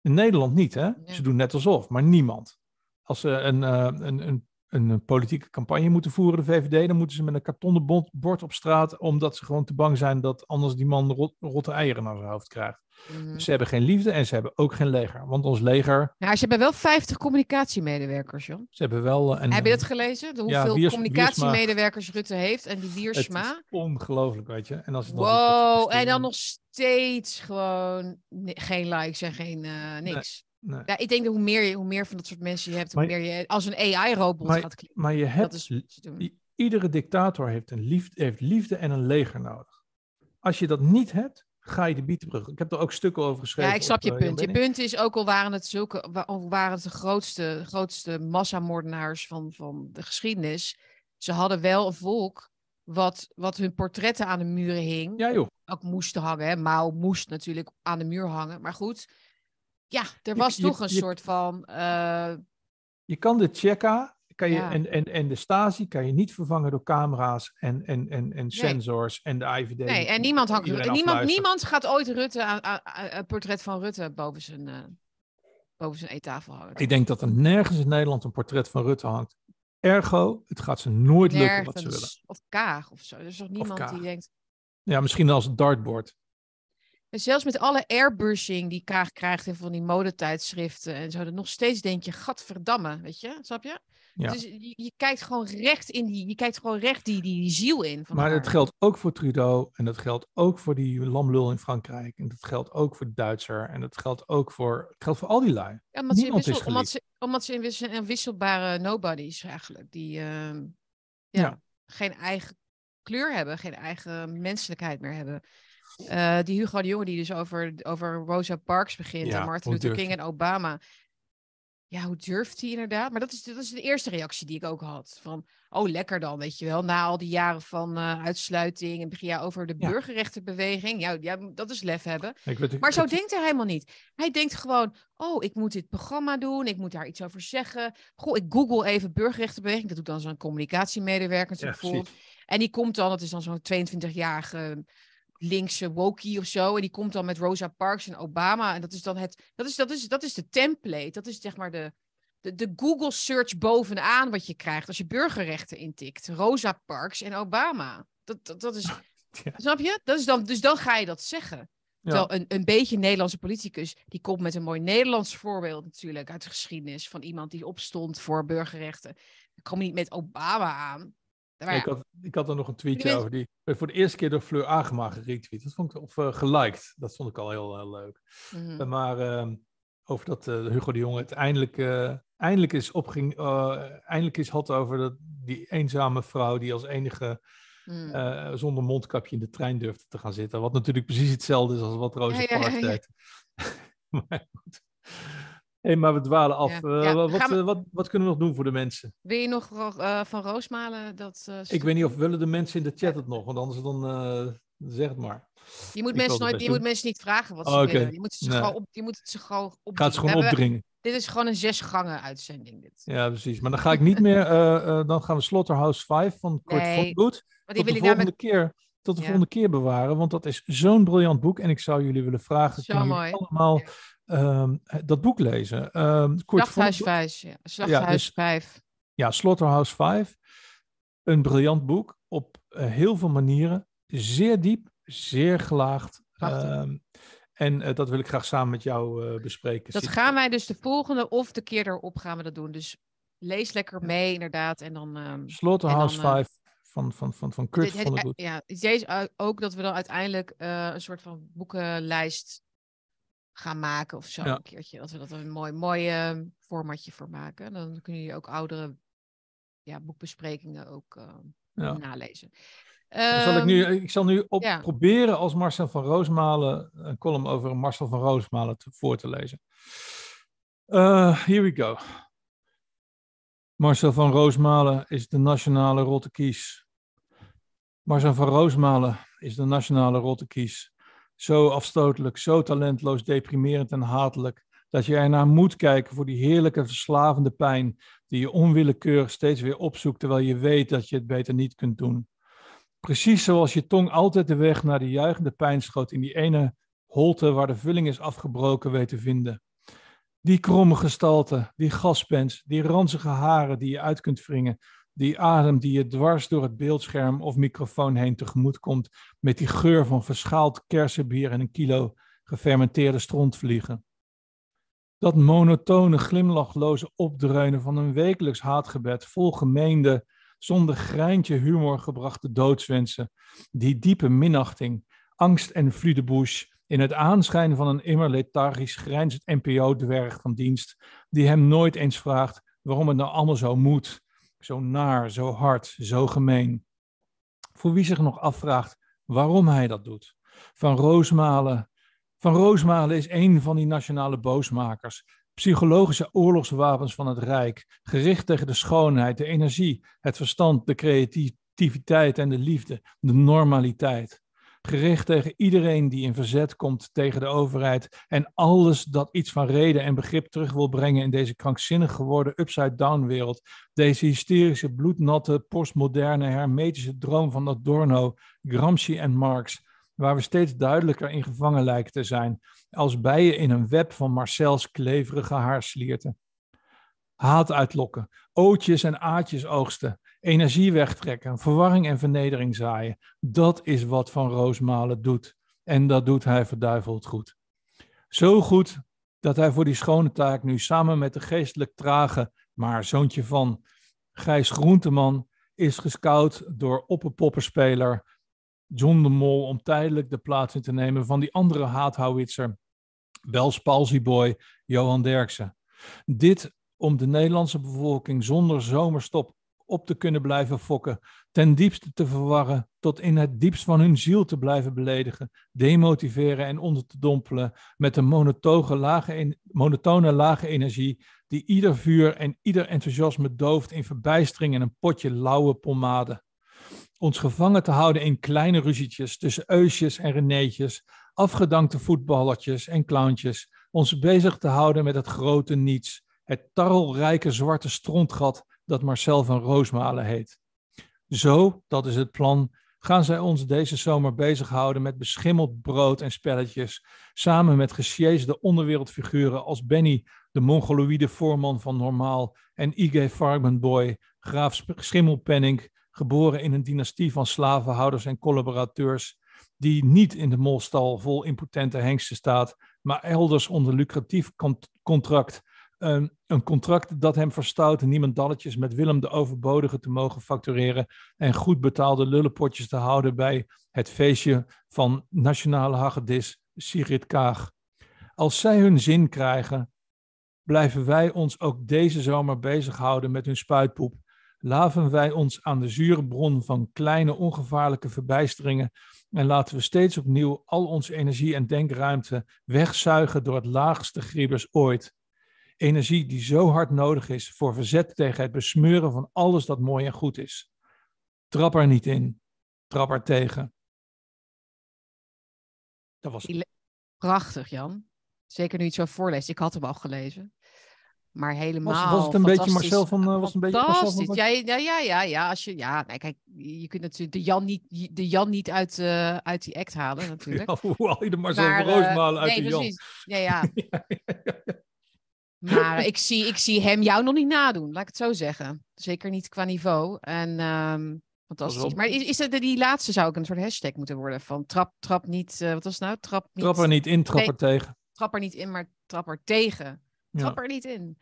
In Nederland niet, hè? Ze doen net alsof, maar niemand. Als ze een, uh, een, een een politieke campagne moeten voeren, de VVD, dan moeten ze met een kartonnen bord op straat, omdat ze gewoon te bang zijn dat anders die man rot, rotte eieren naar zijn hoofd krijgt. Mhm. ze hebben geen liefde en ze hebben ook geen leger. Want ons leger. Ja, ze hebben wel 50 communicatiemedewerkers, joh. Ze hebben wel. Een, Heb je dat gelezen? De hoeveel communicatiemedewerkers Rutte heeft en die Wiersma? Het is ongelooflijk, weet je. En als het wow, en dan nog steeds gewoon geen likes en geen uh, niks. Ja, ik denk dat hoe meer, je, hoe meer van dat soort mensen je hebt, hoe meer je als een AI-robot gaat klinken. Maar je hebt, is iedere dictator heeft, een liefde, heeft liefde en een leger nodig. Als je dat niet hebt, ga je de bietenbrug. Ik heb er ook stukken over geschreven. Ja, ik snap je eh, punt. Je punt is ook al waren het zulke, waren het de grootste, grootste massamoordenaars van, van de geschiedenis. Ze hadden wel een volk wat, wat hun portretten aan de muren hing. Ja, joh. Ook moesten hangen. Hè. Mao moest natuurlijk aan de muur hangen. Maar goed, ja, er was toch een soort van. Uh... Je kan de Checka kan je, en, en, en de Stasi kan je niet vervangen door camera's en, en, en, en sensors en de IVD. Nee, en niemand, hangt, niemand, niemand gaat ooit Rutte aan, een portret van Rutte boven zijn, uh, boven zijn eettafel houden. Ik denk dat er nergens in Nederland een portret van Rutte hangt. Ergo, het gaat ze nooit lukken wat ze willen. Of Kaag of zo. Er is toch niemand die denkt. Ja, misschien als dartboard. En zelfs met alle airbrushing die Kaag krijgt in van die modetijdschriften en zo, dan nog steeds denk je, gadverdamme, weet je, snap je? Ja. Dus je, je, kijkt gewoon recht in die, je kijkt gewoon recht die, die, ziel in. Van maar haar. dat geldt ook voor Trudeau en dat geldt ook voor die lamlul in Frankrijk en dat geldt ook voor de Duitser en dat geldt ook voor, geldt voor al die lui. Ja, omdat, ze, wissel, omdat, ze, omdat ze in wisselbare nobodies eigenlijk, die uh, ja, geen eigen kleur hebben, geen eigen menselijkheid meer hebben. Uh, die Hugo de Jonge die dus over, over Rosa Parks begint en Martin Luther King en Obama. Ja, hoe durft hij inderdaad? Maar dat is, dat is de eerste reactie die ik ook had. Van, oh lekker dan, weet je wel. Na al die jaren van uh, uitsluiting en begin je over de burgerrechtenbeweging. Ja, ja, dat is lef hebben. Maar zo denkt hij helemaal niet. Hij denkt gewoon, oh, ik moet dit programma doen. Ik moet daar iets over zeggen. Goh, ik google even burgerrechtenbeweging. Dat doet dan zo'n communicatiemedewerker bijvoorbeeld. En die komt dan, dat is dan zo'n 22-jarige linkse wokie of zo. En die komt dan met Rosa Parks en Obama. En dat is dan het. Dat is, dat is, dat is de template. Dat is zeg maar de, de, de Google search bovenaan wat je krijgt als je burgerrechten intikt. Rosa Parks en Obama. Dat, dat, dat is. Snap je? Dat is dan, dus dan ga je dat zeggen. Terwijl een, een beetje Nederlandse politicus, die komt met een mooi Nederlands voorbeeld natuurlijk uit de geschiedenis van iemand die opstond voor burgerrechten. Dan kom je niet met Obama aan ik, had, ik had er nog een tweetje over. Die voor de eerste keer door Fleur Agema geretweet. Dat vond ik, of uh, geliked. Dat vond ik al heel, leuk. Mhm. maar ehm, over dat Hugo de Jonge uiteindelijk eindelijk is opging, eindelijk is had over dat, die eenzame vrouw die als enige mm. zonder mondkapje in de trein durfde te gaan zitten. Wat natuurlijk precies hetzelfde is als wat Rosa ja, Parks deed. maar goed hey, maar we dwalen af. Eh, wat, we... Eh, wat, wat, kunnen we nog doen voor de mensen? Wil je nog uh, van Roosmalen dat... ik weet niet of willen de mensen in de chat het nog, want anders dan zeg het maar. Je moet, mensen, nooit, je moet mensen niet vragen wat ze oh, willen. Je moet, ze gewoon op, je moet het ze gewoon opdringen. Gaat ze gewoon opdringen. Dit is gewoon een zes gangen uitzending. Dit. Ja, precies. Maar dan ga ik niet meer... dan gaan we Slaughterhouse 5 van Kurt nee, Vonnegut. Tot de volgende keer tot de volgende keer bewaren. Want dat is zo'n briljant boek. En ik zou jullie willen vragen. Zo mooi. allemaal um, dat boek lezen. Um, Slachthuis 5. Ja. Slachthuis ja, dus, 5. Ja, Slaughterhouse 5. Een briljant boek op uh, heel veel manieren. Zeer diep, zeer gelaagd. Um, en uh, dat wil ik graag samen met jou uh, bespreken. Dat gaan wij dus de volgende of de keer erop gaan we dat doen. Dus lees lekker mee, inderdaad. En dan. Um, Slaughterhouse 5 van, van, van, van Kurt dit, Goed. Ja, is ook dat we dan uiteindelijk uh, een soort van boekenlijst gaan maken of zo. Een keertje. Dat we dat een mooi, mooi uh, formatje voor maken. Dan kunnen jullie ook oudere ja, boekbesprekingen ook uh, ja. nalezen. zal ik, nu, ehm, ik zal nu op proberen als Marcel van Roosmalen een column over Marcel van Roosmalen te, voor te lezen. Uh, here we go. Marcel van Roosmalen is de nationale rotte kies. Marcel van Roosmalen is de nationale rotte kies. Zo afstotelijk, zo talentloos, deprimerend en hatelijk, dat je ernaar moet kijken voor die heerlijke verslavende pijn die je onwillekeurig steeds weer opzoekt terwijl je weet dat je het beter niet kunt doen. Precies zoals je tong altijd de weg naar de juichende pijnschoot in die ene holte waar de vulling is afgebroken weet te vinden. Die kromme gestalte, die gaspens, die ranzige haren die je uit kunt wringen, die adem die je dwars door het beeldscherm of microfoon heen tegemoet komt, met die geur van verschaald kersenbier en een kilo gefermenteerde strontvliegen. Dat monotone, glimlachloze opdreunen van een wekelijks haatgebed vol gemeende, zonder greintje humor gebrachte doodswensen, die diepe minachting, angst en vludebouche in het aanschijn van een immer lethargisch grijnzend NPO-dwerg van dienst, die hem nooit eens vraagt waarom het nou allemaal zo moet, zo naar, zo hard, zo gemeen. Voor wie zich nog afvraagt waarom hij dat doet. Van Roosmalen. Van Roosmalen is een van die nationale boosmakers. Psychologische oorlogswapens van het Rijk, gericht tegen de schoonheid, de energie, het verstand, de creativiteit en de liefde, de normaliteit gericht tegen iedereen die in verzet komt tegen de overheid en alles dat iets van reden en begrip terug wil brengen in deze krankzinnig geworden upside-down wereld. Deze hysterische, bloednatte, postmoderne, hermetische droom van Adorno, Gramsci en Marx, waar we steeds duidelijker in gevangen lijken te zijn, als bijen in een web van Marcel's kleverige haarslierten. Haat uitlokken, ootjes en aatjes oogsten, energie wegtrekken, verwarring en vernedering zaaien. Dat is wat Van Roosmalen doet. En dat doet hij verduiveld goed. Zo goed dat hij voor die schone taak nu samen met de geestelijk trage, maar zoontje van Gijs Groenteman is gescout door opperpoppenspeler John de Mol om tijdelijk de plaats in te nemen van die andere haathouwitser, Bels Palsyboy Johan Derksen. Dit om de Nederlandse bevolking zonder zomerstop op te kunnen blijven fokken, ten diepste te verwarren, tot in het diepst van hun ziel te blijven beledigen, demotiveren en onder te dompelen met een monotone lage, monotone energie die ieder vuur en ieder enthousiasme dooft in verbijstering en een potje lauwe pommade. Ons gevangen te houden in kleine ruzietjes tussen Eusjes en Reneetjes, afgedankte voetballertjes en clowntjes, ons bezig te houden met het grote niets, het tarrelrijke zwarte strontgat dat Marcel van Roosmalen heet. Zo, dat is het plan, gaan zij ons deze zomer bezighouden met beschimmeld brood en spelletjes, samen met gesjeesde onderwereldfiguren als Benny, de mongoloïde voorman van Normaal, en I.G. Farbenboy, graaf Schimmelpenning, geboren in een dynastie van slavenhouders en collaborateurs, die niet in de molstal vol impotente hengsten staat, maar elders onder lucratief contract Een contract dat hem verstout niemandalletjes met Willem de Overbodige te mogen factureren en goed betaalde lullenpotjes te houden bij het feestje van nationale hagedis Sigrid Kaag. Als zij hun zin krijgen, blijven wij ons ook deze zomer bezighouden met hun spuitpoep. Laven wij ons aan de zure bron van kleine ongevaarlijke verbijsteringen en laten we steeds opnieuw al onze energie en denkruimte wegzuigen door het laagste griebers ooit. Energie die zo hard nodig is voor verzet tegen het besmeuren van alles dat mooi en goed is. Trap er niet in, trap er tegen. Dat was Prachtig, Jan. Zeker nu je het zo voorleest. Ik had hem al gelezen. Maar helemaal. Was, was het een beetje Marcel van. Uh, was een beetje Marcel van... Ja, ja, ja, ja, ja. Als je, ja, nee, kijk, je kunt natuurlijk de Jan niet, de Jan niet uit, uh, uit die act halen, natuurlijk. Ja, hoe haal je de Marcel maar, van Roosmalen uit nee, de precies. Jan? Ja, ja. ja, ja maar ik zie, ik zie hem jou nog niet nadoen, laat ik het zo zeggen. Zeker niet qua niveau. En um, fantastisch. Maar is, is dat die laatste zou ook een soort hashtag moeten worden van trap, trap niet, uh, wat was het nou? Trap niet. Trap er niet in, trap er tegen. Trap er niet in, maar trap er tegen. Trap er niet in.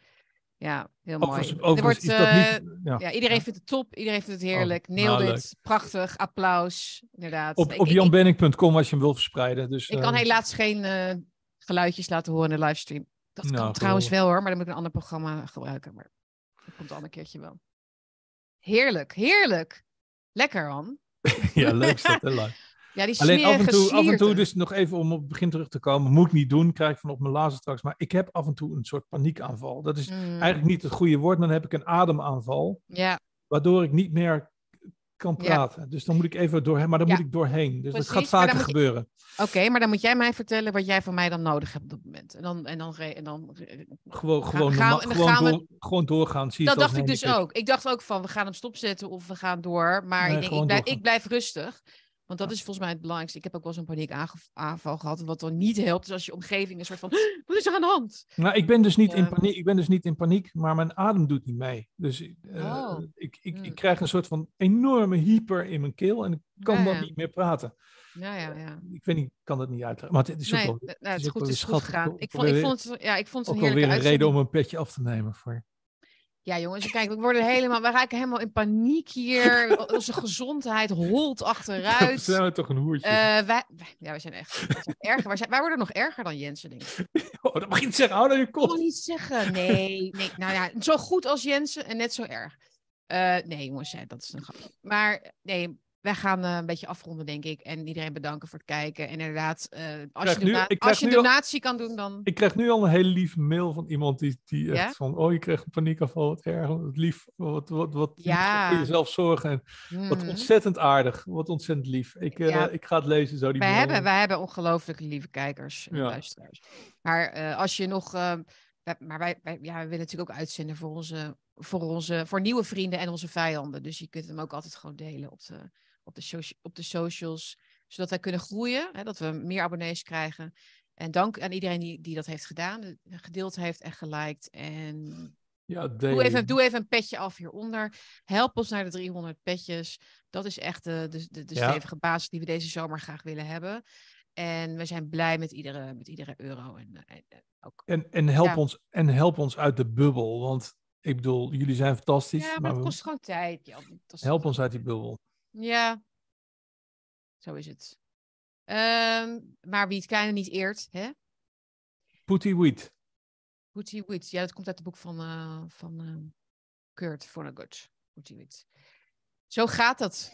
Ja, heel mooi. Overigens, er wordt, uh, niet, ja. ja. iedereen vindt het top, iedereen vindt het heerlijk. Oh, Nailed nou, prachtig, applaus, inderdaad. Op, op janbenning.com als je hem wil verspreiden. Dus, ik kan uh, helaas geen uh, geluidjes laten horen in de livestream. Dat nou, kan trouwens wel hoor, maar dan moet ik een ander programma gebruiken. Maar dat komt een keertje wel. Heerlijk, heerlijk. Lekker, man. ja, leuk heel lang. Ja, die Alleen af en, toe, af en toe, dus nog even om op het begin terug te komen, moet ik niet doen, krijg ik van op mijn lazen straks. Maar ik heb af en toe een soort paniekaanval. Dat is mm. eigenlijk niet het goede woord, maar dan heb ik een ademaanval. Ja. Waardoor ik niet meer kan praten. Dus dan moet ik even doorheen, maar dan moet ik doorheen. Dus dat gaat vaker gebeuren. Oké, maar dan moet jij mij vertellen wat jij van mij dan nodig hebt op dat moment. En dan, en dan, en dan gewoon, gewoon, gaan, gewoon, door, gewoon doorgaan. Zie dat dacht ik dus ook. Ik dacht ook van we gaan hem stopzetten of we gaan door. Maar ik, denk, ik, blijf, ik blijf rustig. Want dat is volgens mij het belangrijkste. Ik heb ook wel zo'n paniekaanval gehad. Wat dan niet helpt, is als je omgeving een soort van... Wat is er aan de hand? Nou, ik ben dus niet, in, paniek, ik ben dus niet in paniek, maar mijn adem doet niet mee. Dus uh, oh. ik, ik, ik hmm. krijg een soort van enorme hyper in mijn keel en ik kan dan niet meer praten. Ja, ja, ja. Ik weet niet, ik kan dat niet uitleggen. Maar het is nee, ook wel, het is, goed, het is goed gegaan. Ik vond, ik vond het, ja, ik vond het ook wel weer een reden om een petje af te nemen voor je. Ja, jongens, kijk, we worden helemaal, we raken helemaal in paniek hier. Onze gezondheid holt achteruit. We zijn toch een hoertje? Uh, wij, ja, wij zijn echt zijn erger. Wij, zijn, wij, worden nog erger dan Jensen, denk ik. Oh, dat mag je niet zeggen. Hou dan je kop. Dat mag niet zeggen. Nee, nee. Nou ja, zo goed als Jensen en net zo erg. Uh, nee, jongens, dat is een grap. Maar nee, wij gaan uh, een beetje afronden, denk ik. En iedereen bedanken voor het kijken. En inderdaad, uh, als, je, nu, als je een donatie kan doen, dan... Ik krijg nu al een hele lieve mail van iemand die, die echt van... Oh, je krijgt een paniekafval, wat erg, wat lief. Wat, wat, wat ja. voor jezelf zorgen. En Wat mhm. ontzettend aardig, wat ontzettend lief. Ik, uh, ja. ik ga het lezen zo. Die wij, hebben, wij hebben ongelooflijk lieve kijkers en luisteraars. Maar als je nog... maar wij, wij, ja, we willen natuurlijk ook uitzenden voor onze, voor onze voor nieuwe vrienden en onze vijanden. Dus je kunt hem ook altijd gewoon delen op de op de, op de socials, zodat wij kunnen groeien, hè, dat we meer abonnees krijgen. En dank aan iedereen die, die dat heeft gedaan, gedeeld heeft en geliked. En ja, doe, even, doe even een petje af hieronder. Help ons naar de 300 petjes. Dat is echt de, de, de, de stevige basis die we deze zomer graag willen hebben. En we zijn blij met iedere, met iedere euro. En, en, ook, en, en, help ons, en help ons uit de bubbel. Want ik bedoel, jullie zijn fantastisch. Ja, maar, het kost gewoon tijd. Ja, help ons uit die bubbel. Ja, zo is het. Um, maar wie het kleine niet eert, hè? Putty Wheat. Putty Wheat, ja, dat komt uit het boek van, uh, van uh, Kurt Vonnegut. Putty Wheat. Zo gaat dat.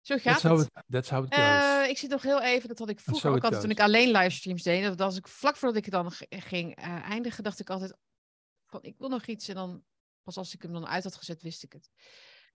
Zo gaat that's het. How that's how it goes. Uh, ik zit nog heel even, dat had ik vroeger ook altijd toen ik alleen livestreams deed. Dat als ik vlak voordat ik het dan ging uh, eindigen, dacht ik altijd van ik wil nog iets. En dan pas als ik hem dan uit had gezet, wist ik het.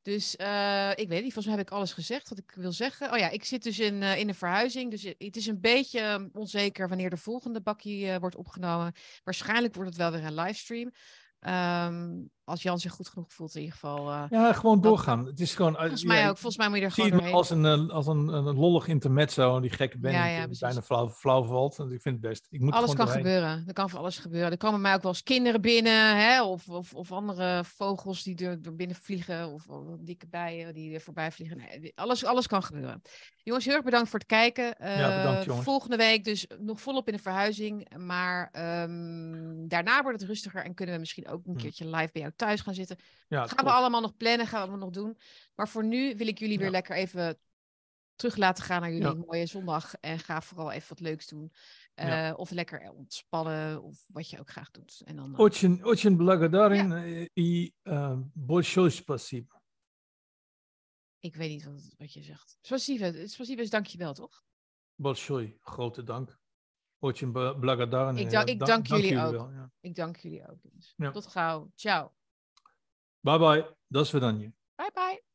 Dus uh, ik weet niet, volgens mij heb ik alles gezegd wat ik wil zeggen. Oh ja, ik zit dus in, uh, in een verhuizing. Dus het is een beetje ehm, onzeker wanneer de volgende bakkie uh, wordt opgenomen. Waarschijnlijk wordt het wel weer een livestream. Um, als Jan zich goed genoeg voelt in ieder geval. Uh, ja, gewoon doorgaan. Het is gewoon, volgens mij ook. Volgens mij moet je er gewoon doorheen. als een, als een, een, lollig intermezzo en die gekke band ja, ja, die bijna flauw, flauw valt. Ik vind het best. Ik moet alles kan doorheen. gebeuren. Er kan van alles gebeuren. Er komen mij ook wel eens kinderen binnen. Hè? Of, of, of andere vogels die er, er binnen vliegen. Of, of, dikke bijen die er voorbij vliegen. Nee, alles, alles kan gebeuren. Jongens, heel erg bedankt voor het kijken. Uh, ja, bedankt. Volgende week dus nog volop in de verhuizing. Maar um, daarna wordt het rustiger en kunnen we misschien ook een hm. keertje live bij jou thuis gaan zitten. Ja, gaan we allemaal nog plannen, gaan we allemaal nog doen. Maar voor nu wil ik jullie weer lekker even terug laten gaan naar jullie mooie zondag. En ga vooral even wat leuks doen. Uh, of lekker ontspannen, of wat je ook graag doet. En dan, очень, очень благодарен и большое спасибо. Ik weet niet wat, wat je zegt. Spasibo, spasibo is dankjewel, toch? Большой, grote dank. Очень благодарен. Ik, dank, ik dank, dank jullie, jullie ook. Wel, ja. Ik dank jullie ook. Dus. Tot gauw. Ciao. Bye bye. Das Vidanje. Bye bye.